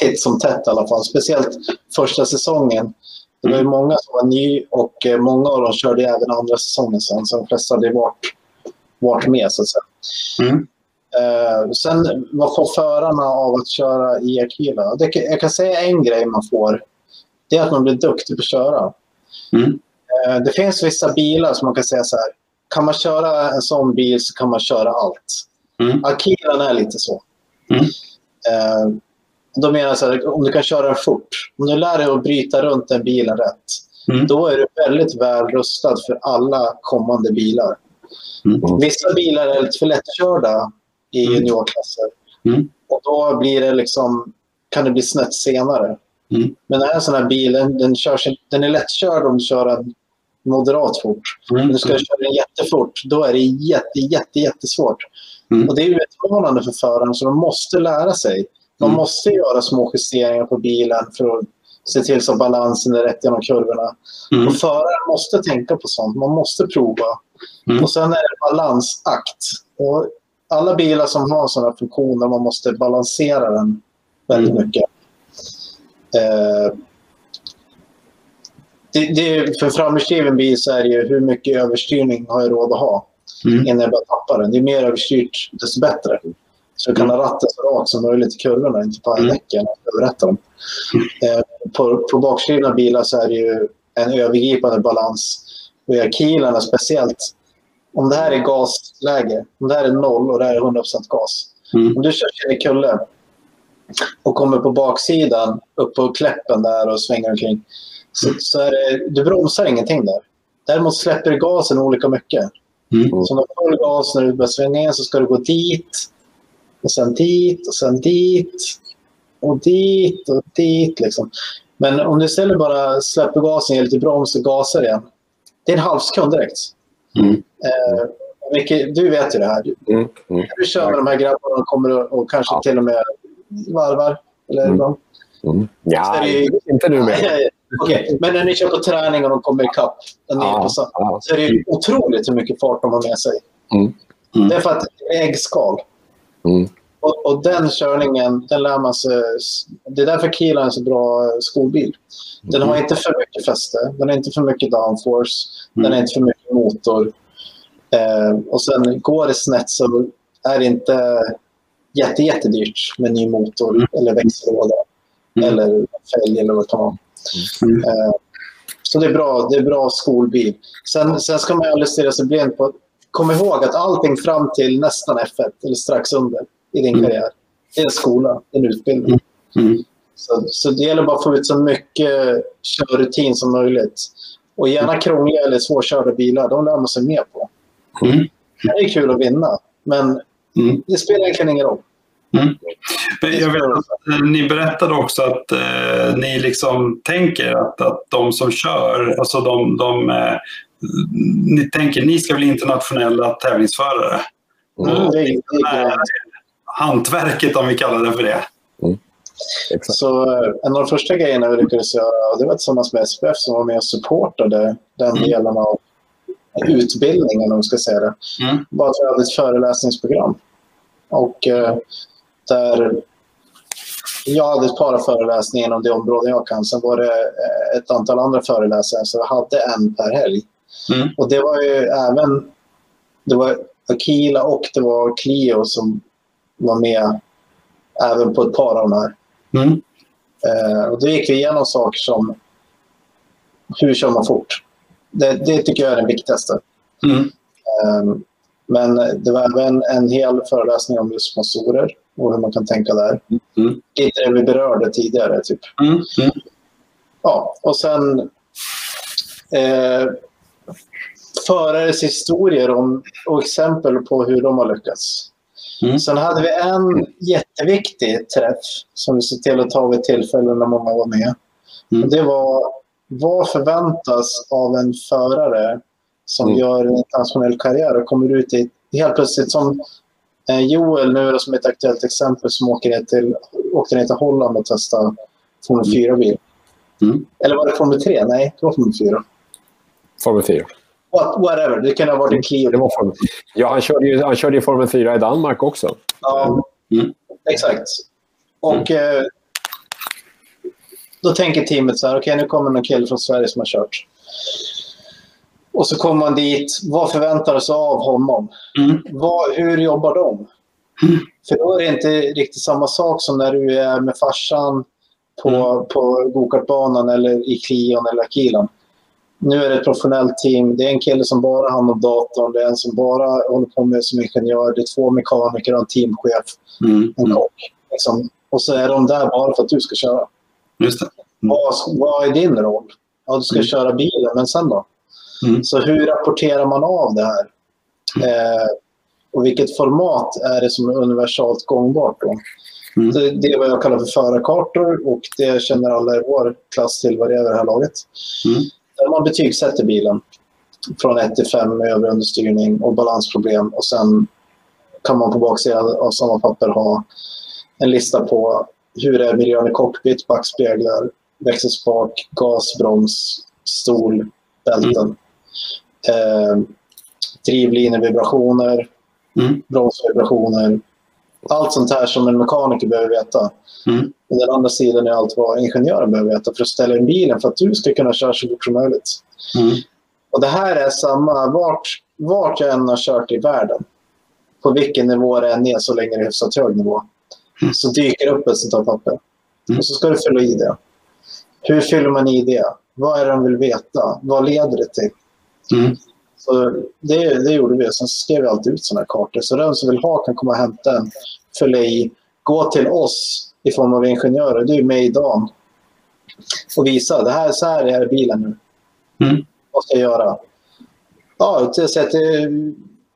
Titt som tätt i alla fall. Speciellt första säsongen. Det var ju många som var ny och eh, många av dem körde även andra säsongen sen. Så de flesta hade varit, varit med så att säga. Mm. Uh, sen vad får förarna av att köra i Akila? Det, jag kan säga en grej man får. Det är att man blir duktig på att köra. Mm. Uh, det finns vissa bilar som man kan säga så här kan man köra en sån bil så kan man köra allt. Mm. Akilan är lite så. Mm. Eh, då menar jag så här, om du kan köra den fort, om du lär dig att bryta runt den bilen rätt, mm. då är du väldigt väl rustad för alla kommande bilar. Mm. Vissa bilar är lite för lättkörda i mm. juniorklasser. Mm. Och då blir det liksom, kan det bli snett senare. Mm. Men den här sån här bilen, den, körs, den är lättkörd om du kör en moderat fort. Mm. Men ska du köra den jättefort, då är det jätte, jätte, jättesvårt. Mm. Och det är utmanande för föraren, så de måste lära sig. Man mm. måste göra små justeringar på bilen för att se till så att balansen är rätt genom kurvorna. Mm. Och föraren måste tänka på sånt. Man måste prova. Mm. Och sen är det balansakt. Och alla bilar som har sådana funktioner, man måste balansera den väldigt mm. mycket. Eh, det, det, för framhjulsdriven bil så är det ju hur mycket överstyrning har jag råd att ha mm. innan jag börjar tappa den. Det är mer överstyrt desto bättre. Så jag kan ha ratten så rakt som möjligt i kurvorna, inte på mm. däcken överrätta dem. Eh, på, på bakskrivna bilar så är det ju en övergripande balans. Och i akilerna speciellt, om det här är gasläge, om det här är noll och det här är 100% gas. Mm. Om du kör i kulle och kommer på baksidan, upp på kläppen där och svänger omkring så, så är det, du bromsar ingenting där. Däremot släpper du gasen olika mycket. Mm. Så när du full gas när du börjar svänga in så ska du gå dit och sen dit och sen dit och dit och dit. Liksom. Men om du istället bara släpper gasen, ger lite broms och gasar igen. Det är en halv sekund direkt. Mm. Eh, Micke, du vet ju det här. Mm. Mm. Du kör med de här grabbarna och kommer och, och kanske ja. till och med varvar. Eller mm. Mm. Ja, det, inte nu med. Okay. Men när ni kör på träning och de kommer ikapp, ja, så, ja. så är det otroligt hur mycket fart de har med sig. Mm. Mm. Det är för att det är äggskal. Mm. Och, och, den körningen, den lär man sig. Det är därför Kila är en så bra skolbil. Den har mm. inte för mycket fäste, den har inte för mycket downforce, den har mm. inte för mycket motor. Eh, och sen går det snett så är det inte jätte, jättedyrt med ny motor mm. eller växellåda eller fälg eller vad det kan vara. Mm. Eh, så det är bra, det är bra skolbil. Sen, sen ska man aldrig stirra sig blind på... Kom ihåg att allting fram till nästan F1 eller strax under i din mm. karriär, det är en skola, en utbildning. Mm. mm. Så, så det gäller bara att få ut så mycket körrutin som möjligt. Och gärna krångliga eller svårkörda bilar, de lär man sig mer på. Mm. Det är kul att vinna, men mm. det spelar egentligen ingen roll. Mm. Jag vet att ni berättade också att eh, ni liksom tänker att, att de som kör, alltså de, de eh, ni tänker ni ska bli internationella tävlingsförare. Mm. Det, det, hantverket om vi kallar det för det. Mm. Så eh, en av de första grejerna vi lyckades göra, det var tillsammans med SPF som var med och supportade den mm. delen av utbildningen, om vi ska säga det. Mm. Var att vi hade ett föreläsningsprogram. Och eh, där jag hade ett par föreläsningar inom det område jag kan. Sen var det eh, ett antal andra föreläsare, så jag hade en per helg. Mm. Och det var ju även det var Akila och det var Clio som var med även på ett par av de här. Mm. Eh, och då gick vi igenom saker som hur kör man fort? Det, det tycker jag är det viktigaste. Mm. Eh, men det var även en hel föreläsning om just sponsorer och hur man kan tänka där. Mm. Lite det vi berörde tidigare. Typ. Mm. Mm. Ja, och sen eh, förares historier om, och exempel på hur de har lyckats. Mm. Sen hade vi en jätteviktig träff som vi såg till att ta vid tillfälle när många var med. Mm. Det var, vad förväntas av en förare som mm. gör en internationell karriär och kommer ut i helt plötsligt som Joel nu då, som ett aktuellt exempel som åker ner till, åkte ner till Holland och testade Formel 4-bil. Mm. Eller var det Formel 3? Nej, det var Formel 4. Formel 4. What, whatever, det kan ha varit en Clio. Det var Formel. Ja, han körde, ju, han körde ju Formel 4 i Danmark också. Ja, mm. exakt. Och mm. eh, då tänker teamet så här, okej okay, nu kommer någon kille från Sverige som har kört. Och så kommer man dit, vad förväntar sig av honom? Mm. Vad, hur jobbar de? Mm. För då är det inte riktigt samma sak som när du är med farsan på, mm. på gokartbanan eller i Clion eller Akilan. Nu är det ett professionellt team. Det är en kille som bara har hand om datorn. Det är en som bara håller på med som ingenjör. Det är två mekaniker och en teamchef. Mm. En kock. Liksom. Och så är de där bara för att du ska köra. Just det. Mm. Vad, vad är din roll? Ja, du ska mm. köra bilen, men sen då? Mm. Så hur rapporterar man av det här? Eh, och vilket format är det som är universalt gångbart? Då? Mm. Det, det är vad jag kallar för förarkartor och det känner alla i vår klass till vad det är vid det här laget. Mm. Där man betygsätter bilen från 1 till 5 med övrig understyrning och balansproblem och sen kan man på baksidan av samma papper ha en lista på hur är miljön i cockpit, backspeglar, växelspak, gas, broms, stol, bälten. Mm. Eh, drivlinevibrationer, mm. bromsvibrationer. Allt sånt här som en mekaniker behöver veta. Mm. Och den andra sidan är allt vad ingenjören behöver veta för att ställa in bilen för att du ska kunna köra så fort som möjligt. Mm. Och det här är samma vart, vart jag än har kört i världen. På vilken nivå det än är så länge det är hyfsat hög nivå. Mm. Så dyker upp ett sånt här papper. Mm. Och så ska du fylla i det. Hur fyller man i det? Vad är det de vill veta? Vad leder det till? Mm. Så det, det gjorde vi. Sen skrev vi alltid ut sådana här kartor. Så den som vill ha kan komma och hämta en, fylla i, gå till oss i form av ingenjörer. Du är med idag. Och visa, det här, så här är bilen nu. Mm. Vad ska jag göra? Ja, till att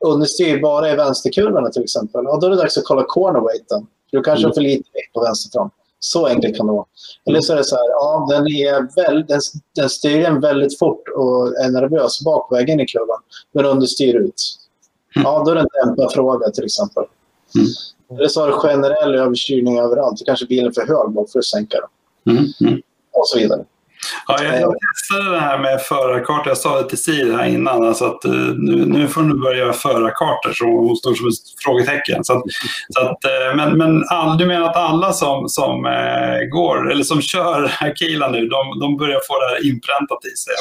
understyr bara i vänsterkulorna till exempel. Ja, då är det dags att kolla corner weighten. Du kanske har för lite vikt på vänsterfram. Så enkelt kan det vara. Eller så är det så här, ja, den, är väl, den, den styr en väldigt fort och är nervös bakvägen i klubban, men understyr ut. Mm. Ja, då är det en dämpad fråga till exempel. Mm. Eller så har du generell överstyrning överallt. Kanske bilen är för hög bak för att sänka den. Mm. Mm. Och så vidare. Ja, jag, jag testade det här med förarkartor. Jag sa det till Sir här innan. Alltså att, uh, nu, nu får du börja göra förarkartor. Så hon stod som ett frågetecken. Så att, så att, uh, men men all, du menar att alla som, som uh, går, eller som kör Akila nu, de, de börjar få det här inpräntat i sig?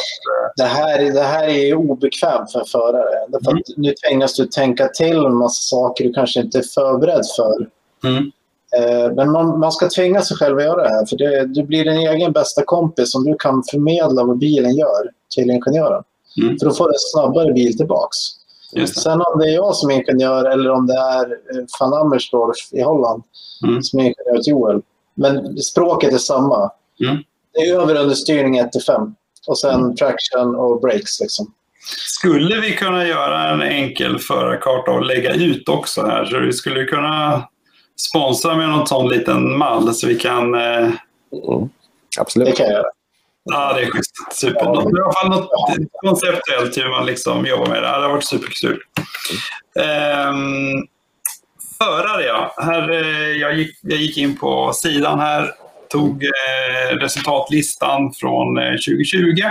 Det, här, det här är obekvämt för en förare. Därför mm. Nu tvingas du tänka till en massa saker du kanske inte är förberedd för. Mm. Eh, men man, man, ska tvinga sig själv att göra det här. För det, du blir din egen bästa kompis om du kan förmedla vad bilen gör till ingenjören. Mm. För då får du en snabbare bil tillbaks. Sen om det är jag som är ingenjör eller om det är eh, van Amersdorf i Holland mm. som är ingenjör till Joel. Men språket är samma. Mm. Det är överunderstyrning 1 till 5. Och sen mm. traction och brakes. Liksom. Skulle vi kunna göra en enkel förarkarta och lägga ut också här? Så vi skulle kunna sponsra med någon sån liten mall så vi kan... Eh... Mm. Absolut. Det kan jag göra. Ja, det är schysst. Super. Ja. I alla fall något konceptuellt hur man liksom jobbar med det. Det har varit superkul. Mm. Um, förare, ja. Här, eh, jag, gick, jag gick in på sidan här, tog eh, resultatlistan från eh, 2020.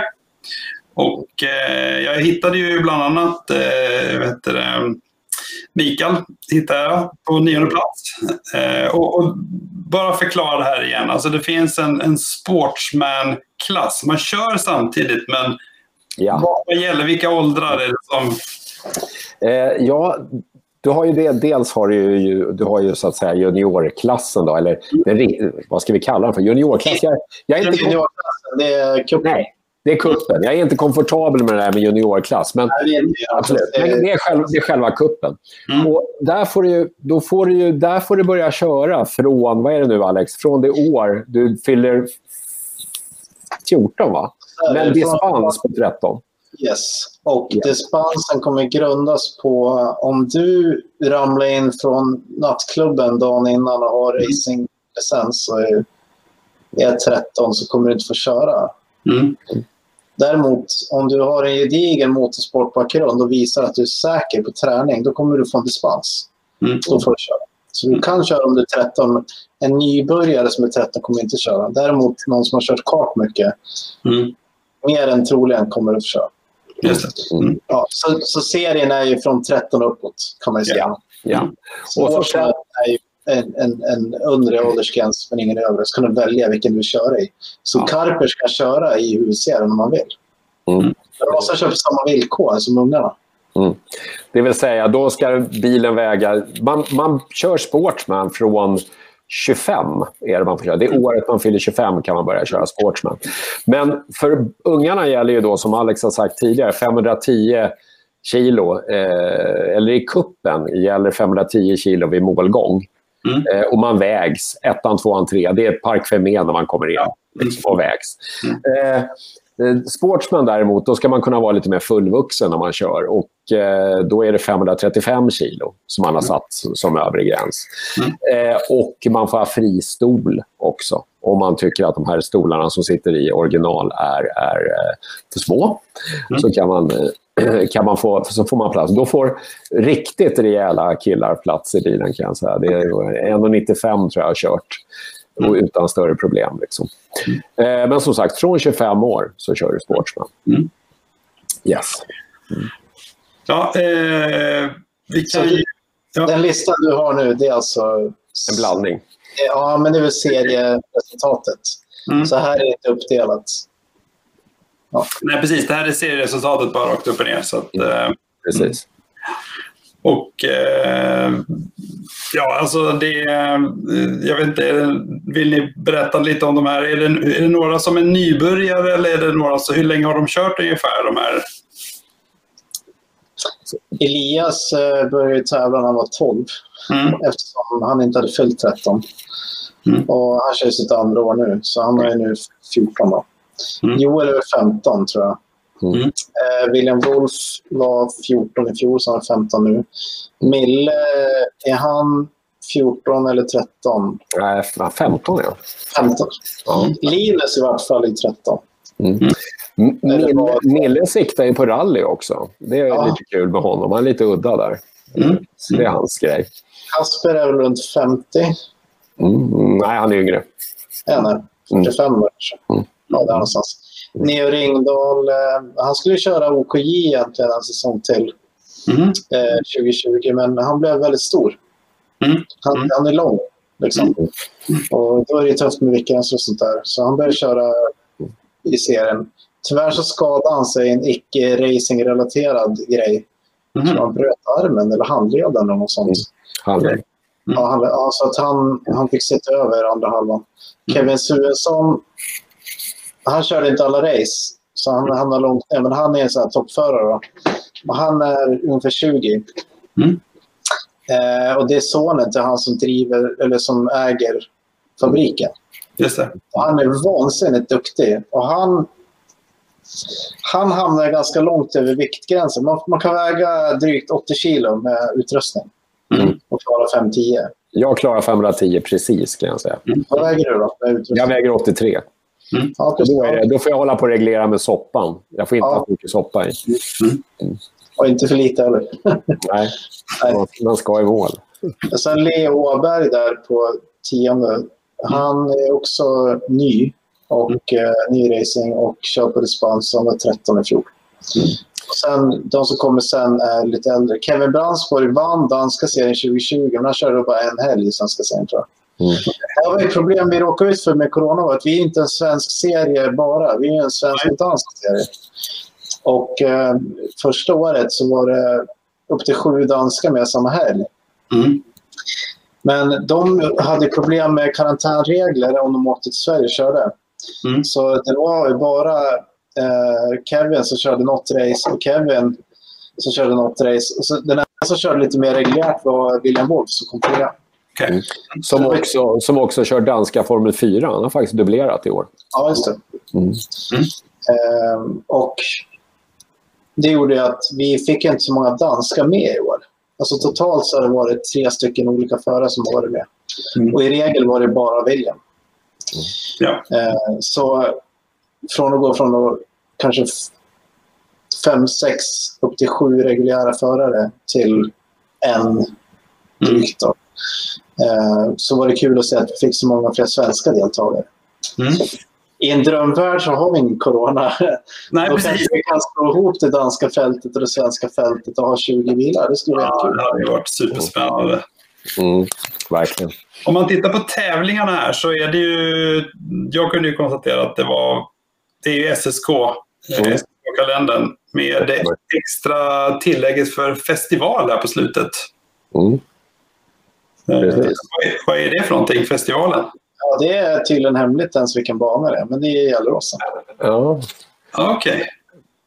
Och eh, jag hittade ju bland annat eh, vet det, Mikael hittade jag på nionde plats. Eh, och, och, bara förklara det här igen. Alltså det finns en, en sportsman-klass. Man kör samtidigt, men ja. vad gäller? Vilka åldrar är det som... Eh, ja, du har ju det, dels har du ju, du har ju så att säga juniorklassen då, eller mm. vad ska vi kalla den för? Juniorklass? Jag, jag är inte juniorklassen, det är cupen. Nej, det är kuppen. Jag är inte komfortabel med det här med juniorklass. Men, absolut. men det, är själva, det är själva kuppen. Mm. Och där får, du, då får du ju, där får du börja köra från, vad är det nu Alex, från det år du fyller 14 va? Men dispens på 13. Yes, och yes. dispensen kommer grundas på om du ramlar in från nattklubben dagen innan och har racinglicens är är 13 så kommer du inte få köra. Mm. Däremot, om du har en gedigen motorsportbakgrund och visar att du är säker på träning, då kommer du få en dispens. Mm. Då får du köra. Så du kan köra om du är 13. En nybörjare som är 13 kommer inte köra. Däremot någon som har kört kart mycket, mm. mer än troligen kommer att få köra. Mm. Ja, så, så serien är ju från 13 uppåt, kan man ju säga. Ja. ja. Och så är ju en, en, en undre åldersgräns, men ingen övre. Så kan du välja vilken du vill köra i. Så ja. Karper ska köra i huvudserien om man vill. Mm. De måste köpa samma villkor som ungarna. Mm. Det vill säga, då ska bilen väga... Man, man kör Sportsman från 25 är det man får köra. Det är året man fyller 25 kan man börja köra Sportsman. Men för ungarna gäller ju då, som Alex har sagt tidigare, 510 kilo. Eh, eller i kuppen gäller 510 kilo vid målgång. Mm. Eh, och man vägs, ettan, tvåan, tre. Det är ett Park Fermé när man kommer in liksom, och vägs. Mm. Eh, Eh, sportsman däremot, då ska man kunna vara lite mer fullvuxen när man kör. Och eh, Då är det 535 kilo som man har mm. satt som övre gräns. Mm. Eh, och man får ha fristol också. Om man tycker att de här stolarna som sitter i original är, är eh, för små. Mm. Så kan man, *clears throat* kan man få, så får man plats. Då får riktigt rejäla killar plats i bilen kan jag säga. Det är 1,95 tror jag har kört och utan större problem. Liksom. Mm. Eh, men som sagt, från 25 år så kör du Sportsman. Mm. Yes. Mm. Ja, eh, vi kan. Ja. Den listan du har nu, det är alltså... En blandning. Ja, men det är väl serieresultatet. Mm. Så här är det inte uppdelat. Ja. Nej, precis. Det här är serieresultatet bara rakt upp och ner. Så att, eh, precis. Och eh, ja, alltså det... Jag vet inte, vill ni berätta lite om de här? Är det, är det några som är nybörjare eller är det några, så hur länge har de kört ungefär de här? Elias eh, började tävla när han var 12 mm. eftersom han inte hade fyllt 13. Mm. Och han kör sitt andra år nu, så han är nu 14. Då. Mm. Joel är 15 tror jag. Mm. Eh, William Wolf var 14 i fjol, så han är 15 nu. Mille, är han 14 eller 13? Nej, 15 ja. 15. Ja. Linus i vart fall är 13. Mm. Mille, Mille siktar ju på rally också. Det är ja. lite kul med honom. Han är lite udda där. Mm. Det är hans grej. Kasper är väl runt 50? Mm. Nej, han är yngre. Är han 45 mm. kanske? Mm. Ja, där någonstans. Neo Ringdahl, eh, han skulle köra OKJ egentligen en säsong till mm. eh, 2020, men han blev väldigt stor. Mm. Han, mm. han, är lång. Liksom. Mm. Och då är det tufft med vickgränser och sånt där. Så han började köra i serien. Tyvärr så skadade han sig i en icke-racing-relaterad grej. Mm. Så han bröt armen eller handleden eller något sånt. Handled. Mm. Ja, han, ja, så att han, han fick sitta över andra halvan. Kevin Suensson han körde inte alla race, så han hamnade långt ner. Men han är en sån här toppförare. Och han är ungefär 20. Mm. Eh, och det är sonen till han som driver, eller som äger fabriken. Just det. Och han är vansinnigt duktig. Och han, han hamnar ganska långt över viktgränsen. Man, man kan väga drygt 80 kilo med utrustning. Mm. Och klara 5-10. Jag klarar 510 precis kan jag säga. Mm. Vad väger du då? Jag väger 83. Mm. Ja, då, det, då får jag hålla på och reglera med soppan. Jag får inte ja. ha mycket soppa i. Mm. Och inte för lite heller. *laughs* Nej, Nej. man ska i mål. Sen Leo Åberg där på tionde. Han är också ny och mm. eh, ny racing och kör på dispens. Han var 13 i fjol. Mm. Och sen, de som kommer sen är lite äldre. Kevin Brandsborg vann danska serien 2020, men han körde bara en helg i svenska serien tror jag. Mm. Det var ett problem vi råkade ut för med corona var att vi är inte en svensk serie bara. Vi är en svensk och dansk serie. Och eh, första året så var det upp till sju danskar med samma helg. Mm. Men de hade problem med karantänregler om de åkte till Sverige och körde. Mm. Så det var bara eh, Kevin som körde något race och Kevin som körde något race. Och så den enda som körde lite mer reguljärt var William Wolf som kom trea. Okay. Mm. Som, också, som också kör danska Formel 4. Han har faktiskt dubblerat i år. Ja, just det. Mm. Mm. Ehm, och det gjorde att vi fick inte så många danska med i år. Alltså totalt så har det varit tre stycken olika förare som har varit med. Mm. Och i regel var det bara William. Ja. Eh, så från att gå från att kanske fem, sex, upp till sju reguljära förare till en drygt. Då. Eh, så var det kul att se att vi fick så många fler svenska deltagare. Mm. I en drömvärld så har vi ingen corona. Nej, Då precis. kanske vi kan slå ihop det danska fältet och det svenska fältet och ha 20 bilar. Det skulle vara Ja, kul. det hade varit superspännande. Mm, verkligen. Om man tittar på tävlingarna här så är det ju... Jag kunde ju konstatera att det var... Det är ju SSK, Mm. eh, SSK-kalendern, med det extra tillägget för festival här på slutet. Mm. Eh, Precis. Vad är, det för någonting, festivalen? Ja, det är tydligen hemligt ens vilken bana det är, men det är Gelleråsen. Ja, Ja, Okej.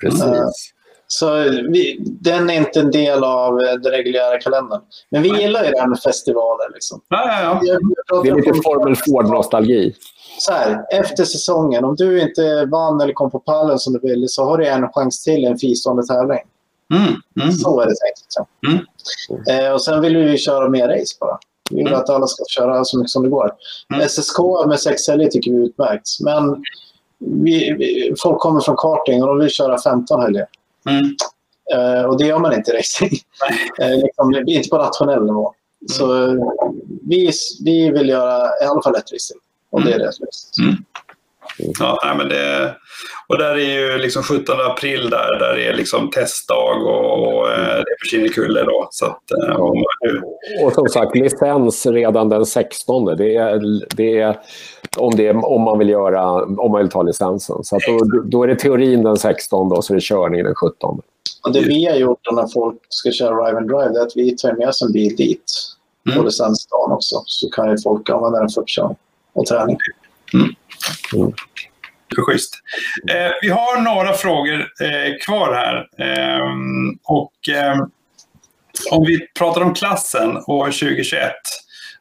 precis. Mm. Så vi, den är inte en del av eh, den reguljära kalendern. Men vi gillar ju det här med festivaler. Liksom. Ja, ja, ja. Det är lite Formel Ford-nostalgi. Så här, efter säsongen, om du inte vann eller kom på pallen som du ville så har du en chans till i en fristående tävling. Mm, mm. Så är det tänkt. Liksom. Mm. Eh, och sen vill vi ju köra mer race bara. Vi vill Mm. att alla ska köra så mycket som det går. Mm. SSK med sex helger tycker vi är utmärkt. Men vi, vi, folk kommer från karting och de vill köra 15 helger. Mm. Eh, och det gör man inte i racing. *laughs* Eh, liksom, inte på nationell nivå. Så Mm. eh, vi, vi vill göra i alla fall ett racing. Och det är det. Mm. Ja, nej, men det, och där är ju liksom 17 april där, där är liksom testdag och, och eh, det är Kinnekulle då. Så att, eh, om man- Och som sagt, licens redan den 16. Det är, det är, om, det är, om, man vill göra, om man vill ta licensen. Så att då, då är det teorin den 16 och så är det körning den 17. Och det vi har gjort då när folk ska köra Rive and Drive det är att vi tar med oss en bil dit. Mm. På licensdagen också. Så kan ju folk använda den för uppkörning och träning. Schysst. Eh, vi har några frågor eh, kvar här. Ehm, och ehm, om vi pratar om klassen år 2021.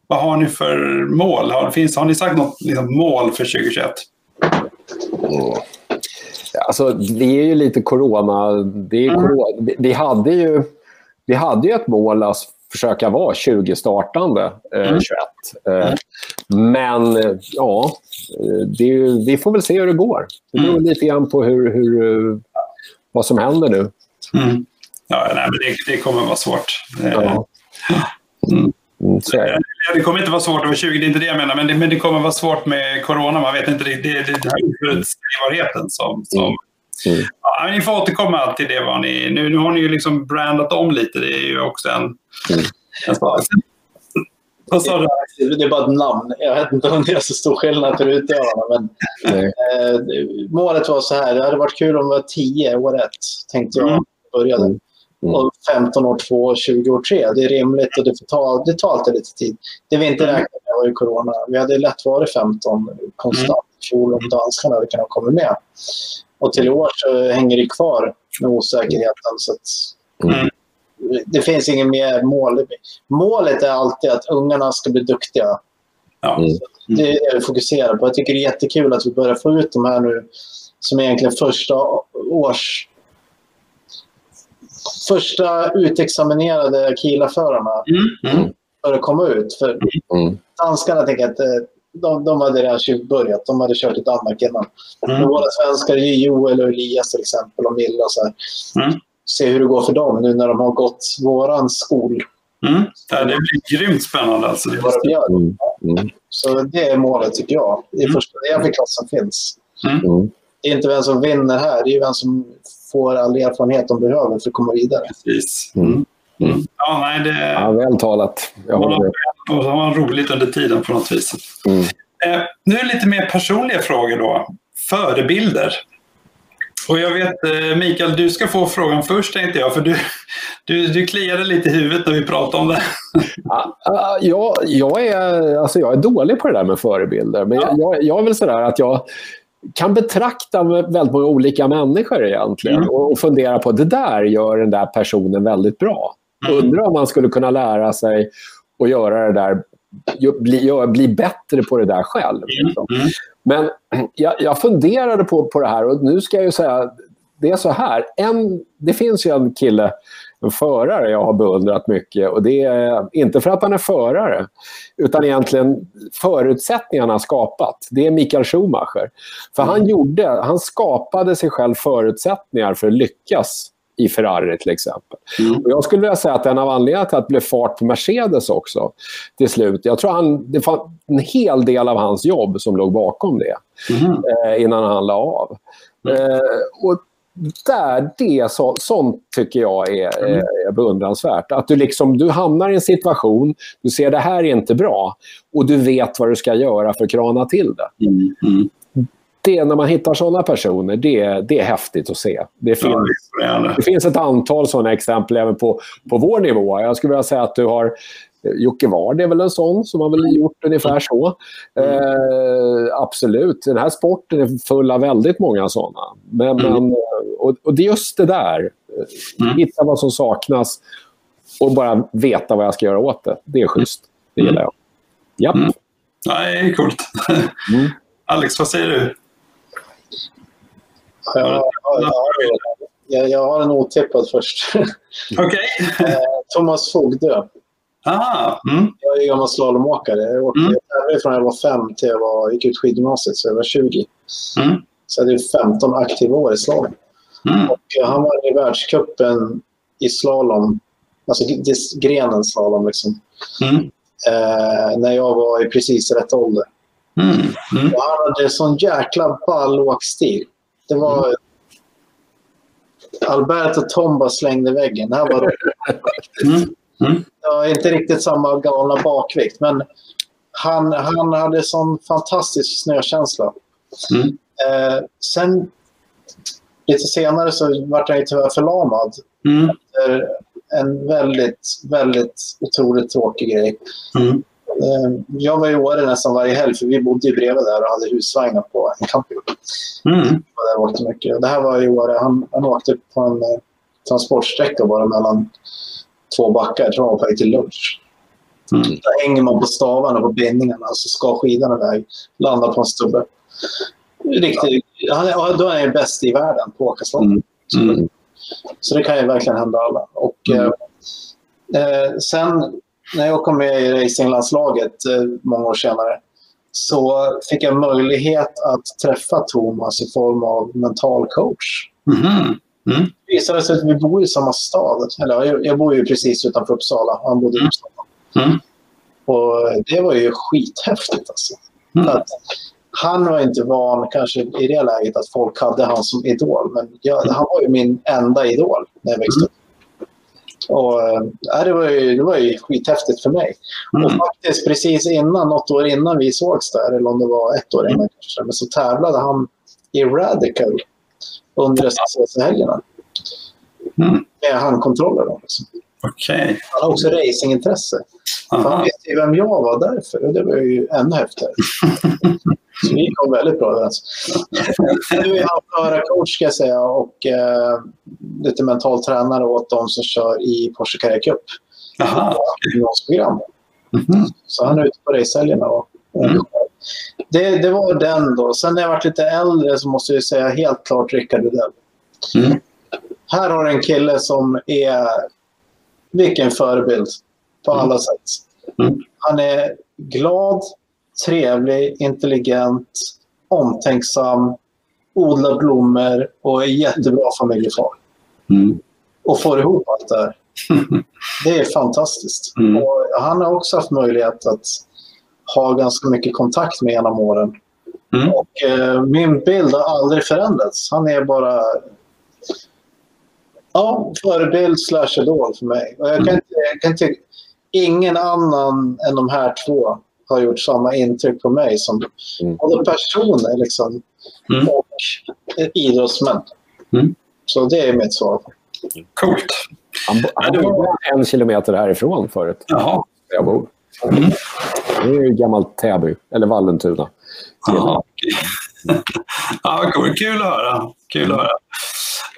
Vad har ni för mål? Har, finns, har ni sagt något liksom, mål för 2021? Alltså, det är ju lite corona. Det är corona. Vi- Vi, hade ju, vi hade ju ett mål att försöka vara 20 startande eh, Mm. 21. Eh, men eh, ja, eh, det vi får väl se hur det går. Det beror Mm. lite grann på hur, hur, eh, vad som händer nu. Mm. Ja, nej, men det, det kommer vara svårt. Ja. Mm. Mm, det. Ja, kommer inte vara svårt vara 20, det är inte det jag menar. Men det, men det kommer vara svårt med corona. Man vet inte, det, det, det är oförutsägbarheten som... som Mm. Ja, men ni får återkomma till det. Vad ni, nu, nu har ni ju liksom brandat om lite. Det är ju också en... Mm. en sak. Vad sa du? Det är bara ett namn. Jag vet inte om det är så stor skillnad för utövarna. Men, eh, målet var så här. Det hade varit kul om det var 10 år ett. Tänkte jag Mm. började. Mm. Mm. Och 15 år 2 och 20 år 3. Det är rimligt och det, får ta, det tar alltid lite tid. Det vi inte Mm. räknade med var ju corona. Vi hade lätt varit 15 konstant i fjol om danskarna hade kunnat komma med. Och till i år så hänger det kvar med osäkerheten. Så att Mm. Det finns ingen mer mål. Målet är alltid att ungarna ska bli duktiga. Ja. Mm. Det är det vi fokuserar på. Jag tycker det är jättekul att vi börjar få ut de här nu som egentligen första års första utexaminerade kilaförarna Mm. Mm. börjar komma ut. För Mm. danskarna tänker att eh, de, de hade redan börjat. De hade kört i Danmark innan. Mm. våra svenskar, det är Joel och Elias till exempel och Milla. Så här. Mm. Se hur det går för dem nu när de har gått våran skol. Mm. Ja, det blir grymt spännande. Alltså. Det. Mm. Mm. Så det är målet tycker jag. Det är Mm. första det är för klassen finns. Mm. Det är inte vem som vinner här. Det är vem som får all erfarenhet de behöver för att komma vidare. Precis. Mm. Mm. Mm. Ja, nej, det... Ja, väl talat. Jag håller har, med. man roligt under tiden på något vis. Mm. Eh, nu är det lite mer personliga frågor då. Förebilder. Och jag vet, eh, Mikael, du ska få frågan först tänkte jag. För du, du, du kliade lite i huvudet när vi pratade om det. Ja, ja, jag, jag, är, alltså jag är dålig på det där med förebilder. Men jag, jag, jag är väl sådär att jag kan betrakta väldigt många olika människor egentligen Mm. och, och fundera på det där gör den där personen väldigt bra. Mm. Undrar om man skulle kunna lära sig att göra det där, bli, bli bättre på det där själv. liksom. Mm. Men jag, jag funderade på, på det här och nu ska jag ju säga, det är så här. En, det finns ju en kille, en förare jag har beundrat mycket. Och det är inte för att han är förare, utan egentligen förutsättningarna skapat. Det är Mikael Schumacher. För han, gjorde, han skapade sig själv förutsättningar för att lyckas i Ferrari till exempel. Mm. Och jag skulle vilja säga att en av anledningarna till att det blev fart på Mercedes också till slut, jag tror han, det var en hel del av hans jobb som låg bakom det mm. eh, innan han la av. Mm. Eh, och där, det, så, sånt tycker jag är, mm. är beundransvärt. Att du, liksom, du hamnar i en situation, du ser det här är inte bra och du vet vad du ska göra för att krana till det. Det, när man hittar sådana personer, det, det är häftigt att se. Det finns, ja, det finns ett antal sådana exempel även på, på vår nivå. Jag skulle vilja säga att du har Jocke Ward är väl en sån som har väl gjort ungefär så. Mm. Eh, absolut, den här sporten är full av väldigt många såna. Men, mm. men, och, och det är just det där, mm. hitta vad som saknas och bara veta vad jag ska göra åt det. Det är schysst. Det gillar jag. Japp. Mm. Nej, coolt. *laughs* Alex, vad säger du? Jag, jag, jag, har en otippad först. *laughs* Okej. Okay. Eh, Thomas Fogdö. Aha, mm. Jag är gammal slalomåkare. Jag åkte mm. från jag var fem till jag var, gick ut skidgymnasiet, så jag var 20. Mm. Så jag hade 15 aktiva år i slalom. Mm. Och han var i världscupen i slalom, alltså grenen slalom. Liksom. Mm. Eh, när jag var i precis rätt ålder. Mm. Mm. Och han hade sån jäkla ball åkstil. Det var... Mm. Alberto Tomba slängde väggen. Här var mm. Mm. Ja, inte riktigt samma galna bakvikt, men han, han hade sån fantastisk snökänsla. Mm. Eh, sen lite senare så vart han tyvärr förlamad. Mm. Efter en väldigt, väldigt otroligt tråkig grej. Mm. Eh, jag var i Åre nästan varje helg för vi bodde ju bredvid där och hade husvagnar på en camping. Mm. Där åkte mycket. Det här var i Åre. Han, han åkte på en eh, transportsträcka bara mellan två backar. Jag tror han var på väg till lunch. Mm. Där hänger man på stavarna på bindningarna och så ska skidan iväg. Landar på en stubbe. Riktigt, han, då är han bäst i världen på att åka. Mm. Mm. Så det kan ju verkligen hända alla. Och, mm. eh, eh sen när jag kom med i racinglandslaget eh, många år senare så fick jag möjlighet att träffa Thomas i form av mental coach. Mm. Mm. Det visade sig att vi bor i samma stad. Eller, jag, bor ju precis utanför Uppsala. Han bodde i Uppsala. Mm. Och det var ju skithäftigt. Alltså. Mm. Att han var inte van kanske i det läget att folk hade han som idol. Men jag, han var ju min enda idol när jag växte upp. Och, äh, det, var ju, det var ju skithäftigt för mig. Mm. Och faktiskt precis innan, något år innan vi sågs där, eller om det var ett år innan kanske, men så tävlade han i Radical under SSS-helgerna. Mm. Med handkontroller. Liksom. Okay. Han har också racingintresse. Han visste ju vem jag var därför och det var ju ännu häftigare. *laughs* Så vi kom väldigt bra överens. Nu är han förarcoach ska jag säga och eh, lite mental tränare åt de som kör i Porsche Carrera Cup. Gymnasieprogram. Mm. Så han är ute på racehelgerna. Och, mm. det, det var den då. Sen när jag varit lite äldre så måste jag säga helt klart Rickard Rydell. Mm. Här har en kille som är vilken förebild på alla mm. sätt. Mm. Han är glad, trevlig, intelligent, omtänksam, odlar blommor och är jättebra familjefar. Mm. Och får ihop allt det här. *laughs* Det är fantastiskt. Mm. Och han har också haft möjlighet att ha ganska mycket kontakt med genom åren. Mm. Och, eh, min bild har aldrig förändrats. Han är bara ja, förebild slash idol för mig. Och jag kan, mm. inte, jag kan inte, ingen annan än de här två har gjort samma intryck på mig som mm. både personer liksom, mm. och idrottsmän. Mm. Så det är mitt svar. Coolt. Han, han bor en kilometer härifrån förut. Jaha. Jag bor. Mm. Det är ju gammalt Täby, eller Vallentuna. *laughs* Ja, ja, cool. Kul att höra. Kul att höra.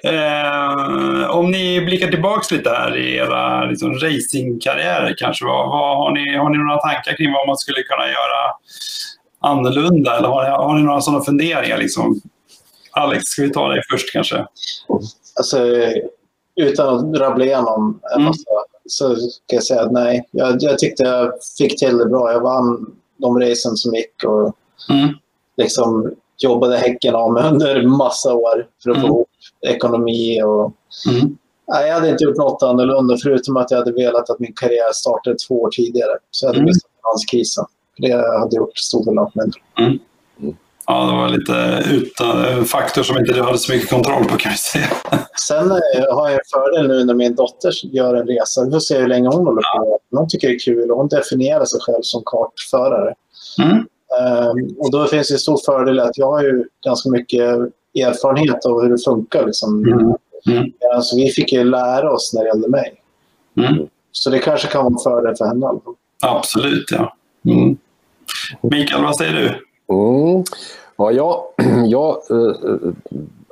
Eh, om ni blickar tillbaka lite här i era liksom, racingkarriärer kanske, vad, vad, har, ni, har ni några tankar kring vad man skulle kunna göra annorlunda? Eller har ni, har ni några sådana funderingar? Liksom? Alex, ska vi ta dig först kanske? Alltså, utan att rabbla igenom en mm. massa, mm. så kan jag säga att nej, jag, jag tyckte jag fick till det bra. Jag vann de racen som gick och mm. liksom jobbade häcken av mig under massa år för att få mm. ihop ekonomi och mm. Nej, jag hade inte gjort något annorlunda förutom att jag hade velat att min karriär startade två år tidigare. Så jag hade mm. missat finanskrisen. Det hade gjort stor skillnad. Mm. Ja, det var lite utan, en faktor som inte du hade så mycket kontroll på kan vi säga. Sen eh, har jag en fördel nu när min dotter gör en resa. Vi får se hur länge hon håller på. Hon tycker det är kul och hon definierar sig själv som kartförare. Mm. Um, och då finns det en stor fördel att jag har ju ganska mycket erfarenhet av hur det funkar. Liksom. Mm. Mm. Alltså, vi fick ju lära oss när det gällde mig. Mm. Så det kanske kan vara en fördel för henne. Absolut, ja. Mm. Mikael, vad säger du? Mm. Ja, jag, *clears throat* jag, eh,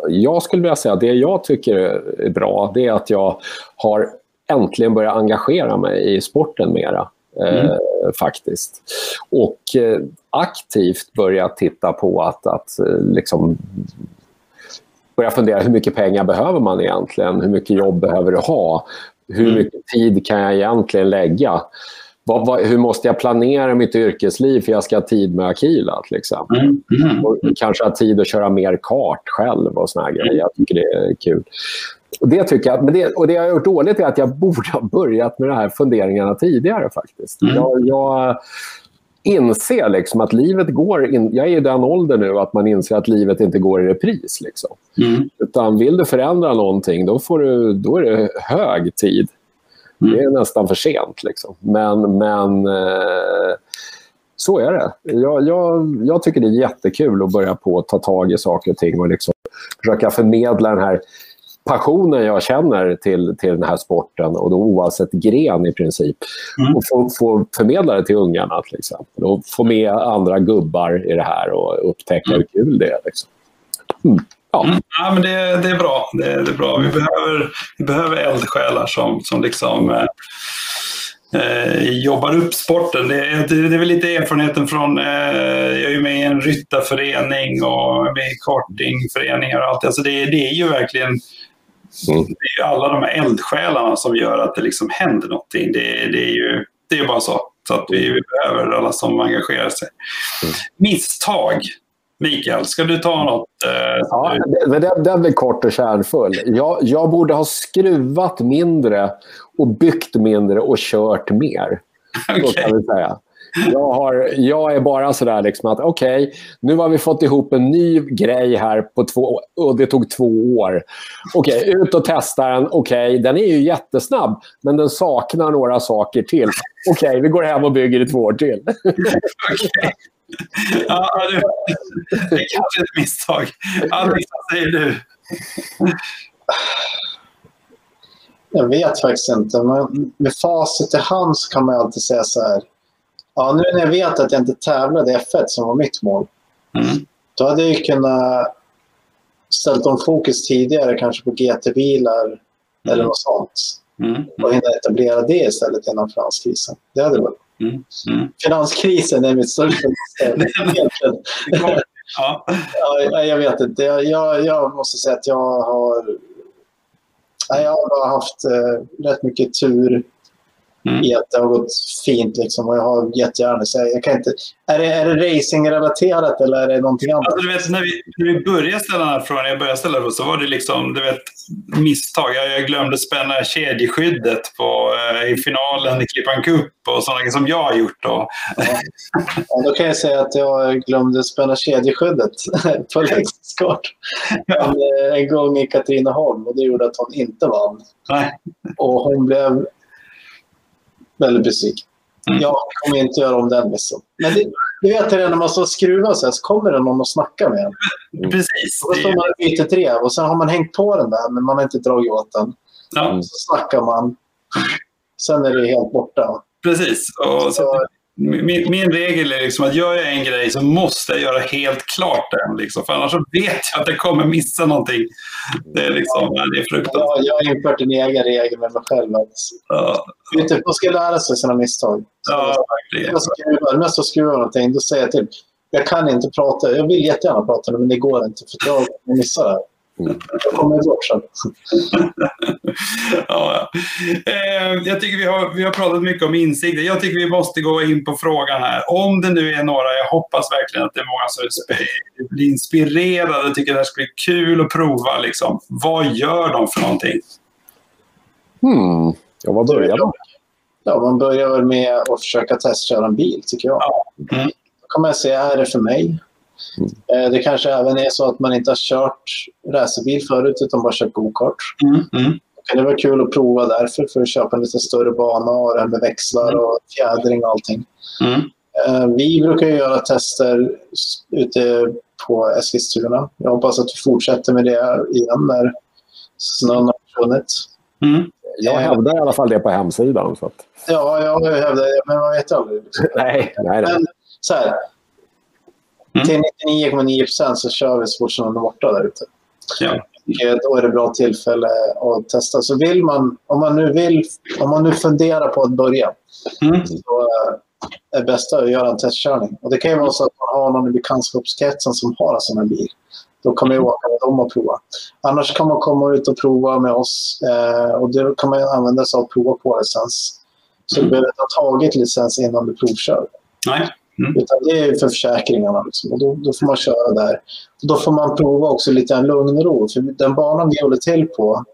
jag skulle vilja säga att det jag tycker är bra det är att jag har äntligen börjat engagera mig i sporten mera. Eh, mm. Eh, faktiskt. Och eh, aktivt börjat titta på att, att eh, liksom, börja fundera hur mycket pengar behöver man egentligen? Hur mycket jobb behöver du ha? Hur mm. mycket tid kan jag egentligen lägga? Vad, vad, hur måste jag planera mitt yrkesliv för jag ska ha tid med Akila till exempel? Mm. Mm. Och kanske ha tid att köra mer kart själv och såna grejer. Jag tycker det är kul. Och det, tycker jag, men det, och det jag har gjort dåligt är att jag borde ha börjat med de här funderingarna tidigare faktiskt. Mm. Jag, jag inser liksom att livet går... In, jag är i den åldern nu att man inser att livet inte går i repris. Liksom. Mm. Utan vill du förändra någonting, då, får du, då är det hög tid. Mm. Det är nästan för sent. Liksom. Men, men eh, så är det. Jag, jag, jag, tycker det är jättekul att börja på att ta tag i saker och ting och liksom försöka förmedla den här passionen jag känner till, till den här sporten, och då oavsett gren i princip. Mm. Och få, få förmedla det till ungarna till exempel. Och få med andra gubbar i det här och upptäcka mm. hur kul det är. Liksom. Mm. Ja. Mm, ja, men det, det är bra. Det, det, är bra. Vi, behöver, vi behöver eldsjälar som, som liksom, eh, eh, jobbar upp sporten. Det, det, det, är väl lite erfarenheten från... Eh, jag är ju med i en ryttarförening och med i kartingföreningar och allt. Alltså det, det är ju verkligen... Mm. Det är ju alla de här eldsjälarna som gör att det liksom händer någonting. Det, det är ju det är bara så. Så att vi, vi behöver alla som engagerar sig. Mm. Misstag Mikael, ska du ta något? Eh, ja, du... den, den blir kort och kärnfull. Jag, jag borde ha skruvat mindre och byggt mindre och kört mer. Okay. kan vi säga. Jag, har, jag är bara sådär liksom att okej, okay, nu har vi fått ihop en ny grej här på två och det tog två år. Okej, okay, ut och testa den. Okej, okay, den är ju jättesnabb, men den saknar några saker till. Okej, vi går hem och bygger i två år till. ja, det, det är kanske ett misstag. Alex, vad säger du? Jag vet faktiskt inte. Men med facit i hand så kan man alltid säga så här. Ja, nu när jag vet att jag inte tävlade i F1 som var mitt mål. Mm. Då hade jag kunnat ställt om fokus tidigare, kanske på GT-bilar mm. eller något sånt. Mm. Och hinna etablera det istället innan finanskrisen. Det hade varit Mm. Mm. Finanskrisen är mitt största *laughs* ja. ja, jag vet inte. Jag, jag, måste säga att jag har, jag har haft eh, rätt mycket tur Mm. I att det har gått fint liksom och jag har jättegärna så jag kan inte... Är det, är det racingrelaterat eller är det någonting annat? Alltså, du vet, när, vi, när vi började ställa den här frågan, jag började ställa den, så var det liksom, du vet, misstag. Jag, jag glömde spänna kedjeskyddet på, eh, i finalen i Klippan Cup och sådana som jag har gjort. Då. Ja. ja. då kan jag säga att jag glömde spänna kedjeskyddet *laughs* på Lexskort ja. en, en gång i Katrineholm och det gjorde att hon inte vann. Nej. Och hon blev väldigt besviken. Mm. Jag kommer inte göra om den missen. Men det, du vet det när man står och skruvar så, här, så kommer det någon och snackar med en. Mm. Precis. Och då står man och byter tre och sen har man hängt på den där men man har inte dragit åt den. Ja. Så snackar man. Sen är det helt borta. Precis. Och så, min, min, regel är liksom att gör jag en grej så måste jag göra helt klart den. Liksom, för annars så vet jag att jag kommer missa någonting. Det är, liksom, ja. det är fruktansvärt. Ja, jag har infört en egen regel med mig själv. Att, ja. vet du, man ska lära sig sina misstag. ja, verkligen. När jag skruvar någonting, då säger jag till. Jag kan inte prata. Jag vill jättegärna prata men det går inte för jag missar det här. Mm. Jag kommer bort sen. *laughs* ja, eh, jag tycker vi har, vi har pratat mycket om insikter. Jag tycker vi måste gå in på frågan här. Om det nu är några, jag hoppas verkligen att det är många som blir inspirerade och tycker det här ska bli kul att prova. Liksom. Vad gör de för någonting? Hmm. Ja, vad börjar man? Ja, man börjar med att försöka testköra en bil, tycker jag. Mm. Då kan man se, är det för mig? Mm. Det kanske även är så att man inte har kört racerbil förut utan bara kört gokart. Mm. Mm. Det kan vara kul att prova därför för att köpa en lite större bana och det här med växlar mm. och fjädring och allting. Mm. Eh, vi brukar göra tester ute på Eskilstuna. Jag hoppas att vi fortsätter med det igen när snön har försvunnit. Mm. Jag hävdar i alla fall det på hemsidan. Så att... Ja, jag hävdar det, men man vet aldrig. *laughs* nej, nej, nej. Men, så här, Mm. Till 99,9 procent så kör vi så fort som de är borta där ute. Ja. Och då är det bra tillfälle att testa. Så vill man, om man nu vill, om man nu funderar på att börja, mm. så eh, är det bästa att göra en testkörning. Och det kan ju vara så att man har någon i bekantskapskretsen som har en sån här bil. Då kan man ju åka med dem och prova. Annars kan man komma ut och prova med oss eh, och det kan man använda sig av prova på licens. Så mm. du behöver inte ha tagit licens innan du provkör. Nej. Mm. Utan det är för försäkringarna. Liksom. Och då, då, får man köra där. Och då får man prova också lite en lugn och ro. För den banan vi håller till på,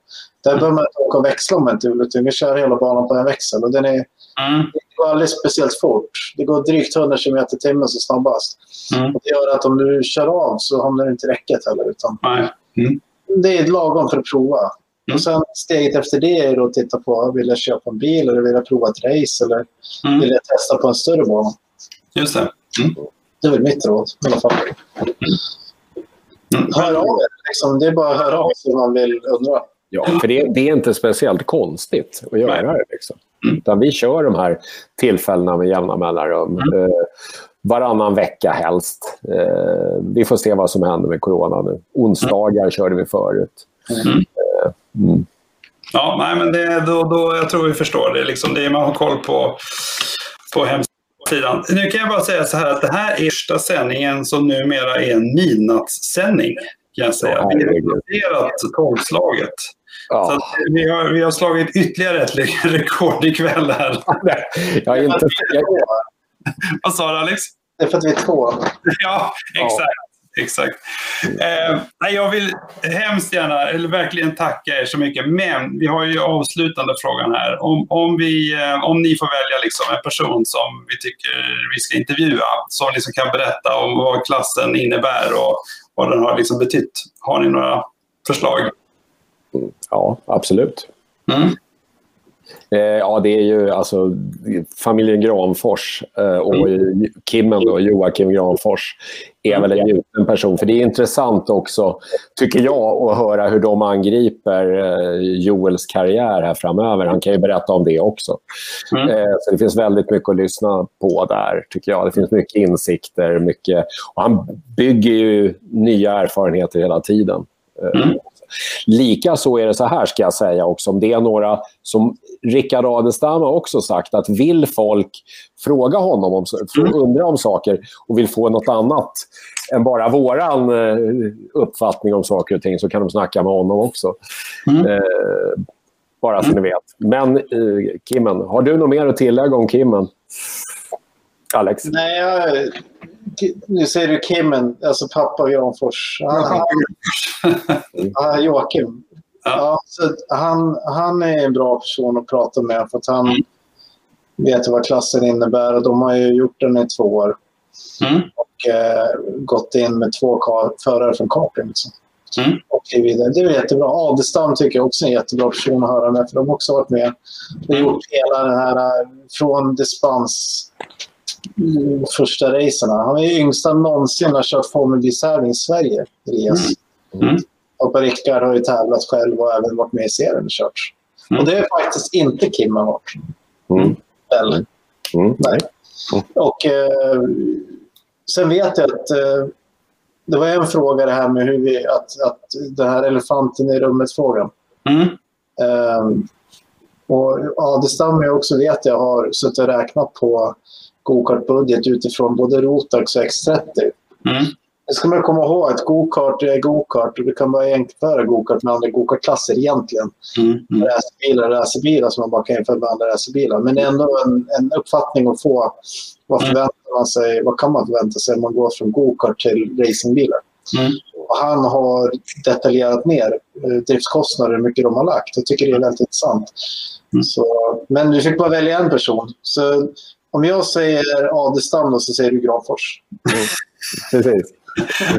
där mm. behöver man inte åka och växla om man inte vill. Vi kör hela banan på en växel. Och den är, mm. Det går alldeles speciellt fort. Det går drygt 100 km i timmen som snabbast. Mm. Och det gör att om du kör av så hamnar du inte i räcket heller. Utan mm. Det är lagom för att prova. Mm. Och sen steget efter det är att titta på, vill jag köpa en bil eller vill jag prova ett race eller mm. vill jag testa på en större bana? Just det. Mm. Det är väl mitt råd i alla fall. Mm. Hör av er. Liksom. Det är bara att höra av sig om man vill undra. Ja, för det, det, är inte speciellt konstigt att göra det. Liksom. Mm. Utan vi kör de här tillfällena med jämna mellanrum. Mm. Eh, varannan vecka helst. Eh, vi får se vad som händer med corona nu. Onsdagar mm. körde vi förut. Mm. Eh, mm. Ja, nej, men det, då, då, jag tror vi förstår det. Liksom det man har koll på, på hemsidan sidan. Nu kan jag bara säga så här att det här är första sändningen som numera är en midnattssändning. Kan jag säga. Vi har passerat tolvslaget. Ja. Så vi, har, vi har slagit ytterligare ett rekord ikväll här. *laughs* jag är inte... Vad sa du Alex? Det är för att vi är två. Ja, exakt. Exakt. Eh, jag vill hemskt gärna, eller verkligen tacka er så mycket. Men vi har ju avslutande frågan här. Om, om, vi, eh, om ni får välja liksom en person som vi tycker vi ska intervjua, som liksom kan berätta om vad klassen innebär och vad den har liksom betytt. Har ni några förslag? Ja, absolut. Mm. Eh, ja, det är ju alltså familjen Granfors eh, och mm. Kimmen då, Joakim Granfors är väl en gjuten person. För det är intressant också, tycker jag, att höra hur de angriper eh, Joels karriär här framöver. Han kan ju berätta om det också. Mm. Eh, så det finns väldigt mycket att lyssna på där, tycker jag. Det finns mycket insikter, mycket... Och han bygger ju nya erfarenheter hela tiden. Eh, mm. Likaså är det så här, ska jag säga också, om det är några som Rickard Adelstam har också sagt att vill folk fråga honom, om, mm. undra om saker och vill få något annat än bara våran eh, uppfattning om saker och ting så kan de snacka med honom också. Mm. Eh, bara så mm. ni vet. Men eh, Kimmen, har du något mer att tillägga om Kimmen? Alex? Nej, jag, nu säger du Kimmen, alltså pappa Granfors. Han, han, *laughs* Joakim. Ja. så han, han är en bra person att prata med för att han mm. vet vad klassen innebär och de har ju gjort den i två år. Mm. Och eh, gått in med två förare från karting. Liksom. Mm. Och vidare. Det är jättebra. Adelstam tycker jag också är en jättebra person att höra med för de har också varit med och gjort hela den här eh, från dispens första racerna. Han är yngsta någonsin att kört Formel D-tävling i Sverige, Elias. Mm. Mm. Och Per-Rickard har ju tävlat själv och även varit med i serien och kört. Mm. Och det är faktiskt inte Kim har varit. Mm. Eller? Mm. Nej. Mm. Och eh, sen vet jag att eh, det var en fråga det här med hur vi, att, att den här elefanten i rummet-frågan. Mm. Um, och Adelstam jag också vet jag har suttit och räknat på gokartbudget utifrån både Rotax och X30. Mm. Det ska man komma ihåg att gokart är gokart och du kan bara jämföra gokart med andra gokartklasser egentligen. Mm, mm. Racerbilar är racerbilar som man bara kan jämföra med andra racerbilar. Men det är ändå en, en uppfattning att få. Vad, mm. förväntar man sig, vad kan man förvänta sig om man går från gokart till racingbilar? Mm. Och han har detaljerat ner eh, driftskostnader, hur mycket de har lagt. Jag tycker det är väldigt intressant. Mm. Så, men du fick bara välja en person. Så om jag säger Adelstam så säger du Granfors. Mm. Precis.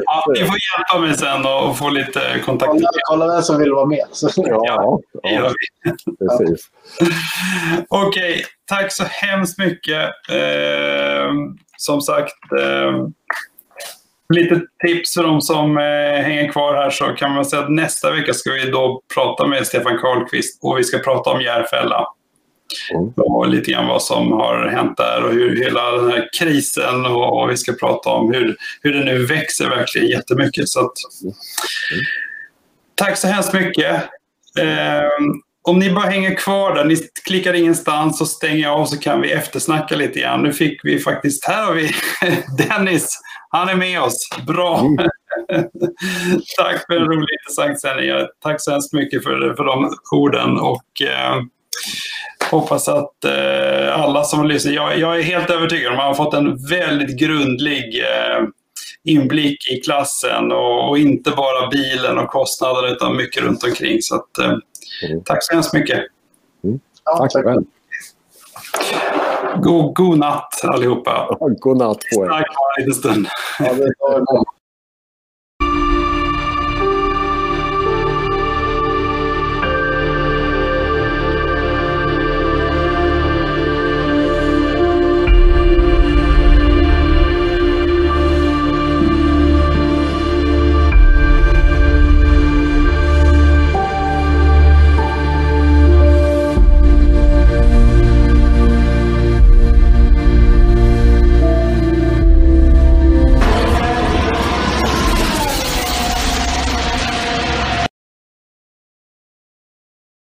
Ja, ni får hjälpa mig sen och få lite kontakt. Kolla, kolla vem som vill vara med. Ja, det gör vi. Precis. Okej, okay, tack så hemskt mycket. Eh, som sagt, eh, lite tips för de som eh, hänger kvar här så kan man säga att nästa vecka ska vi då prata med Stefan Karlqvist och vi ska prata om Järfälla. Mm. Och lite grann vad som har hänt där och hur hela den här krisen och, och vi ska prata om hur, hur det nu växer verkligen jättemycket. Så att, mm. Tack så hemskt mycket. Eh, om ni bara hänger kvar där, ni klickar ingenstans så stänger jag av så kan vi eftersnacka lite grann. Nu fick vi faktiskt, här har vi *laughs* Dennis, han är med oss. Bra! Mm. *laughs* Tack för en rolig intressant sändning. Tack så hemskt mycket för, för de orden. Och, eh, hoppas att eh, alla som lyssnar, jag, jag är helt övertygad om att man har fått en väldigt grundlig eh, inblick i klassen och, och, inte bara bilen och kostnader utan mycket runt omkring. Så att, eh, mm. Tack så hemskt mycket. Mm. Tack ja, själv. God, god natt allihopa. God natt på er. Bara en liten stund. Ja,